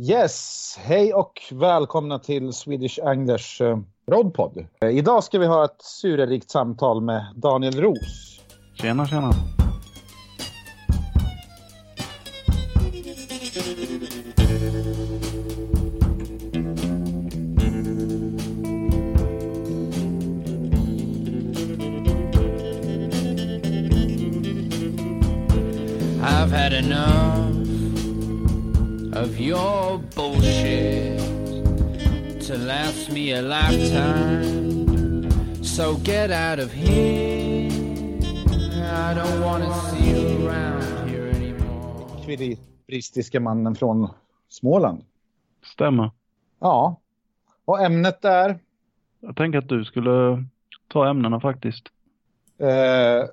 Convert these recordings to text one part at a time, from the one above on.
Yes, hej och välkomna till Swedish Anglers eh, uh, Rodpod. Uh, eh, idag ska vi ha ett surerikt samtal med Daniel Ros. Tjena, tjena. Last me a lifetime. So get out of here. I don't want to see you around here anymore. Mannen från Småland. Stämmer. Ja, och ämnet är? Jag tänker att du skulle ta ämnena faktiskt. Eh,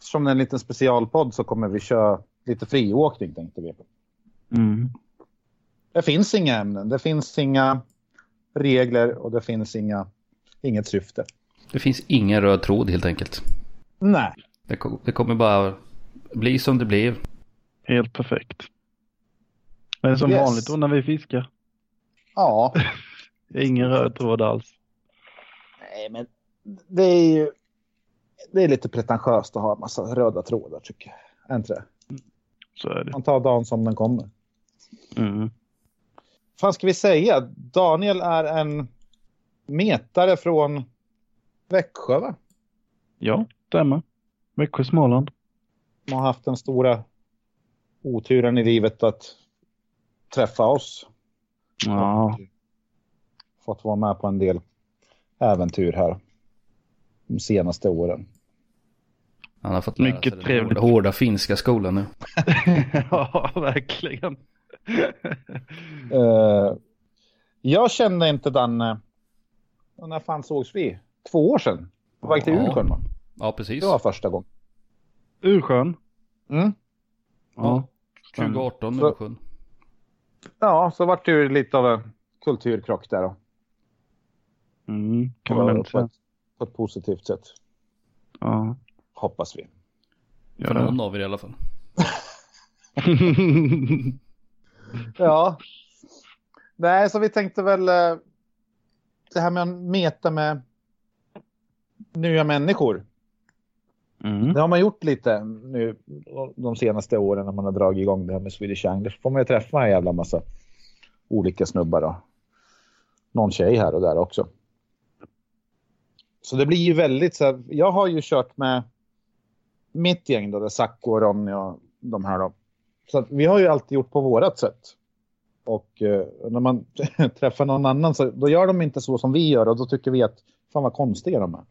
som en liten specialpodd så kommer vi köra lite friåkning tänkte vi. Mm. Det finns inga ämnen, det finns inga regler och det finns inga, inget syfte. Det finns ingen röd tråd helt enkelt. Nej. Det, det kommer bara bli som det blev. Helt perfekt. Det är som Yes. vanligt då när vi fiskar. Ja, Ingen röd tråd alls. nej men det är ju det är lite pretentiöst att ha en massa röda trådar tycker jag. Är inte det? Så är det. Man tar dagen som den kommer. Mm. Vad ska vi säga? Daniel är en metare från Växjö va? Ja, stämmer. Växjö, Småland. Som har haft den stora oturen i livet att träffa oss. Ja, Och fått vara med på en del äventyr här de senaste åren. Han har fått lära Mycket sig den trevligt. Hårda, hårda finska skolan nu. ja verkligen. Eh, jag kände inte Danne. Och När fan sågs vi? Två år sedan. På väg till Ja. Ursjön va? Ja, precis. Det var första gången. Ursjön. Mm. Ja, stämmer. 2018 Så- nu sjön. Ja, så vart det ju lite av en kulturkrock där då. Mm, kan man På, ett, på ett positivt sätt. Ja. Hoppas vi. För det- någon av er i alla fall. Ja. Nej, så vi tänkte väl eh, det här med att meta med nya människor. mm. Det har man gjort lite nu de senaste åren när man har dragit igång det här med Swedish Anglers. får man ju träffa en jävla massa olika snubbar och någon tjej här och där också. Så det blir ju väldigt så här, jag har ju kört med mitt gäng då, där Sacco och Ronny och de här då. Så vi har ju alltid gjort på vårat sätt. Och eh, när man träffar någon annan så då gör de inte så som vi gör och då tycker vi att fan vad konstiga de är.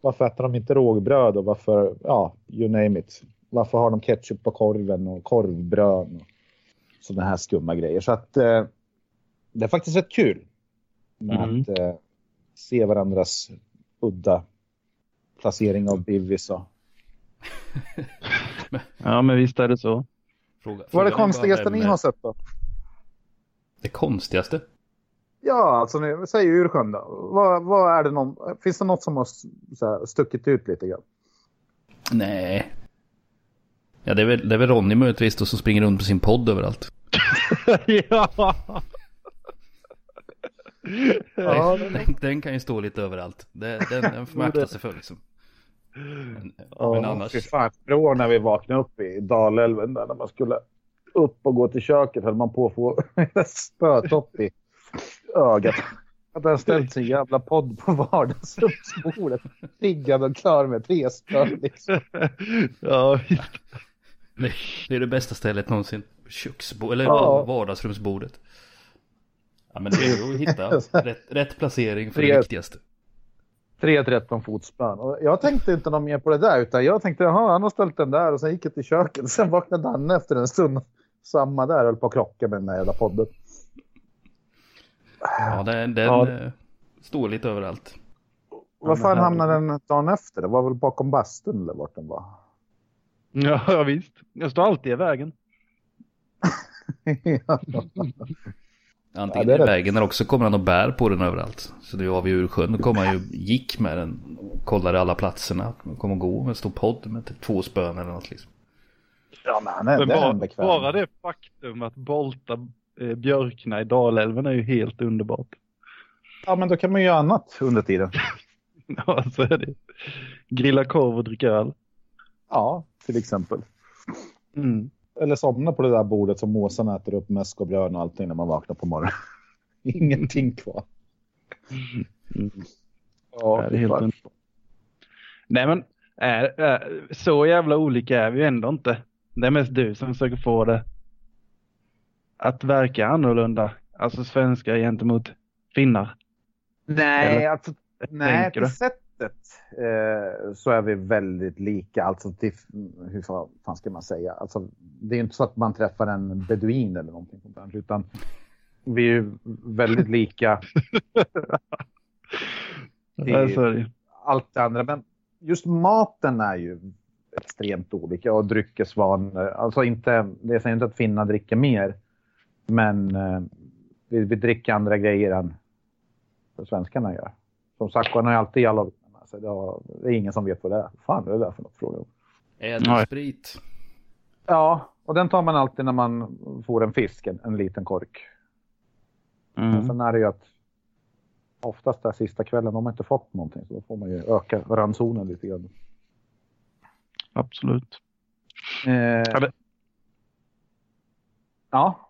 Varför äter de inte rågbröd och varför, ja, you name it. Varför har de ketchup på korven och korvbröd och sådana här skumma grejer. Så att eh, det är faktiskt rätt kul med Mm. att eh, se varandras udda placering av bivis och ja, men visst är det så. Fråga, Vad är det konstigaste ni har sett då? Det konstigaste? Ja, alltså säger Ursjön då. Vad, vad är det någon, finns det något som har här, stuckit ut lite grann? Nej. Ja, det är väl, det är väl Ronny möjligtvis då som springer runt på sin podd överallt. ja. Ja, Den, den kan ju stå lite överallt. Den, den får man akta sig för liksom. Men, men annars. Fy fan, år när vi vaknade upp i Dalälven där när man skulle upp och gå till köket höll man på att få spötopp i ögat. Att den ställt sin jävla podd på vardagsrumsbordet. Riggad och klar med tre spön liksom. ja. Det, är det bästa stället någonsin. Köksbordet, eller Ja. vardagsrumsbordet. Ja men det är ju att hitta rätt, rätt placering för det viktigaste. Tre 13 fotspön. Och jag tänkte inte något mer på det där utan jag tänkte jaha han har ställt den där och sen gick jag till köket. Sen vaknade Danne efter en stund. Samma där höll på att krocka med den där jävla podden. Ja den, den Ja. eh, står lite överallt. Vad men fan här- hamnade den dagen efter? Det var väl bakom bastun eller vart den var? Ja, ja, visst. Jag står alltid i vägen. ja. Antingen det är i rätt. vägen eller också kommer han och bär på den överallt. Så nu var vi ur sjön, då kom han ju, gick med den och kollade alla platserna. Han kom och gå med en stor podd med typ två spön eller något liksom. ja, men han är, Men det är bara, bekväm. bara det faktum att Bolta eh, björkna i Dalälven är ju helt underbart. Ja, men då kan man ju göra annat under tiden. Ja, så är det. Grilla korv och dricka öl. Ja, till exempel. Mm. Eller somna på det där bordet som måsen äter upp mäsk och björn och allting när man vaknar på morgonen. Ingenting kvar. Mm. Ja, det är helt underbart. Nej men, är, är, så jävla olika är vi ju ändå inte. Det är mest du som försöker få det att verka annorlunda. Alltså svenskar gentemot finnar. Nej, Eller- alltså, nej tänker till du? Sättet eh, så är vi väldigt lika. Alltså till, hur fan, ska man säga? Alltså, det är inte så att man träffar en beduin eller någonting sånt där, utan vi är ju väldigt lika ju. allt det andra. Men just maten är ju extremt olika och dryckesvanor. Alltså inte, det säger inte att finnar dricker mer, men eh, vi, vi dricker andra grejer än svenskarna gör. Som sagt, man har ju alltid jalla sig. Det, har- det är ingen som vet vad det är. fan är det där för något? Fråga. Ädelsprit. Ja, och den tar man alltid när man får en fisk, en, en liten kork. Men Mm. sen är det ju att oftast där sista kvällen har man inte fått någonting, så då får man ju öka ransonen lite grann. Absolut. Eh, det- ja,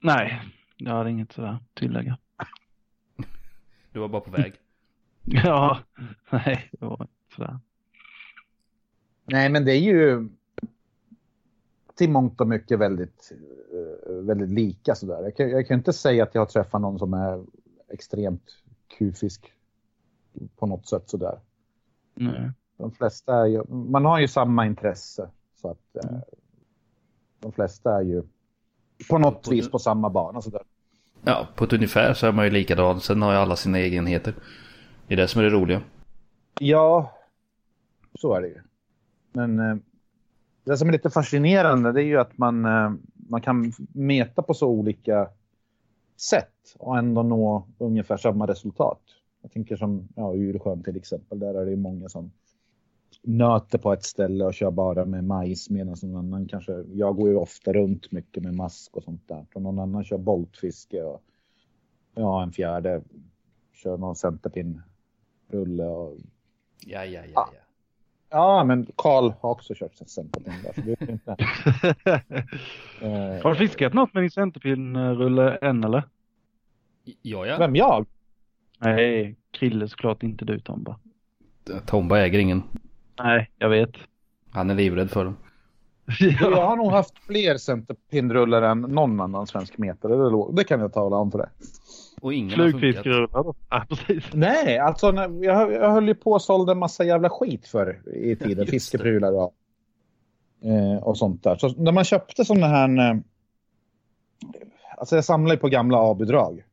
Nej, jag hade inget sådär tillägga. Du var bara på väg. Ja, nej, det var inte sådär. nej men det är ju till mångt och mycket väldigt, eh, väldigt lika sådär. Jag kan, jag kan inte säga att jag har träffat någon som är extremt kufisk på något sätt sådär. Nej. De flesta är ju, man har ju samma intresse så att eh, de flesta är ju på något vis på samma bana sådär. Ja, på ett ungefär så är man ju likadan. Sen har ju alla sina egenheter. Det är det som är det roliga. Ja, så är det ju. Men eh, det som är lite fascinerande det är ju att man, eh, man kan mäta på så olika sätt och ändå nå ungefär samma resultat. Jag tänker som ja, Ursjön till exempel. Där är det ju många som nöter på ett ställe och kör bara med majs medan någon annan kanske, jag går ju ofta runt mycket med mask och sånt där. Och någon annan kör boltfiske och ja, en fjärde kör någon centerpin centerpin-rulle och Ja, ja, ja, Ah. ja. Ja, men Karl har också kört centerpin där. Så det är inte, eh, Har du fiskat något med din centerpinrulle än eller? Ja, ja. vem jag? Nej, Krille såklart inte du Tomba. Tomba äger ingen. Nej, jag vet. Han är livrädd för dem. Jag har nog haft fler centerpinrullar än någon annan svensk metare. Det, kan jag tala om för det. Och ingen har funkat. Flugfiskrullar då? Ja, precis. Nej, alltså jag, jag höll ju på och sålde en massa jävla skit för i tiden. Fiskeprylar och, eh, och sånt där. Så när man köpte sådana här... Eh, alltså jag samlar ju på gamla avbidrag.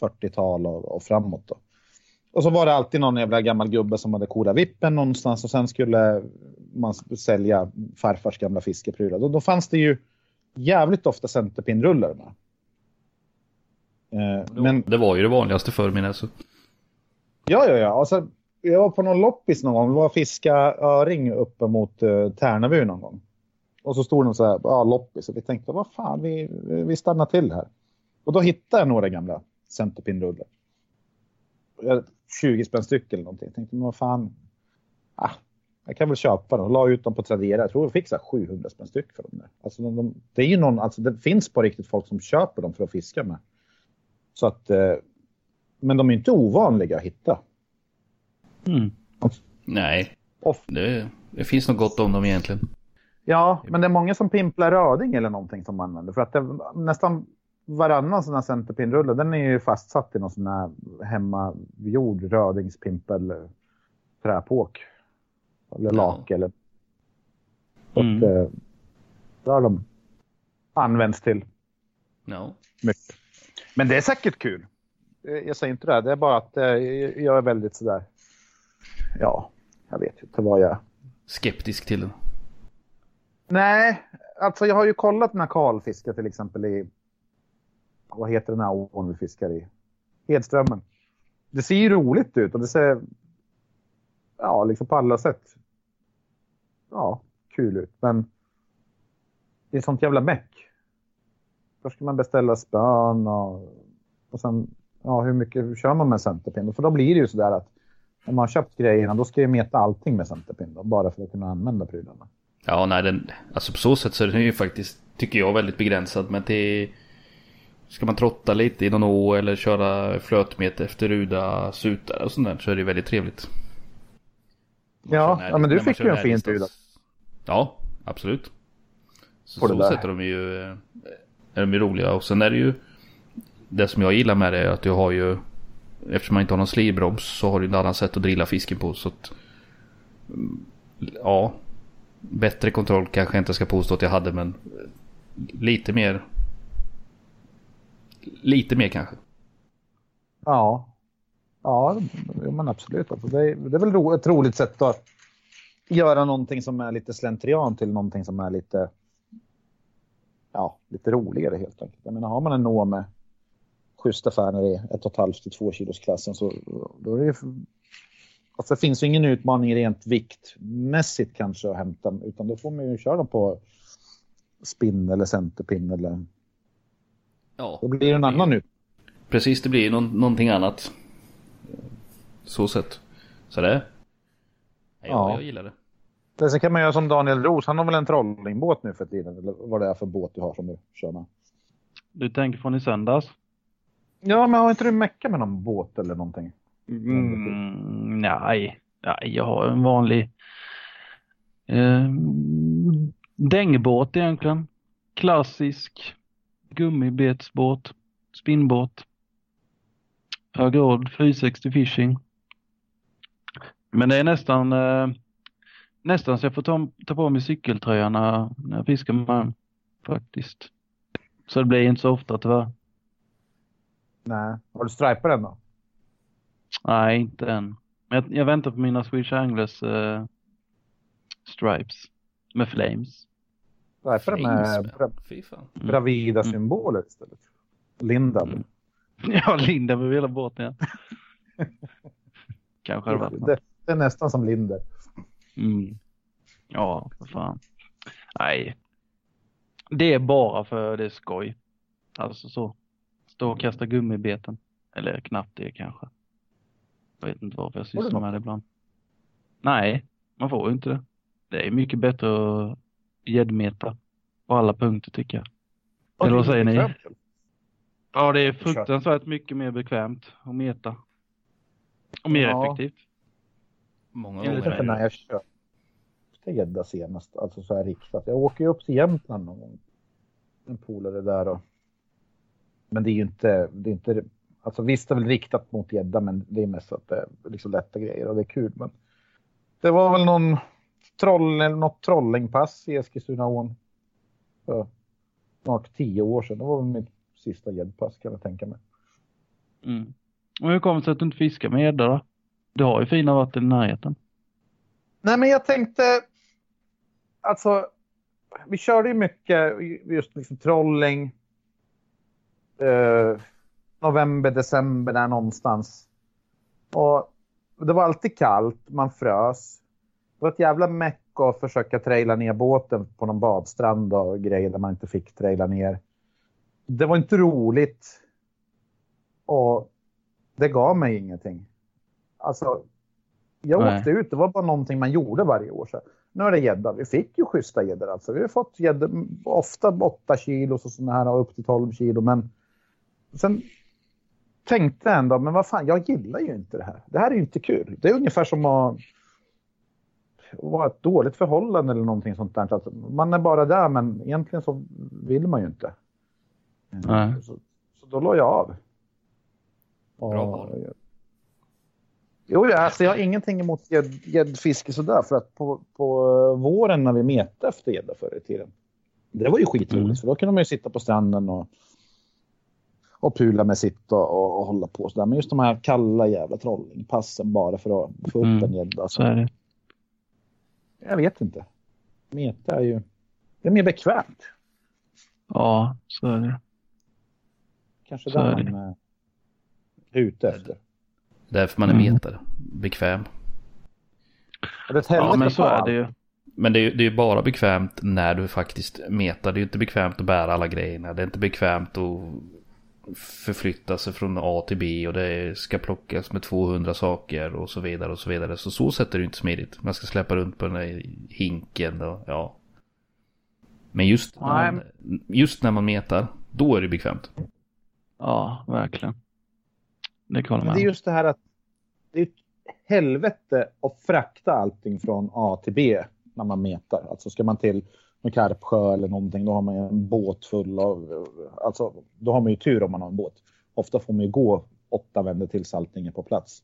40-tal och, och framåt då. Och så var det alltid någon jävla gammal gubbe som hade kodat vippen någonstans och sen skulle man sälja farfars gamla fiskeprylar. Då, då fanns det ju jävligt ofta centerpinrullar med. Eh, men Det var ju det vanligaste förr min alltså. Ja, ja, ja. Alltså, jag var på någon loppis någon gång. Det var fiska öring uppe mot uh, Tärnaby någon gång. Och så stod de så här, ja, loppis. Och vi tänkte, vad fan, vi, vi stannar till här. Och då hittade jag några gamla centerpinrullar. Jag- 20 spänn styck eller någonting. Jag tänkte, men vad fan. Ah, jag kan väl köpa dem. Och la ut dem på Tradera. Jag tror jag fick så här 700 spänn styck för dem. Där. Alltså, de, de, det är ju någon, alltså det finns på riktigt folk som köper dem för att fiska med. Så att, eh, men de är inte ovanliga att hitta. Mm. Nej, det, det finns nog gott om dem egentligen. Ja, men det är många som pimplar röding eller någonting som man använder. För att det, nästan varannan sån här centerpinrulle, den är ju fastsatt i någon sån här hemmagjord rödingspimpel eh, träpåk. Eller Ja. lak eller... Så Mm. att, eh, det har de använts till No. mycket. Men det är säkert kul. Jag säger inte det. Det är bara att eh, jag är väldigt sådär... Ja, jag vet inte vad jag är. Skeptisk till den. Nej, alltså jag har ju kollat när Karl fiskar till exempel i... Vad heter den här ån vi fiskar i? Hedströmmen. Det ser ju roligt ut och det ser... Ja, liksom på alla sätt. Ja, kul ut. Men det är sånt jävla meck. Då ska man beställa spön och, och sen, ja hur mycket kör man med centerpin? För då blir det ju sådär att om man har köpt grejerna då ska jag meta allting med centerpin då, bara för att kunna använda prylarna. Ja, nej, den, alltså på så sätt så är den ju faktiskt, tycker jag, väldigt begränsad. Men till, ska man trotta lite i någon å eller köra flötmet efter ruda sutar och sånt där så är det väldigt trevligt. Man Ja, ja, men du fick ju en fin ruda. Ja, absolut. Så, det så där. sätt är de ju, eh, är de ju roliga. Och sen är det ju, det som jag gillar med det är att du har ju, eftersom man inte har någon slivbroms så har du ett annat sätt att drilla fisken på. Så att, ja, bättre kontroll kanske jag inte ska påstå att jag hade men lite mer. Lite mer kanske. Ja, ja men absolut. Alltså, det, är, det är väl ett roligt sätt att göra någonting som är lite slentrian till någonting som är lite, ja, lite roligare helt enkelt. Jag menar, har man en nå med schyssta färger i 1,5 till 2 kilos klassen så då är det ju, alltså, det finns ju ingen utmaning rent viktmässigt kanske att hämta utan då får man ju köra dem på spinn eller centerpin eller Ja, då blir det en annan ut. precis det blir någon, någonting annat. Så sett. Så det. Ja, Ja. jag gillar det. Sen kan man göra som Daniel Ros, han har väl en trollingbåt nu för tiden, eller vad det är för båt du har som du kör med. Du tänker från i söndags? Ja, men har inte du meckat med någon båt eller någonting? Mm, nej. nej, jag har en vanlig eh, dängbåt egentligen. Klassisk gummibetsbåt, spinnbåt. Högeråd 460 fishing. Men det är nästan eh, nästan så jag får ta, ta på mig cykeltröjan när, när jag fiskar med den, faktiskt. Så det blir inte så ofta tyvärr. Nej. Har du stripat den då? Nej, inte än. Men jag, jag väntar på mina Swedish Anglers eh, stripes med flames. Stripa den med bra. Mm. bravida Mm. symboler istället. Lindab. Mm. Ja, Linda med hela båten ja. Kanske något. Det, det är nästan som Linder. Mm. Ja, för fan. Nej. Det är bara för det är skoj. Alltså så. Stå och kasta gummibeten. Eller knappt det kanske. Jag vet inte varför jag sysslar med det ibland. Nej, man får ju inte det. Det är mycket bättre att gäddmeta på alla punkter tycker jag. Eller vad säger ni? Ja, det är fruktansvärt mycket mer bekvämt att meta. Och mer Ja. effektivt. Många Jag Jag vet gånger inte är när det. jag köpte gädda senast, alltså så här riktat. Jag åker ju upp till Jämtland någon gång. En polare där och... Men det är ju inte, det är inte, alltså visst det är väl riktat mot gädda men det är mest att det är liksom lätta grejer och det är kul. Men det var väl någon troll, eller något trollingpass i Eskilstunaån för snart tio år sedan. Det var väl mitt sista gäddpass kan jag tänka mig. Mm. Och hur kommer det sig att du inte fiskar med gädda då? Du har ju fina vatten i närheten. Nej, men jag tänkte... Alltså, vi körde ju mycket just liksom trolling. Eh, november, december där någonstans. Och det var alltid kallt, man frös. Det var ett jävla meck att försöka traila ner båten på någon badstrand och grejer där man inte fick traila ner. Det var inte roligt. Och det gav mig ingenting. Alltså, jag Nej. åkte ut, det var bara någonting man gjorde varje år. Så. Nu är det gädda. Vi fick ju schyssta gäddor alltså. Vi har fått gäddor, ofta 8 kilo och sådana här och upp till 12 kilo. Men sen tänkte jag ändå, men vad fan, jag gillar ju inte det här. Det här är ju inte kul. Det är ungefär som att vara ett dåligt förhållande eller någonting sånt där. Alltså, man är bara där, men egentligen så vill man ju inte. Nej. Så, så då la jag av. Och- Bra. Jo, alltså jag har ingenting emot gädd- gäddfiske sådär för att på, på eh, våren när vi metade efter gädda förr i tiden. Det var ju skitroligt Mm. för då kunde man ju sitta på stranden och, och pula med sitt och, och, och hålla på sådär. Men just de här kalla jävla trollingpassen bara för att få upp Mm. en gädda. Så är det. Jag vet inte. Meta är ju det är mer bekvämt. Ja, så är det. Kanske Så där är man eh, är ute efter. Därför man är Mm. metare. Bekväm. Ja, men så är det ju. Men det är ju det är ju bara bekvämt när du faktiskt metar. Det är ju inte bekvämt att bära alla grejerna. Det är inte bekvämt att förflytta sig från A till B och det ska plockas med 200 saker och så vidare och så vidare. Så så sätt är det inte smidigt. Man ska släppa runt på den där hinken och ja. Men just när, man, just när man metar, då är det bekvämt. Ja, verkligen. Det kan Men med det är just det här att det är ett helvete att frakta allting från A till B när man metar. Alltså ska man till en Karpsjö eller någonting, då har man en båt full av... Alltså, då har man ju tur om man har en båt. Ofta får man ju gå åtta vändor till saltningen på plats.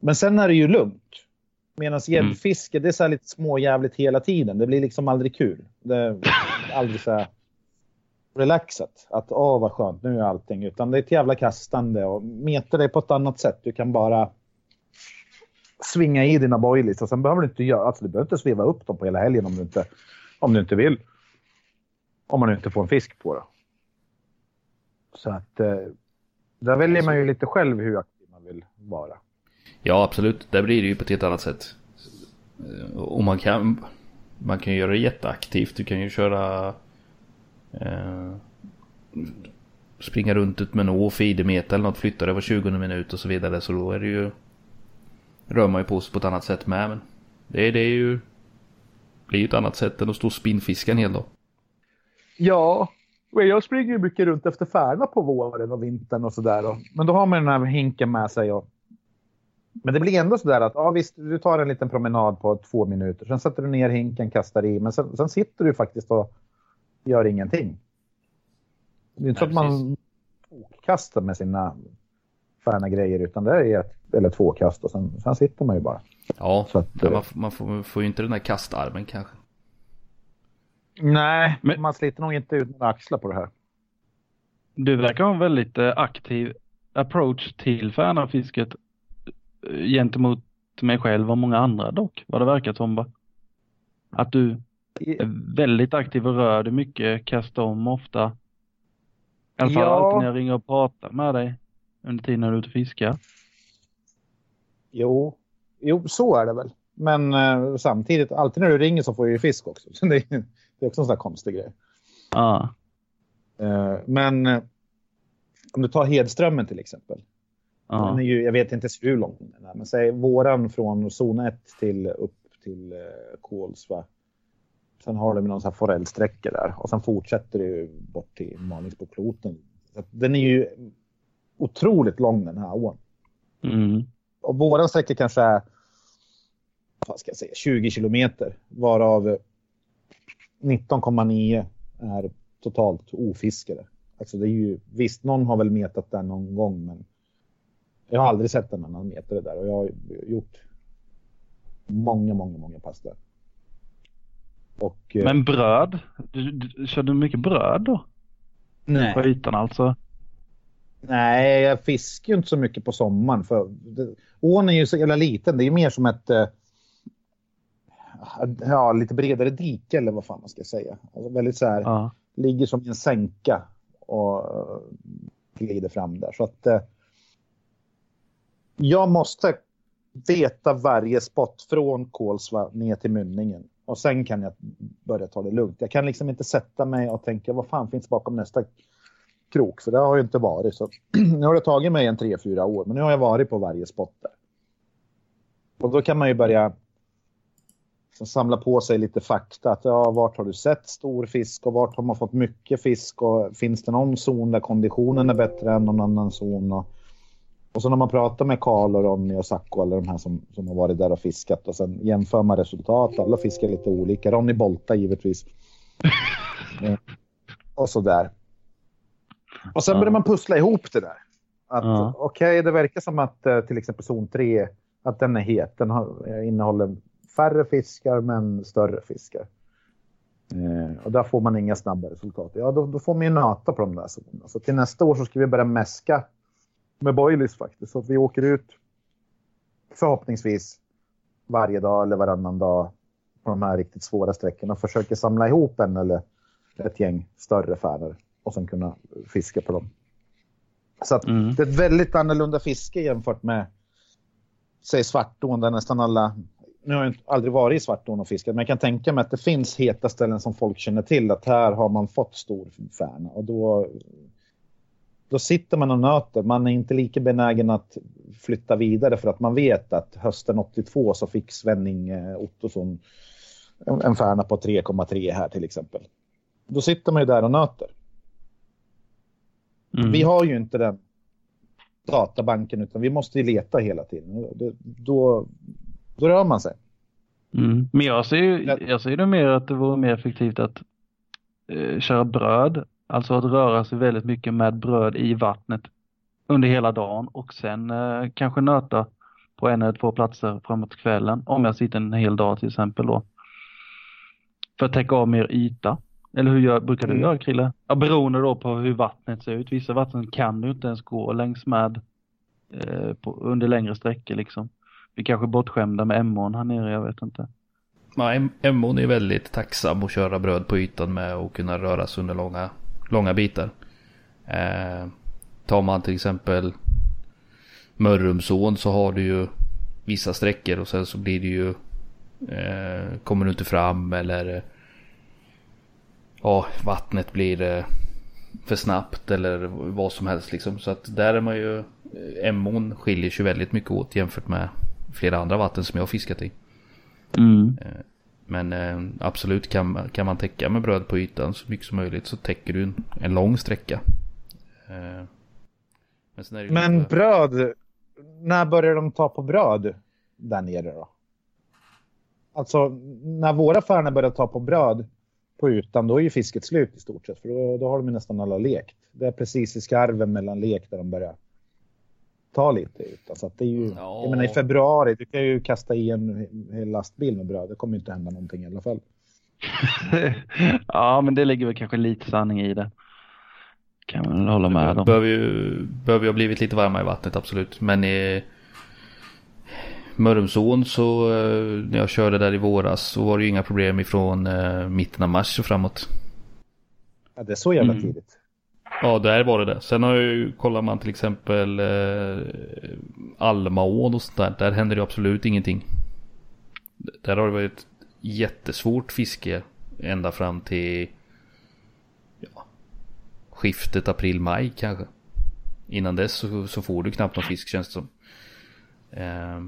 Men sen är det ju lugnt. Medan gäddfiske, det är så här lite småjävligt hela tiden. Det blir liksom aldrig kul. Det är aldrig så här relaxat. Att åh vad skönt, nu är allting. Utan det är ett jävla kastande och meter det på ett annat sätt. Du kan bara svinga i dina boilies och sen behöver du inte göra, alltså du behöver inte sveva upp dem på hela helgen om du inte, om du inte vill. Om man inte får en fisk på det. Så att eh, där väljer man ju lite själv hur aktiv man vill vara. Ja, absolut. Där blir det ju på ett helt annat sätt. Eh, och man kan, man kan göra det jätteaktivt. Du kan ju köra... Eh, springa runt ut med en å, feedermeter eller något, flytta det var 20 minut och så vidare. Så då är det ju... Rör man ju på sig på ett annat sätt med. Men det, är- det är ju... Det är ju ett annat sätt än att stå och spinnfiska en hel dag. Ja, jag springer ju mycket runt efter färna på våren och vintern och sådär. Men då har man den här hinken med sig. Och... Men det blir ändå sådär att ja, visst, du tar en liten promenad på två minuter. Sen sätter du ner hinken, kastar i. Men sen, sen sitter du faktiskt och gör ingenting. Det är inte så att man kastar med sina färna grejer utan det är ett eller två kast och sen, sen sitter man ju bara. Ja, Så att, men man, man får, får ju inte den där kastarmen kanske. Nej, Men- man sliter nog inte ut några axlar på det här. Du verkar ha en väldigt eh, aktiv approach till färnafisket eh, gentemot mig själv och många andra dock, vad det verkar som. Att du väldigt aktiv och rör dig mycket, kastar om ofta. I alla fall Ja. alltid när jag ringer och pratar med dig under tiden när du är ute och fiskar. Jo, jo, så är det väl. Men eh, samtidigt, alltid när du ringer så får du ju fisk också. Så det, är, det är också en sån där konstig grej. Ja, Eh, men eh, om du tar Hedströmmen till exempel. Den ja, är ju, jag vet inte hur lång den är, men säg våran från zon 1 till upp till eh, Kolsva. Sen har de någon sån här forellsträcka där och sen fortsätter det ju bort till Malungsbokloten. Den är ju otroligt lång den här ån. mm, och våran sträcka kanske är vad ska jag säga, 20 kilometer varav 19,9 är totalt ofiskade. Alltså det är ju, visst, någon har väl metat där någon gång, men jag har aldrig sett en annan meta det där och jag har gjort många, många, många pass där. Och, eh, Men bröd? Du, du, kör du mycket bröd då? nej. På ytan alltså? Nej, jag fiskar ju inte så mycket på sommaren. För det, ån är ju så jävla liten. Det är ju mer som ett eh, ja, lite bredare dike eller vad fan man ska säga. Alltså väldigt så här, Ja. ligger som en sänka och eh, glider fram där. Så att eh, jag måste veta varje spot från Kolsva ner till mynningen. Och sen kan jag börja ta det lugnt. Jag kan liksom inte sätta mig och tänka vad fan finns bakom nästa krok. För det har ju inte varit. Så nu har det tagit mig en tre, fyra år. Men nu har jag varit på varje spot där. Och då kan man ju börja liksom samla på sig lite fakta. Att, ja, vart har du sett stor fisk och vart har man fått mycket fisk? Och finns det någon zon där konditionen är bättre än någon annan zon? Och, och så när man pratar med Karl och Ronny och Sacco, eller de här som, som har varit där och fiskat och sen jämför man resultat. Alla fiskar lite olika. Ronny Bolta givetvis. Eh, och så där. Och sen Ja. börjar man pussla ihop det där. Att Ja. okej, det verkar som att eh, till exempel zon 3, att den är het. Den har, eh, innehåller färre fiskar men större fiskar. Eh, och där får man inga snabba resultat. Ja, då, då får man ju nöta på de där zonerna. Så till nästa år så ska vi börja mäska med boilies faktiskt. Så att vi åker ut förhoppningsvis varje dag eller varannan dag på de här riktigt svåra sträckorna och försöker samla ihop en eller ett gäng större färder och sen kunna fiska på dem. Så att Mm. det är ett väldigt annorlunda fiske jämfört med säg svartån där nästan alla nu har jag inte- aldrig varit i Svartån och fiskat, men jag kan tänka mig att det finns heta ställen som folk känner till, att här har man fått stor färna. Och då, då sitter man och nöter. Man är inte lika benägen att flytta vidare för att man vet att hösten 82 så fick Svenning eh, Ottosson en, färna på 3,3 här till exempel. Då sitter man ju där och nöter. Mm. Vi har ju inte den databanken utan vi måste ju leta hela tiden. Då, då rör man sig. Mm. Men jag ser, ju, Ja. jag ser det mer att det vore mer effektivt att eh, köra bröd. Alltså att röra sig väldigt mycket med bröd i vattnet under hela dagen och sen eh, kanske nöta på en eller två platser framåt kvällen. Om jag sitter en hel dag till exempel då. För att täcka av mer yta. Eller hur gör, brukar du Mm. göra Krille? Ja, beroende då på hur vattnet ser ut. Vissa vatten kan du inte ens gå längs med eh, på, under längre sträckor liksom. Vi kanske är bortskämda med Emån här nere, jag vet inte. Nej, Emmon är väldigt tacksam att köra bröd på ytan med och kunna röra sig under långa, långa bitar. Eh, tar man till exempel Mörrumsån så har du ju vissa sträckor och sen så blir det ju eh, kommer du inte fram eller eh, ja, vattnet blir eh, för snabbt eller vad som helst liksom. Så att där är man ju Emån skiljer sig väldigt mycket åt jämfört med flera andra vatten som jag har fiskat i. Mm. Men eh, absolut kan, kan man täcka med bröd på ytan så mycket som möjligt så täcker du en, en lång sträcka. Eh, men Men lite- bröd, när börjar de ta på bröd där nere då? Alltså när våra färnor börjar ta på bröd på ytan då är ju fisket slut i stort sett för då, då har de nästan alla lekt. Det är precis i skarven mellan lek där de börjar ta lite yta. Så att det är ju, Ja. jag menar i februari, du kan ju kasta i en hel lastbil med bröd. Det kommer inte hända någonting i alla fall. ja, men det ligger väl kanske lite sanning i det. Kan man väl hålla med om. Behöver ju, behöver ju ha blivit lite varmare i vattnet absolut. Men i Mörrumsån så eh, när jag körde där i våras så var det ju inga problem ifrån eh, mitten av mars och framåt. Ja, det är så jävla Mm. tidigt. Ja, där var det det. Sen har jag ju, kollar man till exempel eh, Almaån och sånt där. Där händer det absolut ingenting. Där har det varit jättesvårt fiske ända fram till ja, skiftet april-maj kanske. Innan dess så, så får du knappt någon fisk känns det som. Eh,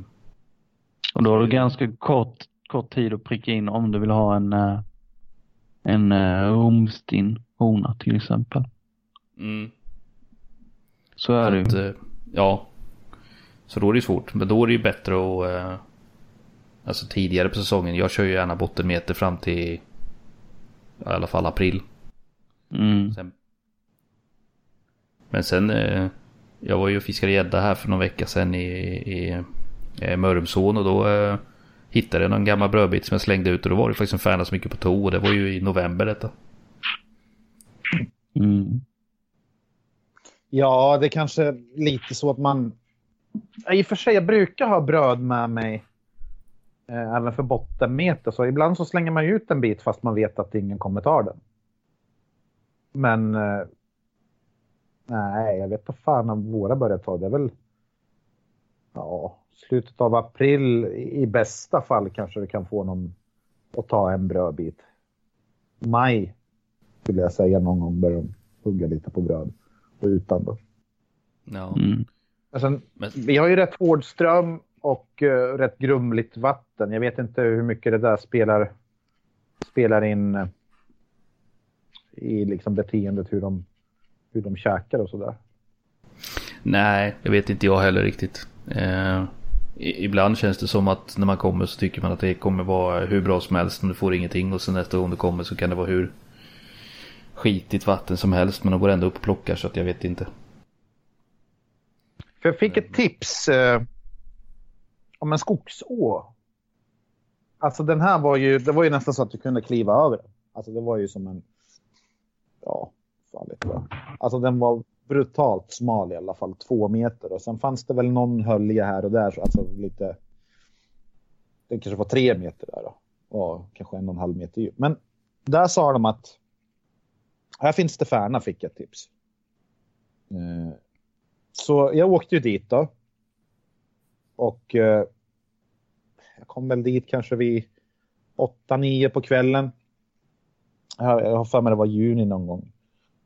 Och då har du ganska kort, kort tid att pricka in om du vill ha en, eh, en eh, romstin romstinn hona till exempel mm. Så är det ju. Att, eh, ja. Så då är det svårt. Men då är det ju bättre att... eh, Alltså tidigare på säsongen. Jag kör ju gärna bottenmeter fram till... I alla fall april. Mm. Sen, men sen... eh, Jag var ju och fiskade gädda här för någon vecka sedan i, i eh, Mörrumsån och då eh, hittade jag någon gammal brödbit som jag slängde ut och då var det faktiskt en färna så mycket på to och det var ju i november detta. Ja, det är kanske lite så att man... I och för sig, jag brukar ha bröd med mig eh, även för bottenmeter. Så ibland så slänger man ut en bit fast man vet att ingen kommer ta den. Men... Eh, nej, jag vet inte fan om våra börjar ta. Det är väl... Ja, slutet av april i i bästa fall kanske du kan få någon att ta en brödbit. Maj skulle jag säga någon gång börjar de hugga lite på bröd. Och utan då. Ja. Mm. Alltså, Men, vi har ju rätt hård ström och eh, rätt grumligt vatten. Jag vet inte hur mycket det där spelar, spelar in eh, i liksom beteendet, hur de, hur de käkar och sådär. nej, det vet inte jag heller riktigt. Eh, i- ibland känns det som att när man kommer så tycker man att det kommer vara hur bra som helst men du får ingenting och sen nästa gång du kommer så kan det vara hur skitigt vatten som helst men de går ändå upp och plockar så att jag vet inte. För jag fick ett tips eh, om en skogså. Alltså den här var ju, det var ju nästan så att du kunde kliva över den. Alltså det var ju som en, ja, fan vet jag. Alltså den var brutalt smal i alla fall, två meter. Och sen fanns det väl någon hölja här och där, så alltså lite, det kanske var tre meter där då. Och kanske en och en halv meter djup. Men där sa de att här finns det färna, fick jag tips. Eh, så jag åkte ju dit då. Och eh, jag kom väl dit kanske vid 8-9 på kvällen. Jag har för mig det var juni någon gång.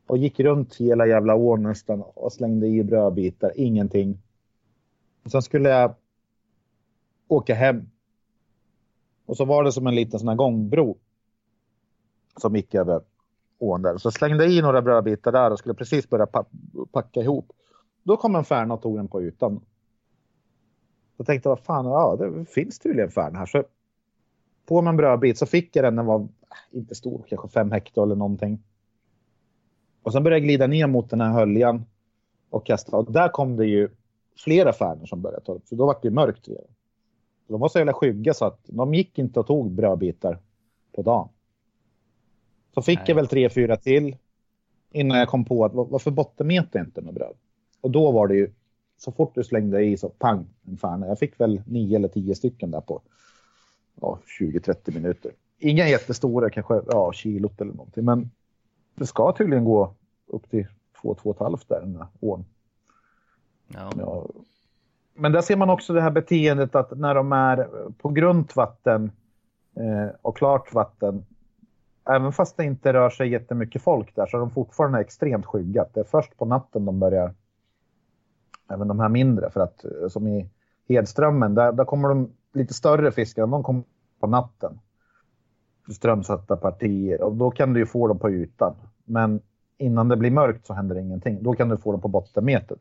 Och gick runt hela jävla ån nästan och slängde i brödbitar, ingenting. Och sen skulle jag åka hem. Och så var det som en liten sån här gångbro. Som gick över ån där. Så slängde i några brödbitar där och skulle precis börja packa ihop. Då kom en färna och tog den på ytan. Så tänkte vad fan, ja det finns tydligen färn här. Så på med en brödbit så fick jag den, den var äh, inte stor, kanske fem hektar eller någonting. Och sen började jag glida ner mot den här höljan och kasta. Och där kom det ju flera färnor som började ta upp. Så då var det mörkt redan. De var så jävla skygga så att de gick inte och tog brödbitar på dagen. Så fick Nej. jag väl tre, fyra till innan jag kom på att varför bottenmeter inte med bröd? Och då var det ju så fort du slängde i så pang en färna. Jag fick väl nio eller tio stycken där på ja, 20-30 minuter. Inga jättestora, kanske ja, kilot eller någonting, men det ska tydligen gå upp till 2-2,5 där den här ån. Ja. ja. Men där ser man också det här beteendet att när de är på grunt vatten eh, och klart vatten, även fast det inte rör sig jättemycket folk där så är de fortfarande extremt skygga. Det är först på natten de börjar, även de här mindre, för att eh, som i Hedströmmen, där, där kommer de lite större fiskar, de kommer på natten. Strömsatta partier och då kan du ju få dem på ytan. Men innan det blir mörkt så händer ingenting. Då kan du få dem på bottenmeter.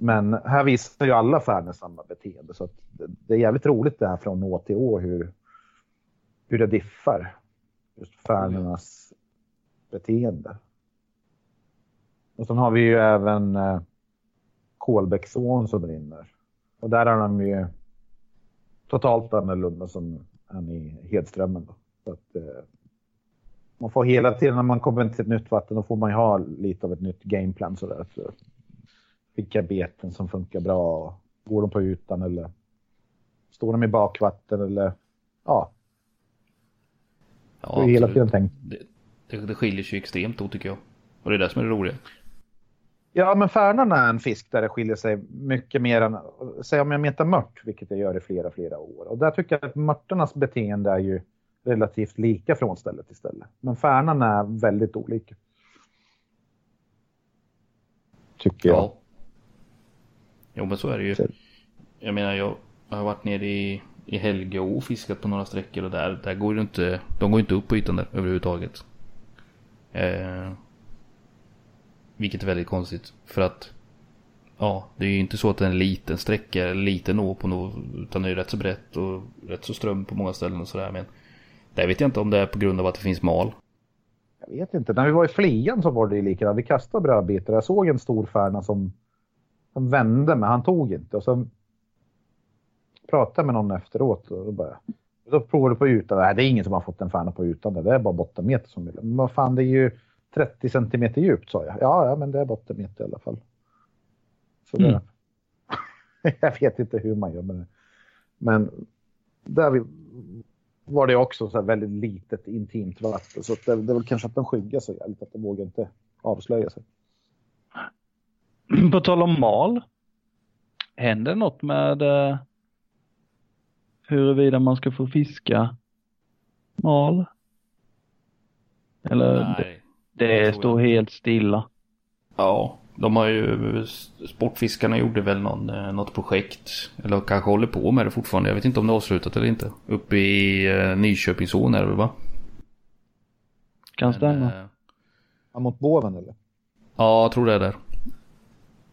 Men här visar ju alla färder samma beteende. Så det är jävligt roligt det här från å till å hur, hur det diffar. Just färnornas beteende. Och sen har vi ju även eh, Kolbäcksån som rinner. Och där har de ju totalt annorlunda som än i Hedströmmen. Då. Så att, eh, man får hela tiden när man kommer till ett nytt vatten, då får man ju ha lite av ett nytt gameplan sådär. Så vilka beten som funkar bra. Går de på ytan eller står de i bakvatten eller ja. Ja, hela tiden tänkt. Det, det, det skiljer sig extremt då tycker jag. Och det är det som är det roliga. Ja, men färnan är en fisk där det skiljer sig mycket mer än, säg om jag metar mört, vilket jag gör i flera, flera år. Och där tycker jag att mörternas beteende är ju relativt lika från stället till ställe. Men färnan är väldigt olika. Tycker jag. Ja. Jo, men så är det ju. Jag menar, jag har varit nere i, i Helgeå och fiskat på några sträckor och där, där går det inte, de går inte upp på ytan där överhuvudtaget. Eh, vilket är väldigt konstigt. För att Ja, det är ju inte så att det är en liten sträcka eller liten å på något. Utan det är rätt så brett och rätt så ström på många ställen och sådär. Men där vet jag inte om det är på grund av att det finns mal. Jag vet inte. När vi var i Flian så var det ju likadant. Vi kastade brödbitar. Jag såg en stor färna som, som vände men han tog inte. Och så pratade med någon efteråt och då bara då provade på ytan. Nej, det är ingen som har fått en färna på ytan. Det är bara bottenmeter som vill. Men vad fan, det är ju 30 centimeter djupt sa jag. Ja, ja men det är bottenmeter i alla fall. Så det, mm. jag vet inte hur man gör med det. Men där var det också så väldigt litet intimt vatten. Så det, det är väl kanske att de skyggar sig jävligt, att de vågar inte avslöja sig. På tal om mal. Händer något med eh, huruvida man ska få fiska mal? Eller Nej. Det står helt stilla. Ja, de har ju, Sportfiskarna gjorde väl någon, eh, något projekt. Eller kanske håller på med det fortfarande. Jag vet inte om det är avslutat eller inte. Uppe i uh, Nyköpingsån är det va? Kan stämma. Ja, mot Båven eller? Ja, jag tror det är där.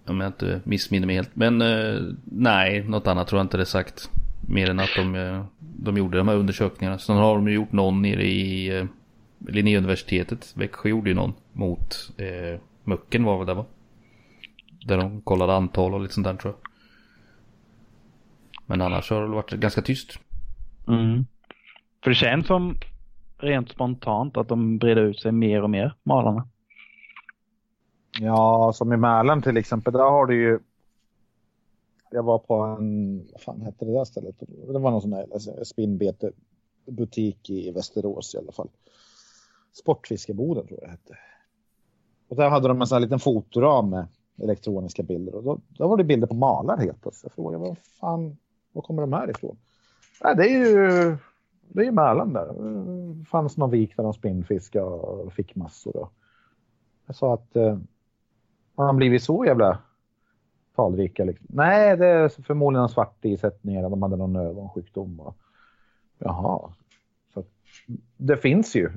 Om jag inte missminner mig helt. Men uh, nej, något annat tror jag inte det är sagt. Mer än att de, de gjorde de här undersökningarna. Sen har de gjort någon nere i Linnéuniversitetet, Växjö gjorde ju någon mot eh, Mucken var väl det va? Där de kollade antal och lite sånt där tror jag. Men annars har det varit ganska tyst. Mm. För det känns som rent spontant att de breder ut sig mer och mer, malarna. Ja, som i Mälaren till exempel, där har du ju jag var på en, vad fan hette det där stället? Det var någon sån här spinnbetebutik i Västerås i alla fall. Sportfiskeboden tror jag det hette. Och där hade de en sån här liten fotoram med elektroniska bilder och då, då var det bilder på malar helt plötsligt. Jag frågade vad fan, var kommer de här ifrån? Nej, det är ju det är ju Mälaren där. Det fanns någon vik där de spinnfiskade och fick massor. Då. Jag sa att eh, har de blivit så jävla talrika? Liksom? Nej, det är förmodligen en svartisättning. De hade någon ögonsjukdom. Och, jaha. Så, det finns ju.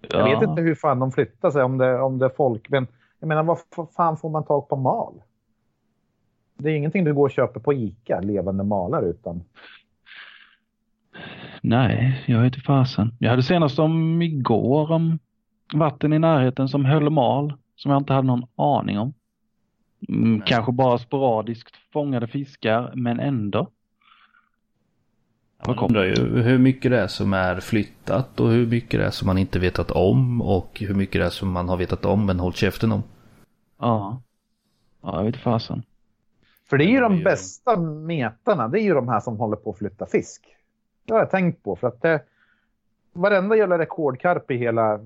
Jag vet inte hur fan de flyttar sig om det, om det är folk. Men jag menar, vad fan får man tag på mal? Det är ingenting du går och köper på Ica, levande malar utan. Nej, jag vet inte fasen. Jag hade senast om igår om vatten i närheten som höll mal som jag inte hade någon aning om. Mm, kanske bara sporadiskt fångade fiskar, men ändå. Man undrar ju hur mycket det är som är flyttat och hur mycket det är som man inte vetat om och hur mycket det är som man har vetat om men hållit käften om. Ja. Ja, jag vet fasen. För det är ju de bästa metarna, det är ju de här som håller på att flytta fisk. Det har jag tänkt på för att det, varenda jävla rekordkarp i hela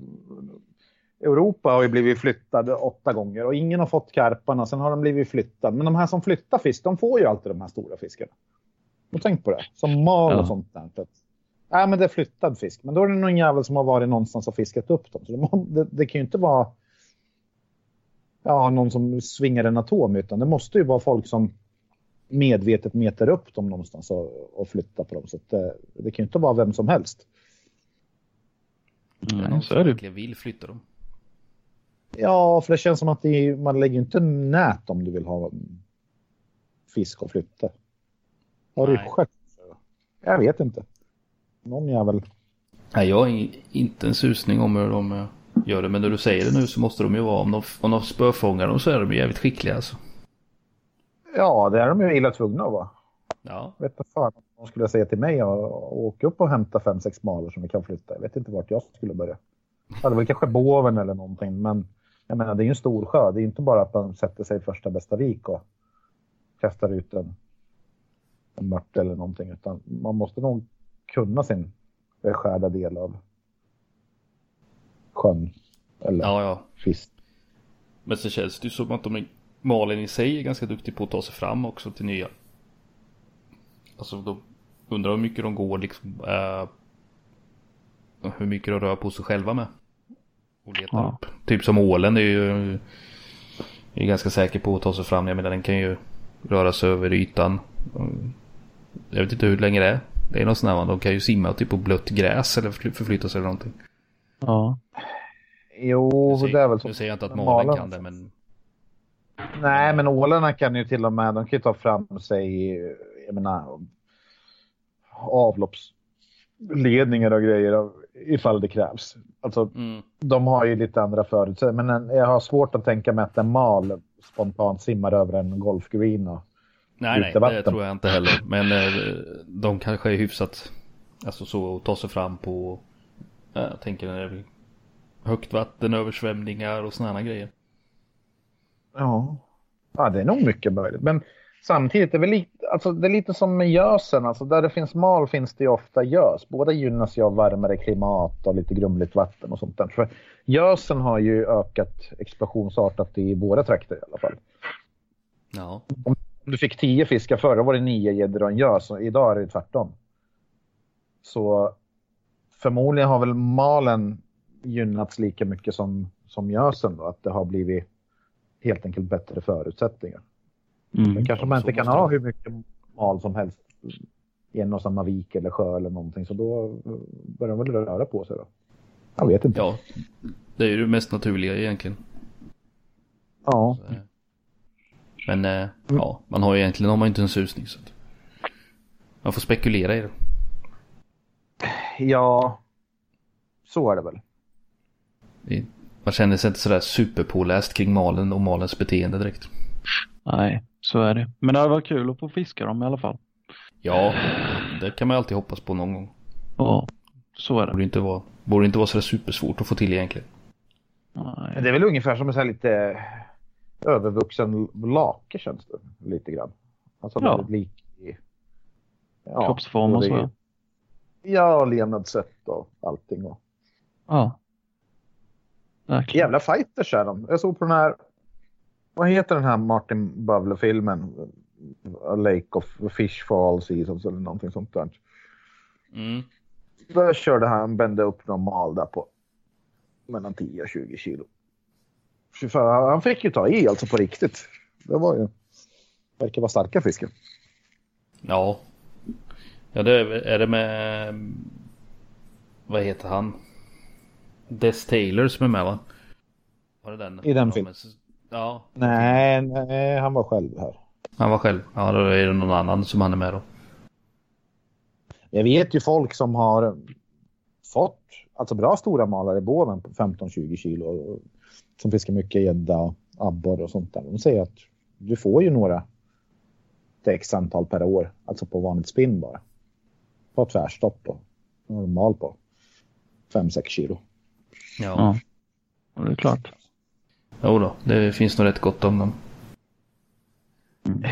Europa har ju blivit flyttad åtta gånger och ingen har fått karparna. Sen har de blivit flyttade. Men de här som flyttar fisk, de får ju alltid de här stora fiskarna. Och tänk på det. Som mal och ja. sånt där. Nej, men det är flyttad fisk. Men då är det någon jävel som har varit någonstans och fiskat upp dem. Så de, det, det, kan ju inte vara ja, någon som svingar en atom. Utan det måste ju vara folk som medvetet meter upp dem någonstans och, och flyttar på dem. Så det, det kan ju inte vara vem som helst. Mm, någon som verkligen vill flytta dem. Ja, för det känns som att det, man lägger inte nät om du vill ha fisk och flytta. Har du skött? Jag vet inte. Någon jävel. Nej, jag har inte en susning om hur de gör det. Men när du säger det nu så måste de ju vara, om de, om de spöfångar dem så är de ju jävligt skickliga alltså. Ja, det är de ju illa tvungna att vara. Ja. Vet du fan om de skulle säga till mig att åka upp och hämta fem, sex maler som vi kan flytta. Jag vet inte vart jag skulle börja. Ja, det var kanske Boven eller någonting, men jag menar, det är ju en stor sjö. Det är inte bara att man sätter sig i första bästa vik och kastar ut en, en mört eller någonting, utan man måste nog kunna sin beskärda del av sjön eller ja, ja. fisk. Men så känns det ju som att de Malin i sig är ganska duktig på att ta sig fram också till nya. Alltså då undrar hur mycket de går liksom. Äh, hur mycket de rör på sig själva med. Och letar ja. upp. Typ som ålen är ju är ganska säker på att ta sig fram. Jag menar den kan ju röra sig över ytan. Jag vet inte hur länge det är. Det är något sånt här, de kan ju simma typ på blött gräs eller förflytta sig eller någonting. Ja. Jo, säger, det är väl så. Nu säger jag inte att malen kan det, men... Nej, men ålarna kan ju till och med, de kan ju ta fram sig, jag menar, avloppsledningar och grejer ifall det krävs. Alltså, mm. de har ju lite andra förutsättningar, men jag har svårt att tänka mig att en mal spontant simmar över en golfgreen och Nej, nej, vatten. det tror jag inte heller. Men eh, de kanske är hyfsat, alltså så, att ta sig fram på, jag tänker när det högt vatten, översvämningar och sådana grejer. Ja. ja, det är nog mycket möjligt. Men samtidigt, är det, lite, alltså, det är lite som med gösen. Alltså, där det finns mal finns det ju ofta gös. Båda gynnas ju av varmare klimat och lite grumligt vatten och sånt där. För gösen har ju ökat explosionsartat i båda trakter i alla fall. Ja. Om du fick tio fiskar förr, då var det nio gäddor och en gös. Och idag är det tvärtom. Så förmodligen har väl malen gynnats lika mycket som, som gösen då. Att det har blivit helt enkelt bättre förutsättningar. Mm. Men kanske man inte kan ha hur mycket mal som helst i en och samma vik eller sjö eller någonting. Så då börjar de väl röra på sig då. Jag vet inte. Ja, det är ju det mest naturliga egentligen. Ja. Så, men eh, mm. ja, man har ju egentligen har man inte en susning. Så man får spekulera i det. Ja, så är det väl. Man känner sig inte sådär superpåläst kring malen och malens beteende direkt. Nej, så är det. Men det hade varit kul att få fiska dem i alla fall. Ja, det kan man alltid hoppas på någon gång. Ja, så är det. Borde inte vara, borde inte vara sådär supersvårt att få till egentligen. Nej. Det är väl ungefär som en sån lite övervuxen lake känns det lite grann. Alltså ja. väldigt lik i ja, kroppsform och så. Ja, levnadssätt och allting. Och... Ja. Verkligen. Jävla fighters är de. Jag såg på den här, vad heter den här Martin Bavle-filmen? Lake of Fish for All Seasons eller någonting sånt där. Mm. Där körde han, bände upp någon mal där på mellan 10 och 20 kilo. Fy fan, han fick ju ta i alltså på riktigt. Det var ju, verkar vara starka fiskar. Ja. Ja, det är, är det med... Vad heter han? Des Taylor som är med va? Var det den? I den filmen? Ja, Nej, nej, han var själv här. han var själv. Ja, då är det någon annan som han är med då. Jag vet ju folk som har fått alltså bra stora malare i båven på 15-20 kilo. och- Som fiskar mycket gädda, abborre och sånt där. De säger att du får ju några till x antal per år. Alltså på vanligt spinn bara. På tvärstopp och normal på 5-6 kilo. Ja. Ja. Ja, det är klart. Jo då, det finns nog rätt gott om dem. Mm.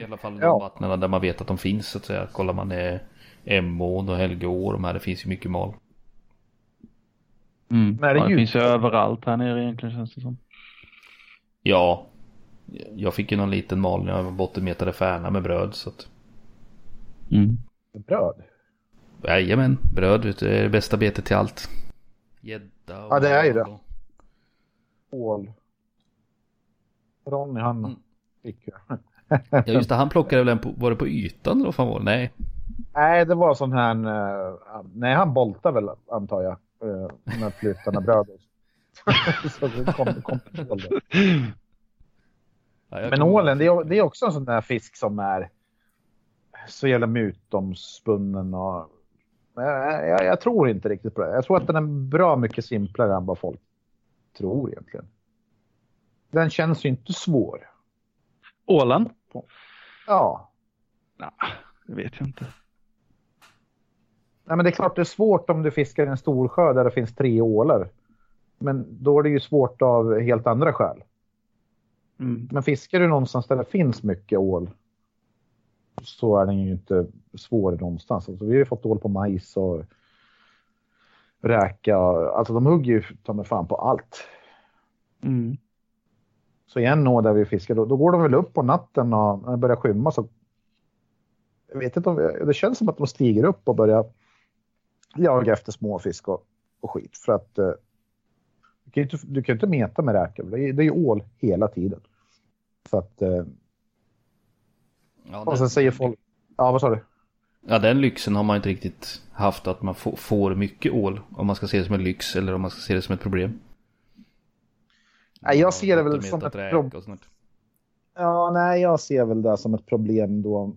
I alla fall de Ja. vattnen där man vet att de finns så att säga. Kollar man i Emån och Helgeå och de här, det finns ju mycket mal. Mm. Men är det ja, det finns ju överallt här nere egentligen känns det som. Ja, jag fick ju någon liten mal när jag bottenmetade Färna med bröd så att. Mm. Bröd. Jajamän, bröd vet du, är det bästa betet till allt. Gädda och Ja, det är ju det. och- Ål. Ronny han Mm. fick ju. Ja just det, han plockade väl en på, var det på ytan eller vad fan var det? Nej. Nej, det var sån här. eh, nej, han boltade väl antar jag. Uh, med flytande bröd. så det kom, kom. Ja, Men ålen, det är, det är också en sån där fisk som är så jävla mytomspunnen och jag, jag, jag tror inte riktigt på det. Jag tror att den är bra mycket simplare än vad folk tror egentligen. Den känns ju inte svår. Ålen? Ja, Nej, det vet jag inte. Nej, men det är klart det är svårt om du fiskar i en stor sjö där det finns tre ålar. Men då är det ju svårt av helt andra skäl. Mm. Men fiskar du någonstans där det finns mycket ål så är den ju inte svår någonstans. Alltså, vi har ju fått ål på majs och räka. Alltså de hugger ju ta mig fan på allt. Mm. Så i en å där vi fiskar, då, då går de väl upp på natten och när det börjar skymma så. Jag vet inte om, det känns som att de stiger upp och börjar jaga efter småfisk och, och skit. För att eh, du kan ju inte, du kan inte meta med räkor. Det är, det är ju ål hela tiden. Så att, eh, Ja, och sen säger folk, ja vad sa du? Ja, den lyxen har man inte riktigt haft att man få, får mycket ål. Om man ska se det som en lyx eller om man ska se det som ett problem. Nej, jag ser det väl som ett räk prob- och sånt. Ja, nej, jag ser väl det som ett problem då.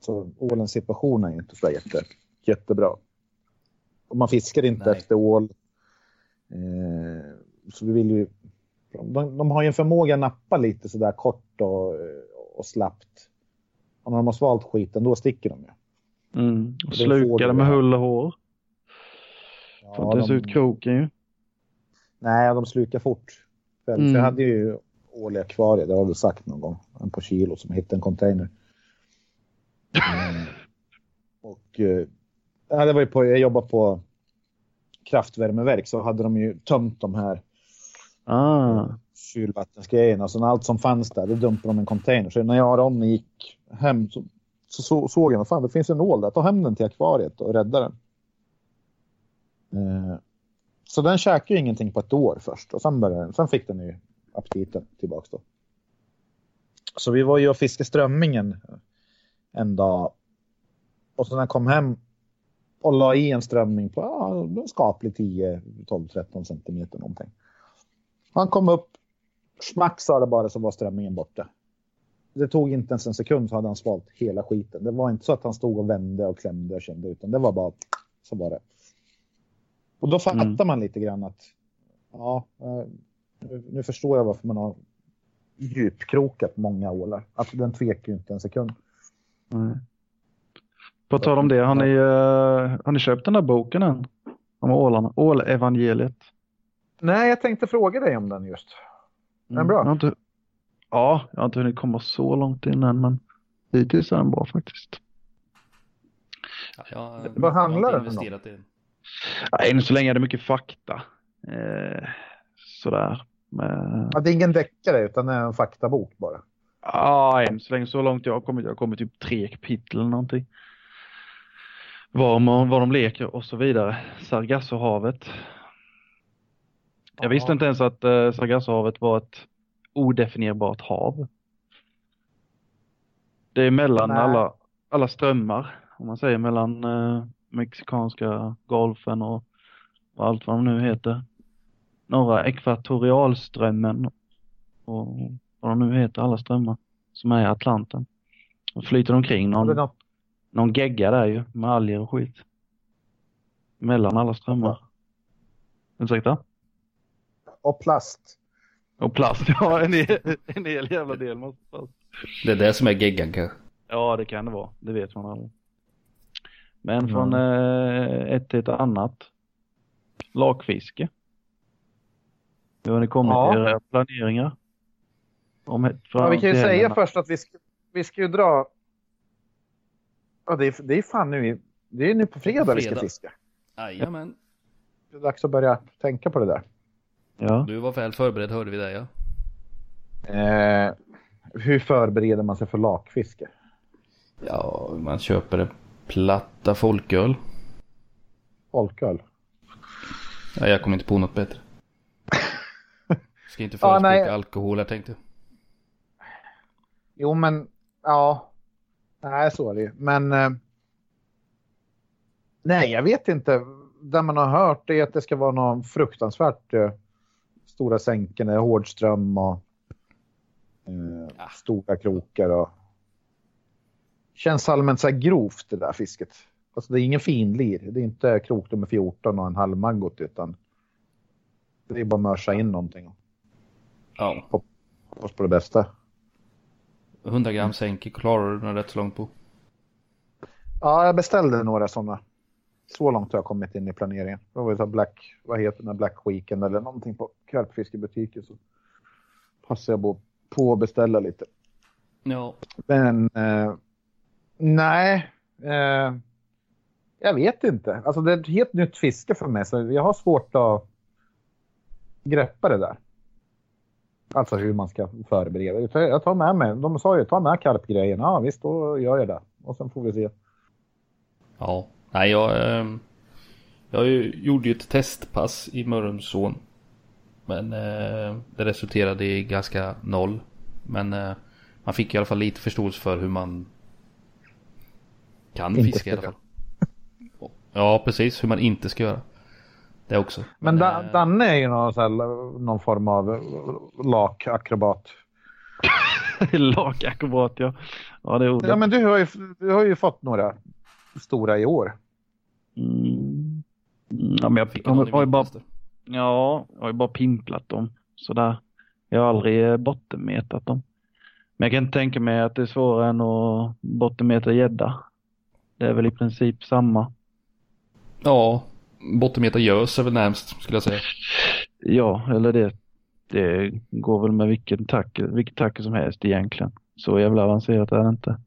Så ålens situation är ju inte så jätte, jättebra. Och man fiskar inte Nej. efter ål. Eh, så vi vill ju. De, de har ju en förmåga att nappa lite så där kort och, och slappt. Och när de har svalt skiten, då sticker de ju. Mm. Och Det sluka får det med ja. hull och hår. Får inte ens de, ut kroken ju. nej, de slukar fort. För Mm. Jag hade ju ål i akvariet, det har du sagt någon gång. En på kilo som hittade en container. Mm. Och eh, ja, det var ju på, jag jobbade på kraftvärmeverk så hade de ju tömt de här Ah. kylvattensgrejerna. Så allt som fanns där, det dumpade de i en container. Så när jag och Ronny gick hem så, så, så såg jag, fan det finns en ål där, ta hem den till akvariet och rädda den. Eh, så den käkade ju ingenting på ett år först och sen, började, sen fick den ju aptiten tillbaks då. Så vi var ju och fiskade strömmingen en dag. Och så när jag kom hem och la i en strömming på ja, en skaplig 10, 12, 13 centimeter någonting. Han kom upp, smack sa det bara så var strömmingen borta. Det tog inte ens en sekund så hade han svalt hela skiten. Det var inte så att han stod och vände och klämde och kände utan det var bara så var det. Och då fattar Mm. man lite grann att ja, eh, nu, förstår jag varför man har djupkrokat många ålar. Att den tvekar ju inte en sekund. Nej. På tal om det, har ni, eh, har ni köpt den där boken än? Om ålarna? Ålevangeliet. Nej, jag tänkte fråga dig om den just. Är den bra? Jag har inte, ja, jag har inte hunnit komma så långt in än, men hittills är den bra faktiskt. Ja, jag, Vad handlar jag den om? Ja, än så länge är det mycket fakta. Eh, sådär. Men, Ja, det är ingen deckare utan en faktabok bara. Ja, än så länge så långt jag har kommit. Jag har kommit typ tre kapitel eller någonting. Var, man, var de leker och så vidare. Sargassohavet. Jag visste inte ens att uh, Sargassohavet var ett odefinierbart hav. Det är mellan Nej. alla, alla strömmar. Om man säger mellan uh, Mexikanska golfen och, och allt vad de nu heter. Norra ekvatorialströmmen och vad de nu heter, alla strömmar som är i Atlanten. Och flyter omkring någon, någon gegga där ju med alger och skit. Mellan alla strömmar. Ursäkta? och plast. Och plast, ja en hel, en hel jävla del måste plast. Det är det som är geggan kanske. Ja det kan det vara, det vet man aldrig. Men Mm. från eh, ett till ett annat. Lakfiske. Hur har ni kommit Ja. till era planeringar? Om ett, Ja, vi kan ju säga först att vi ska, vi ska ju dra... Ja, det, är, det är fan nu, i- det är nu på fredag, vi ska fredag. fiska. Jajamän. Det är dags att börja tänka på det där. Ja. Du var väl förberedd hörde vi det ja. Eh, hur förbereder man sig för lakfiske? Ja, man köper en platta folköl. Folköl? Ja, jag kommer inte på något bättre. Ska inte Ja, förespråka nej. alkohol jag tänkte. Jo, men ja. Nej, så är det ju. Men. Eh, nej, jag vet inte. Det man har hört är att det ska vara någon fruktansvärt eh, stora sänken, eh, hårdström och eh, Ja. stora krokar och. Känns allmänt så här grovt det där fisket. Alltså det är ingen finlir. Det är inte krok nummer 14 och en halv maggot utan. Det är bara att mörsa in någonting. Ja. Hoppas på det bästa. 100 gram sänke klarar du den rätt så långt på. Ja, jag beställde några sådana. Så långt har jag kommit in i planeringen. Det var så Black, vad heter det, Black Weekend eller någonting på karpfiskebutiken så passade jag på, på att beställa lite. Ja. Men eh, nej, eh, jag vet inte. Alltså det är ett helt nytt fiske för mig så jag har svårt att greppa det där. Alltså hur man ska förbereda. Jag tar med mig, de sa ju ta med karpgrejen. Ja visst, då gör jag det. Och sen får vi se. Ja. Nej, jag... Ehm, jag gjorde ju ett testpass i Mörrumsån. Men ehm, det resulterade i ganska noll. Men eh, man fick i alla fall lite förståelse för hur man kan Inte fiska i alla fall. Ja, precis. Hur man inte ska göra. Det också. Men da, eh, Danne är ju någon, här, någon form av lakakrobat. Lakakrobat ja. Ja det är ordet. Ja, men du har, ju, du har ju fått några stora i år. Mm. Ja, men jag, jag, någon i har ju bara, ja, jag har ju bara pimplat dem sådär. Jag har aldrig eh, bottenmetat dem. Men jag kan inte tänka mig att det är svårare än att bottenmeta gädda. Det är väl i princip samma. Ja, bottenmeter görs är väl närmst skulle jag säga. Ja, eller det, det går väl med vilken tack, vilket tack som helst egentligen. Så jävla avancerat är det inte.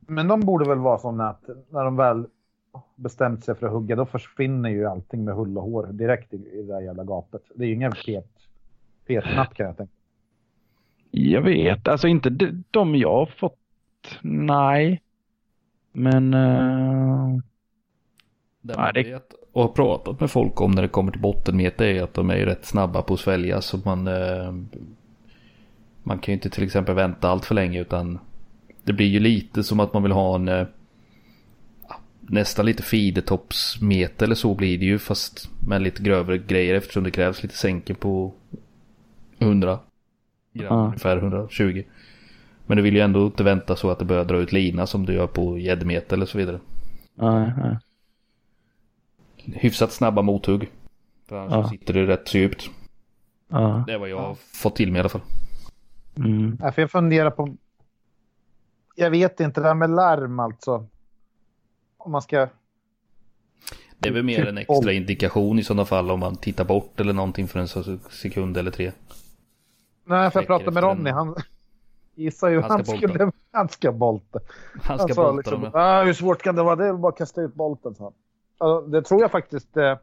Men de borde väl vara sådana att när de väl bestämt sig för att hugga då försvinner ju allting med hull och hår direkt i, i det där jävla gapet. Det är ju ingen fet, fet natt kan jag tänka. Jag vet, alltså inte de, de jag har fått, nej. Men eh, Det man det- vet och har pratat med folk om när det kommer till bottenmeter är att de är ju rätt snabba på att svälja så man eh, Man kan ju inte till exempel vänta allt för länge utan Det blir ju lite som att man vill ha en ja, Nästan lite feedertoppsmeter eller så blir det ju fast med lite grövre grejer eftersom det krävs lite sänken på 100 gram, Ja. ungefär 120 Men du vill ju ändå inte vänta så att det börjar dra ut lina som du gör på gäddmeter eller så vidare nej, nej. hyfsat snabba mothugg. För annars Ja. så sitter det rätt så djupt. Ja. Det är vad jag har fått till mig i alla fall. Mm. Nej, för jag funderar på... Jag vet inte, det här med larm alltså. Om man ska... Det är väl mer en extra indikation i sådana fall om man tittar bort eller någonting för en sekund eller tre. Nej, för jag pratade med Ronny. Han gissar ju Han ska han bolta. skulle... Han ska bolta. Han ska Han sa bolta liksom, dem. ah, hur svårt kan det vara? Det är bara att kasta ut bolten. Så. Alltså, det tror jag faktiskt eh,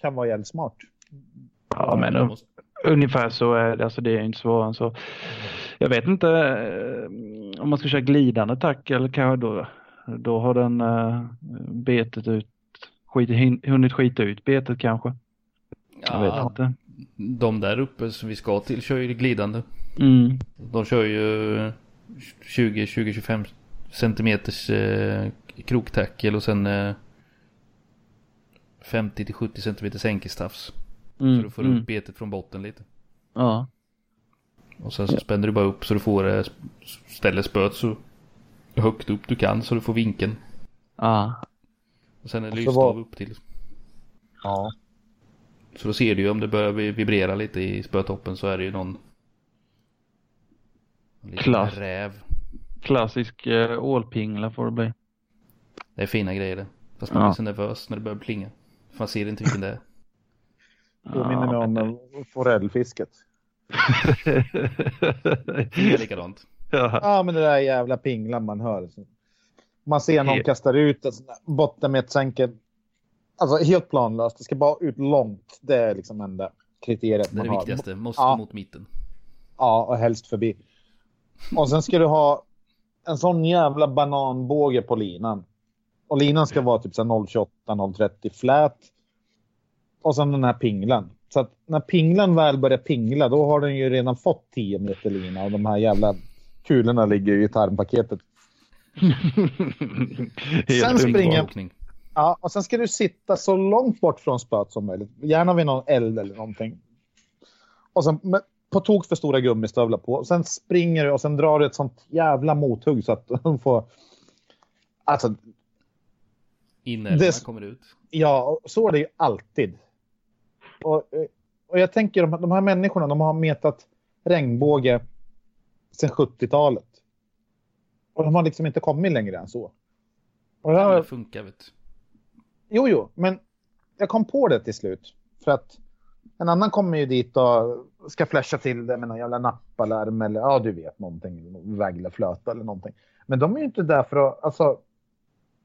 kan vara jävligt smart. Ja, men måste- Ungefär så är det. Alltså det är inte svårare än så. Jag vet inte eh, om man ska köra glidande tack eller kanske då, då har den eh, betet ut, skit, hin- hunnit skita ut betet kanske. Jag vet Ja, inte. de där uppe som vi ska till kör ju glidande. Mm. De kör ju 20-25 centimeters eh, kroktackel och sen eh, 50 till 70 centimeters enkestafs. Mm. Så du får mm. upp betet från botten lite. Ja. Och sen så spänner du bara upp så du får eh, ställer spöet så högt upp du kan så du får vinkeln. Ja. Och sen en Och så lysstav var- upp till. Ja. Så då ser du ju om det börjar vi- vibrera lite i spötoppen så är det ju någon Klass. räv. Klassisk eh, ålpingla får det bli. Det är fina grejer det. Fast man Ja. blir så nervös när det börjar plinga. För man ser inte vilken det är. Påminner mig om eh, forellfisket. Det är likadant. ja. Ja, men det där jävla pinglan man hör. Man ser någon kastar ut en botten med ett sänke. Alltså helt planlöst. Det ska bara ut långt. Det är liksom enda kriteriet Det är man det har. viktigaste. Måste Ja. mot mitten. Ja, och helst förbi. Och sen ska du ha en sån jävla bananbåge på linan. Och linan ska vara typ så här 0,28, 0,30 flät. Och sen den här pinglan. Så att när pinglan väl börjar pingla, då har den ju redan fått 10 meter lina. Och de här jävla kulorna ligger ju i tarmpaketet. Sen springer-. Ja, och sen ska du sitta så långt bort från spöet som möjligt. Gärna vid någon eld eller någonting. Och sen på tok för stora gummistövlar på. Sen springer du och sen drar du ett sånt jävla mothugg så att de får... Alltså, Inälvorna Det- kommer ut. ja, så är det ju alltid. Och, eh, och jag tänker de, de här människorna, de har metat regnbåge sedan 70-talet. Och de har liksom inte kommit längre än så. Och jag, Det funkar vet du. Jo, jo, men jag kom på det till slut. För att en annan kommer ju dit och ska flasha till det med någon jävla nappalarm eller ja, du vet någonting, vägla flöta eller någonting. Men de är ju inte där för att, alltså.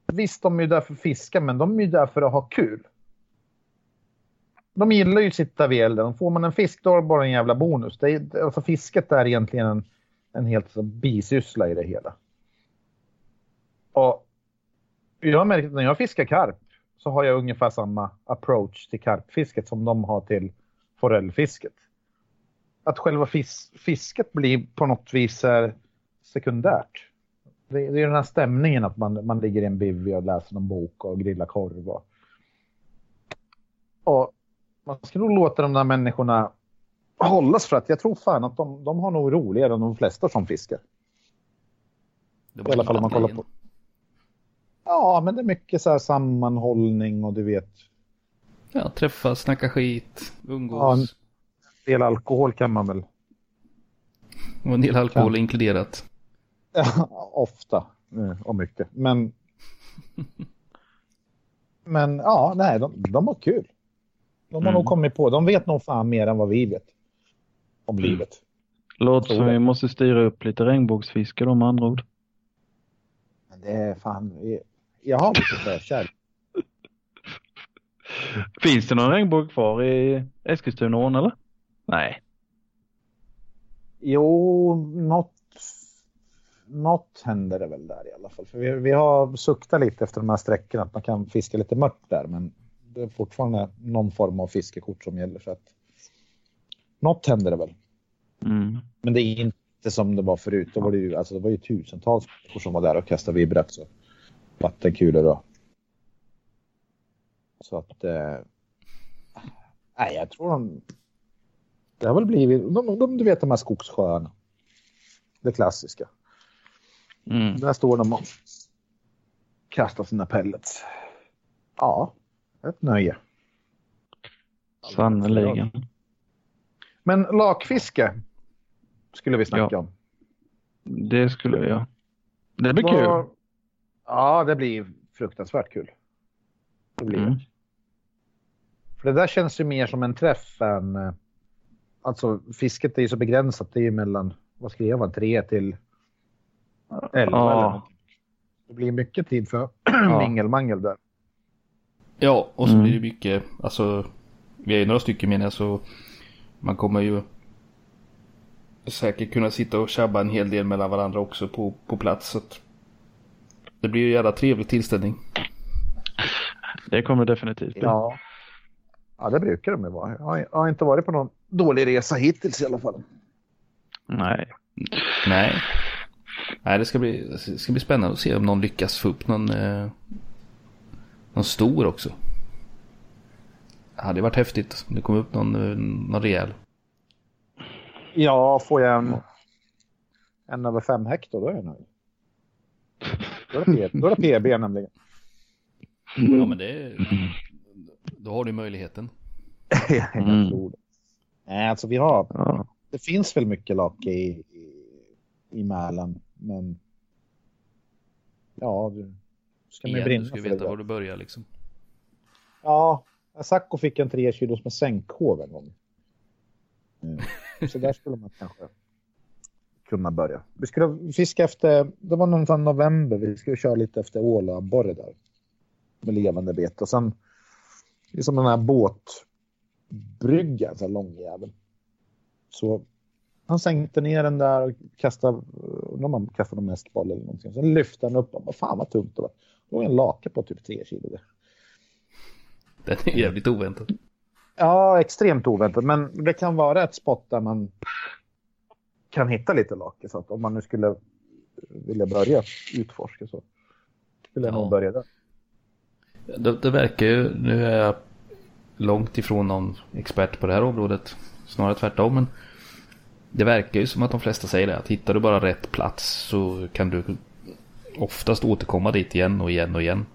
Visst, de är ju där för att fiska, men de är ju där för att ha kul. De gillar ju att sitta vid elden. Får man en fisk, då är det bara en jävla bonus. Det är, alltså fisket är egentligen en, en helt så, bisyssla i det hela. Och jag har märkt att när jag fiskar karp så har jag ungefär samma approach till karpfisket som de har till forellfisket. Att själva fis fisket blir på något vis är sekundärt. Det, det är den här stämningen att man, man ligger i en bivy och läser någon bok och grillar korv. Och, och man ska nog låta de där människorna hållas för att jag tror fan att de, de har nog roligare än de flesta som fiskar. Det I alla fall om man kollar på. Ja, men det är mycket så här sammanhållning och du vet. Ja, träffas, snacka skit, umgås. Ja, en- Del alkohol kan man väl. Och en del alkohol Kan. inkluderat. Ja, ofta eh, och mycket. Men. Men ja, nej, de, de har kul. De har Mm. nog kommit på. De vet nog fan mer än vad vi vet. Om Mm. livet. Låter som vi måste styra upp lite regnbågsfiske då med andra ord. Men det är fan. Jag har lite förkärlek. Finns det någon regnbåge kvar i Eskilstunaån eller? Nej. Jo, något. Något händer det väl där i alla fall. För vi, vi har suktat lite efter de här sträckorna att man kan fiska lite mört där. Men det är fortfarande någon form av fiskekort som gäller. Så att något händer det väl. Mm. Men det är inte som det var förut. Då var det, ju, alltså det var ju tusentals människor som var där och kastade vibrax och vattenkulor. Och... Så att... Eh... Nej, jag tror de... Det har väl blivit... De, de, du vet de här skogssjöarna. Det klassiska. Mm. Där står de och kastar sina pellets. Ja, ett nöje. Sannerligen. Men lakfiske skulle vi snacka Ja. om. Det skulle jag. Det blir Vad- kul. Ja, det blir fruktansvärt kul. Det blir. Mm. För det där känns ju mer som en träff än... eh, Alltså fisket är ju så begränsat. Det är ju mellan, vad skrev man, tre till elva Ja. Det blir mycket tid för Ja. mingelmangel där. Ja, och så Mm. blir det mycket, alltså, vi är ju några stycken menar jag så man kommer ju säkert kunna sitta och tjabba en hel del mellan varandra också på, på plats. Så att det blir ju en jävla trevlig tillställning. Det kommer definitivt bli. Ja. Ja, det brukar de ju vara. Jag har, inte varit på någon dålig resa hittills i alla fall. Nej. Nej. Nej, det ska bli, det ska bli spännande att se om någon lyckas få upp någon, eh, någon stor också. Det hade varit häftigt om det kom upp någon, eh, någon rejäl. Ja, får jag en, en över fem hektar då är jag nöjd. Då är det, P, då är det PB nämligen. Ja, men det Då har du möjligheten. jag Mm. tror det. Nej, alltså vi har, Ja. det finns väl mycket lake i, i, i Mälaren, men ja, du ska man brinna du ska för veta det. var du börjar liksom. Ja, Sacco fick en 3 kilos med sänkhov en gång. Mm. Så där skulle man kanske kunna börja. Vi skulle fiska efter, det var någon november, vi skulle köra lite efter ålabborre där. Med levande bete. Och sen, det är som den här båtbryggan, så här lång jävel. Så han sänkte ner den där och kastade, undrar om han kastade någon mäskboll eller någonting. Sen lyfte han upp och bara, fan vad tungt det var. Det var en lake på typ 3 kilo. där. Den är jävligt oväntad. Ja, extremt oväntat. Men det kan vara ett spot där man kan hitta lite lake. Så att om man nu skulle vilja börja utforska så skulle jag Ja. nog börja där. Det, det verkar ju, nu är jag långt ifrån någon expert på det här området. Snarare tvärtom. Men det verkar ju som att de flesta säger det. Att hittar du bara rätt plats så kan du oftast återkomma dit igen och igen och igen.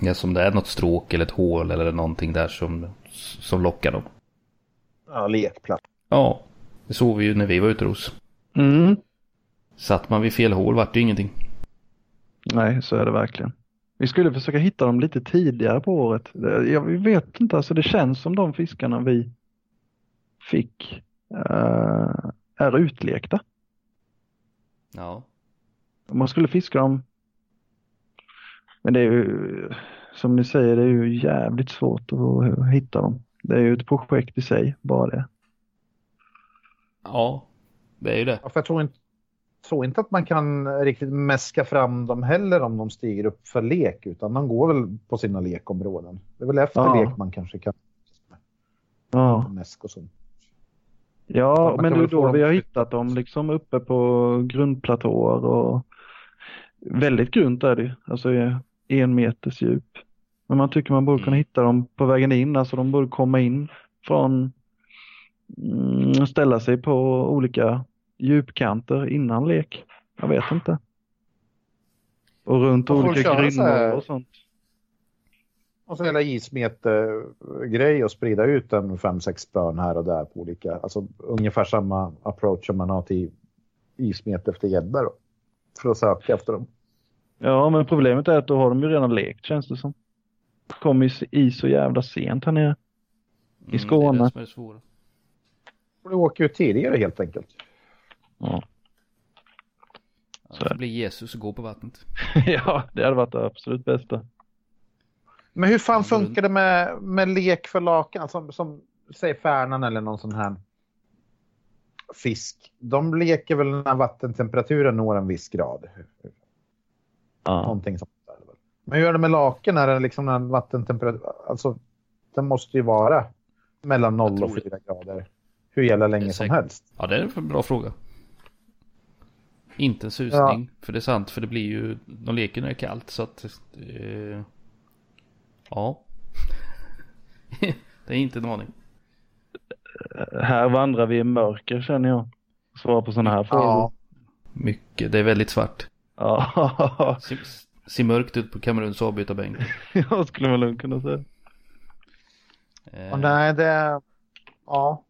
Ja, som det är något stråk eller ett hål eller någonting där som, som lockar dem. Ja, lekplats. Ja, det såg vi ju när vi var ute hos. Mm. Satt man vid fel hål vart det ju ingenting. Nej, så är det verkligen. Vi skulle försöka hitta dem lite tidigare på året. Jag vet inte, alltså det känns som de fiskarna vi fick eh, är utlekta. Ja. Man skulle fiska dem. Men det är ju, som ni säger, det är ju jävligt svårt att hitta dem. Det är ju ett projekt i sig, bara det. Ja, det är ju det. Ja, för jag tror inte, tror inte att man kan riktigt mäska fram dem heller om de stiger upp för lek. Utan de går väl på sina lekområden. Det är väl efter Ja. lek man kanske kan Ja, mäsk och sånt. ja man men det är då vi har hittat dem liksom uppe på grundplatåer och väldigt grunt är det. Alltså en meters djup. Men man tycker man borde kunna Mm. hitta dem på vägen in. Alltså de borde komma in från mm, ställa sig på olika djupkanter innan lek. Jag vet inte. Och runt får olika grynnor och sånt. Och så hela ismete-grej och sprida ut en fem sex spön här och där på olika, alltså ungefär samma approach som man har till ismete efter gädda då. För att söka efter dem. Ja, men problemet är att då har de ju redan lekt känns det som. Kom i, så jävla sent här nere. I Skåne. Mm, det är det som är. Och du åker ju tidigare helt enkelt. Ja. Så det är får bli Jesus och gå på vattnet. ja, det hade varit det absolut bästa. Men hur fan funkar det med, med lek för lakan? Som, som säg färnan eller någon sån här fisk. De leker väl när vattentemperaturen når en viss grad. Ja. Någonting sånt där. Men hur är det med laken? Är det liksom en vattentemperatur? Alltså, den måste ju vara mellan 0 och tror det. 4 grader. Hur gäller länge som helst. Ja, det är en bra fråga. Inte en susning, för det är sant, för det blir ju, de leker när det är kallt så att, eh, ja. det är inte en aning. Här vandrar vi i mörker känner jag. Svara på sådana här frågor. Ja. Mycket, det är väldigt svart. Ja, Ser, ser mörkt ut på Kameruns avbytarbänk. jag skulle man lugnt kunna säga. Eh, nej, det... Ja.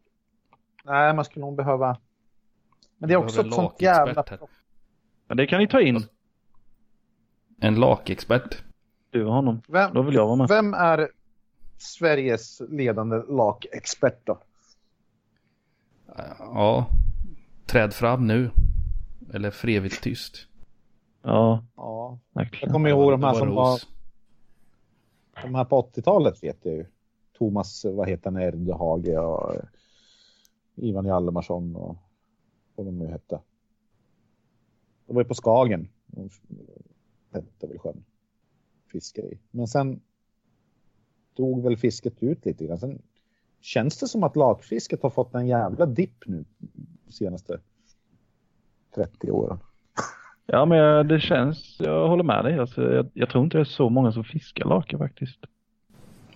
Nej, man skulle nog behöva... Men det är också ett sånt jävla... här. Men det kan ni ta in. En lakexpert. Du och honom. Vem, Då vill jag vara med. vem är Sveriges ledande lakexpert då? Ja, träd fram nu. Eller för evigt tyst. Ja, Ja, jag kommer ihåg de här som var... De här på 80-talet vet jag ju. Thomas, vad heter han, Erdhage och... Ivan Hjalmarsson och vad de nu hette. Det var ju på Skagen. De hette väl sjön. Fiskade i. Men sen dog väl fisket ut lite grann. Sen känns det som att lakfisket har fått en jävla dipp nu de senaste 30 åren. Ja, men det känns, jag håller med dig. Alltså, jag, jag tror inte det är så många som fiskar lake faktiskt.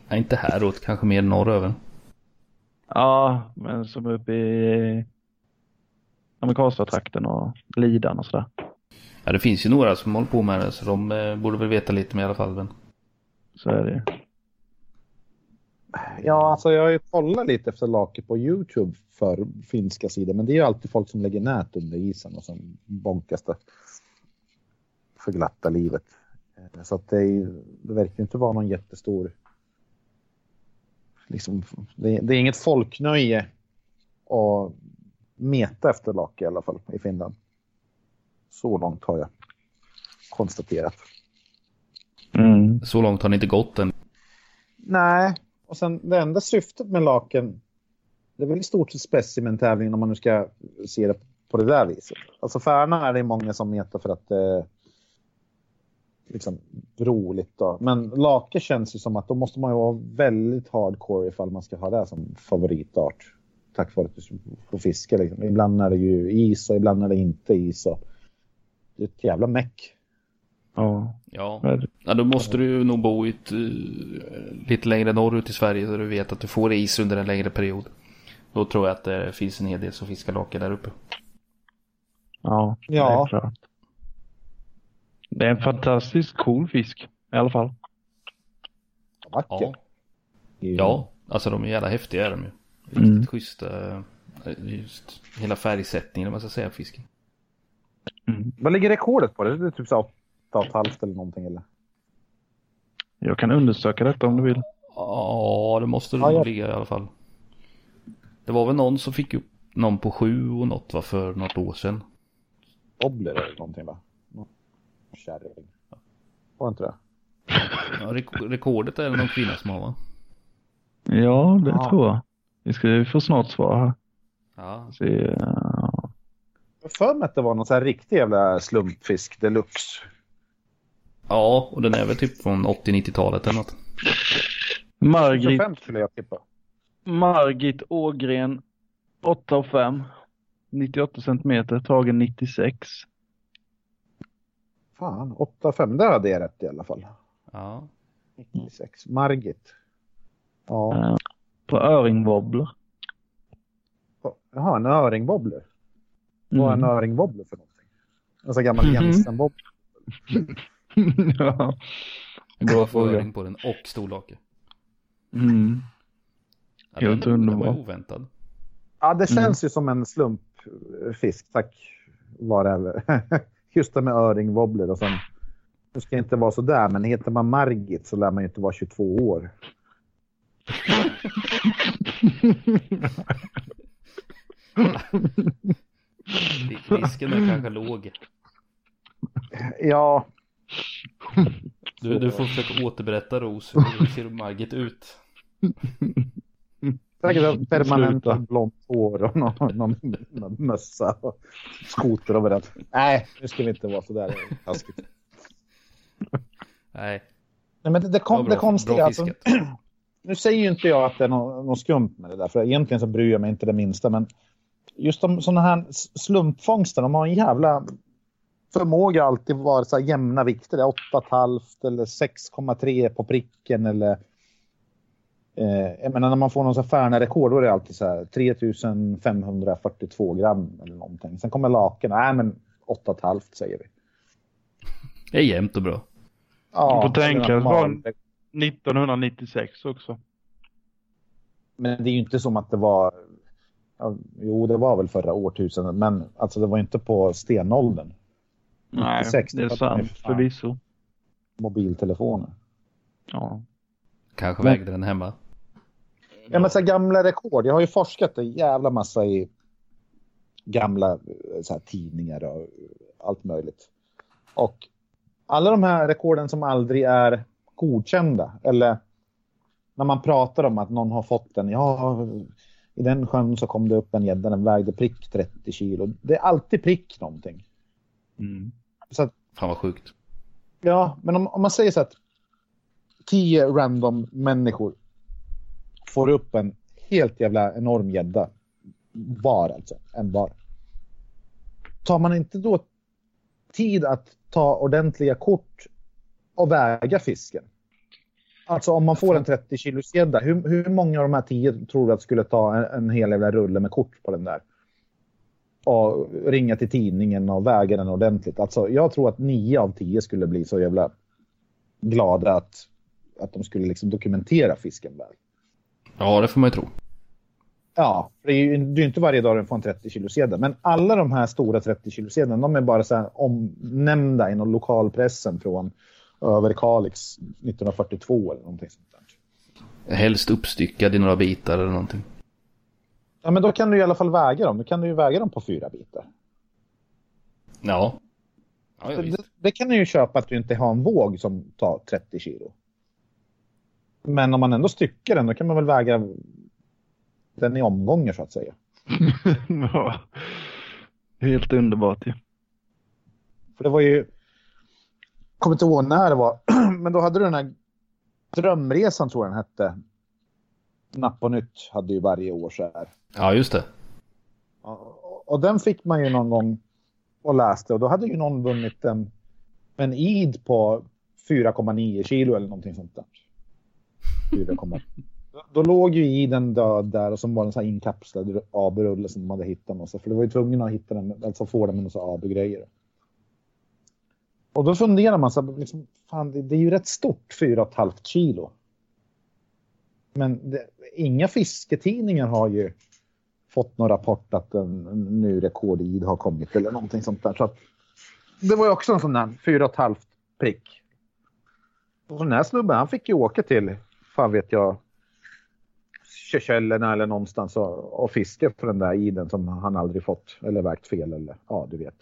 Nej, inte häråt, kanske mer norröver. Ja, men som uppe i Amerikanska-trakten och Lidan och sådär. Ja, det finns ju några som håller på med det, så de eh, borde väl veta lite mer i alla fall. Men... Så är det. Ja, alltså jag har ju kollat lite efter lake på Youtube för finska sidor, men det är ju alltid folk som lägger nät under isen och som bonkas det för glatta livet. Eh, Så att det, är, ju- det verkar inte vara någon jättestor... Liksom, det, det är inget folknöje att meta efter lake i alla fall i Finland. Så långt har jag konstaterat. Mm. Så långt har ni inte gått än. Nej, och sen det enda syftet med laken, det är väl i stort sett specimentävlingen om man nu ska se det på det där viset. Alltså Färna är det många som metar för att det är liksom roligt då. Men lake känns ju som att då måste man ju vara väldigt hardcore ifall man ska ha det som favoritart. Tack vare att du får fiska liksom. Ibland är det ju is och ibland är det inte is. Och det är ett jävla meck. Ja, Ja. är det? ja, då måste du nog bo i ett, eh, lite längre norrut i Sverige så du vet att du får is under en längre period. Då tror jag att det finns en hel del som fiskar lake där uppe. ja, det Ja. är klart. Det är en fantastiskt cool fisk i alla fall. Vacker. Ja, ja alltså de är jävla häftiga är de ju. Riktigt Mm. schyssta. eh, Just hela färgsättningen om man ska säga på fisken. Mm. Vad ligger rekordet på det? Det är typ så här åtta och ett halvt eller någonting eller? Jag kan undersöka detta om du vill. Ja, det måste det Ja, nog ja. ligga i alla fall. Det var väl någon som fick upp någon på sju och något var för något år sedan. Obler eller någonting va? Kärring. Var inte det? Ja, rek- rekordet är det någon kvinna som har va? Ja, det Ja. tror jag. Vi ska vi får snart svar här. Ja. Se, ja. Jag för mig att det var någon så här riktig jävla slumpfisk deluxe. Ja, och den är väl typ från 80-90-talet eller något. Margit, 25 skulle jag tippa. Margit Ågren 8 och 5. 98 centimeter, tagen 96. Fan, 8-5. Där hade jag rätt i alla fall. Ja. 96. Margit. Ja. På öringwobbler. Jaha, en öringwobbler. Vad är en Mm. öringwobbler för någonting? Sån gammal Mhm. Jensen-wobbler. ja. Bra fråga. föring på den och storlake. Mm. Ja, Helt den, den var oväntad. Ja, det Mm. känns ju som en slumpfisk. Tack vare Just det med öringwobbler och sen. Det ska inte vara så där, men heter man Margit så lär man ju inte vara 22 år. Risken är kanske låg. Ja, Du, du får försöka återberätta Ros. Hur ser Margit ut? säkert permanent Sluta. blont hår och någon, någon, någon mössa och skoter överallt. Nej, nu ska vi inte vara så där taskigt. Nej, Nej, men det, det, kom, var det konstiga, alltså. Nu säger ju inte jag att det är något, något skumt med det där, för egentligen så bryr jag mig inte det minsta, men just de sådana här slumpfångster, de har en jävla förmåga alltid vara så här jämna vikter, det är 8,5 eller 6,3 på pricken eller eh, jag menar när man får någon så här Färna-rekord då är det alltid så här 3542 gram eller någonting. Sen kommer laken, nej men 8,5 säger vi. Det är jämnt och bra. Ja, Du får tänka, det är normal- från- 1996 också. Men det är ju inte som att det var... Ja, jo, det var väl förra årtusendet, men alltså det var inte på stenåldern. Nej, 96, det är sant förvisso. Mobiltelefoner. Ja. Kanske Men- vägde den hemma. Ja, men så gamla rekord. Jag har ju forskat en jävla massa i gamla eh, så här, tidningar och allt möjligt. Och alla de här rekorden som aldrig är godkända eller när man pratar om att någon har fått den. Ja, i den sjön så kom det upp en gädda, den vägde prick 30 kilo. Det är alltid prick någonting. Mm. Så att, Fan vad sjukt. ja, men om, om man säger så att tio random människor får upp en helt jävla enorm gädda var alltså, en var. Tar man inte då tid att ta ordentliga kort och väga fisken? Alltså om man får en 30 kilos gädda, hur, hur många av de här tio tror du att skulle ta en, en hel jävla rulle med kort på den där? Och ringa till tidningen och väga den ordentligt. Alltså jag tror att nio av tio skulle bli så jävla glada att, att de skulle liksom dokumentera fisken väl. Ja, det får man ju tro. Ja, det är ju det är inte varje dag den får en 30 kilo sedel. Men alla de här stora 30 kilo sedeln, de är bara så här omnämnda inom lokalpressen från Överkalix 1942 eller någonting sånt där. Helst uppstyckad i några bitar eller någonting. Ja, men då kan du i alla fall väga dem. Då kan du ju väga dem på fyra bitar. Ja. Ja, ja det, det kan du ju köpa att du inte har en våg som tar 30 kilo. Men om man ändå styckar den, då kan man väl väga den i omgångar så att säga. ja. Helt underbart ju. För det var ju, kommer inte ihåg när det var, men då hade du den här drömresan tror jag den hette. Napp och nytt hade ju varje år så här. Ja, just det. Och, och den fick man ju någon gång och läste och då hade ju någon vunnit en, en id på 4,9 kilo eller någonting sånt där. 4, då, låg ju iden död där och så var den så här inkapslad aburulle som de hade hittat. Och så, för det var ju tvungen att hitta den, alltså få den med några abugrejer. Och då funderar man så liksom, fan det, det är ju rätt stort, 4,5 kilo. Men det, inga fisketidningar har ju fått någon rapport att en, en ny rekordid har kommit eller någonting sånt där. Så att, det var ju också en sån där 4,5 prick. Och den här snubben han fick ju åka till, fan vet jag, Seychellerna eller någonstans och, och fiska på den där iden som han aldrig fått eller vägt fel eller ja du vet.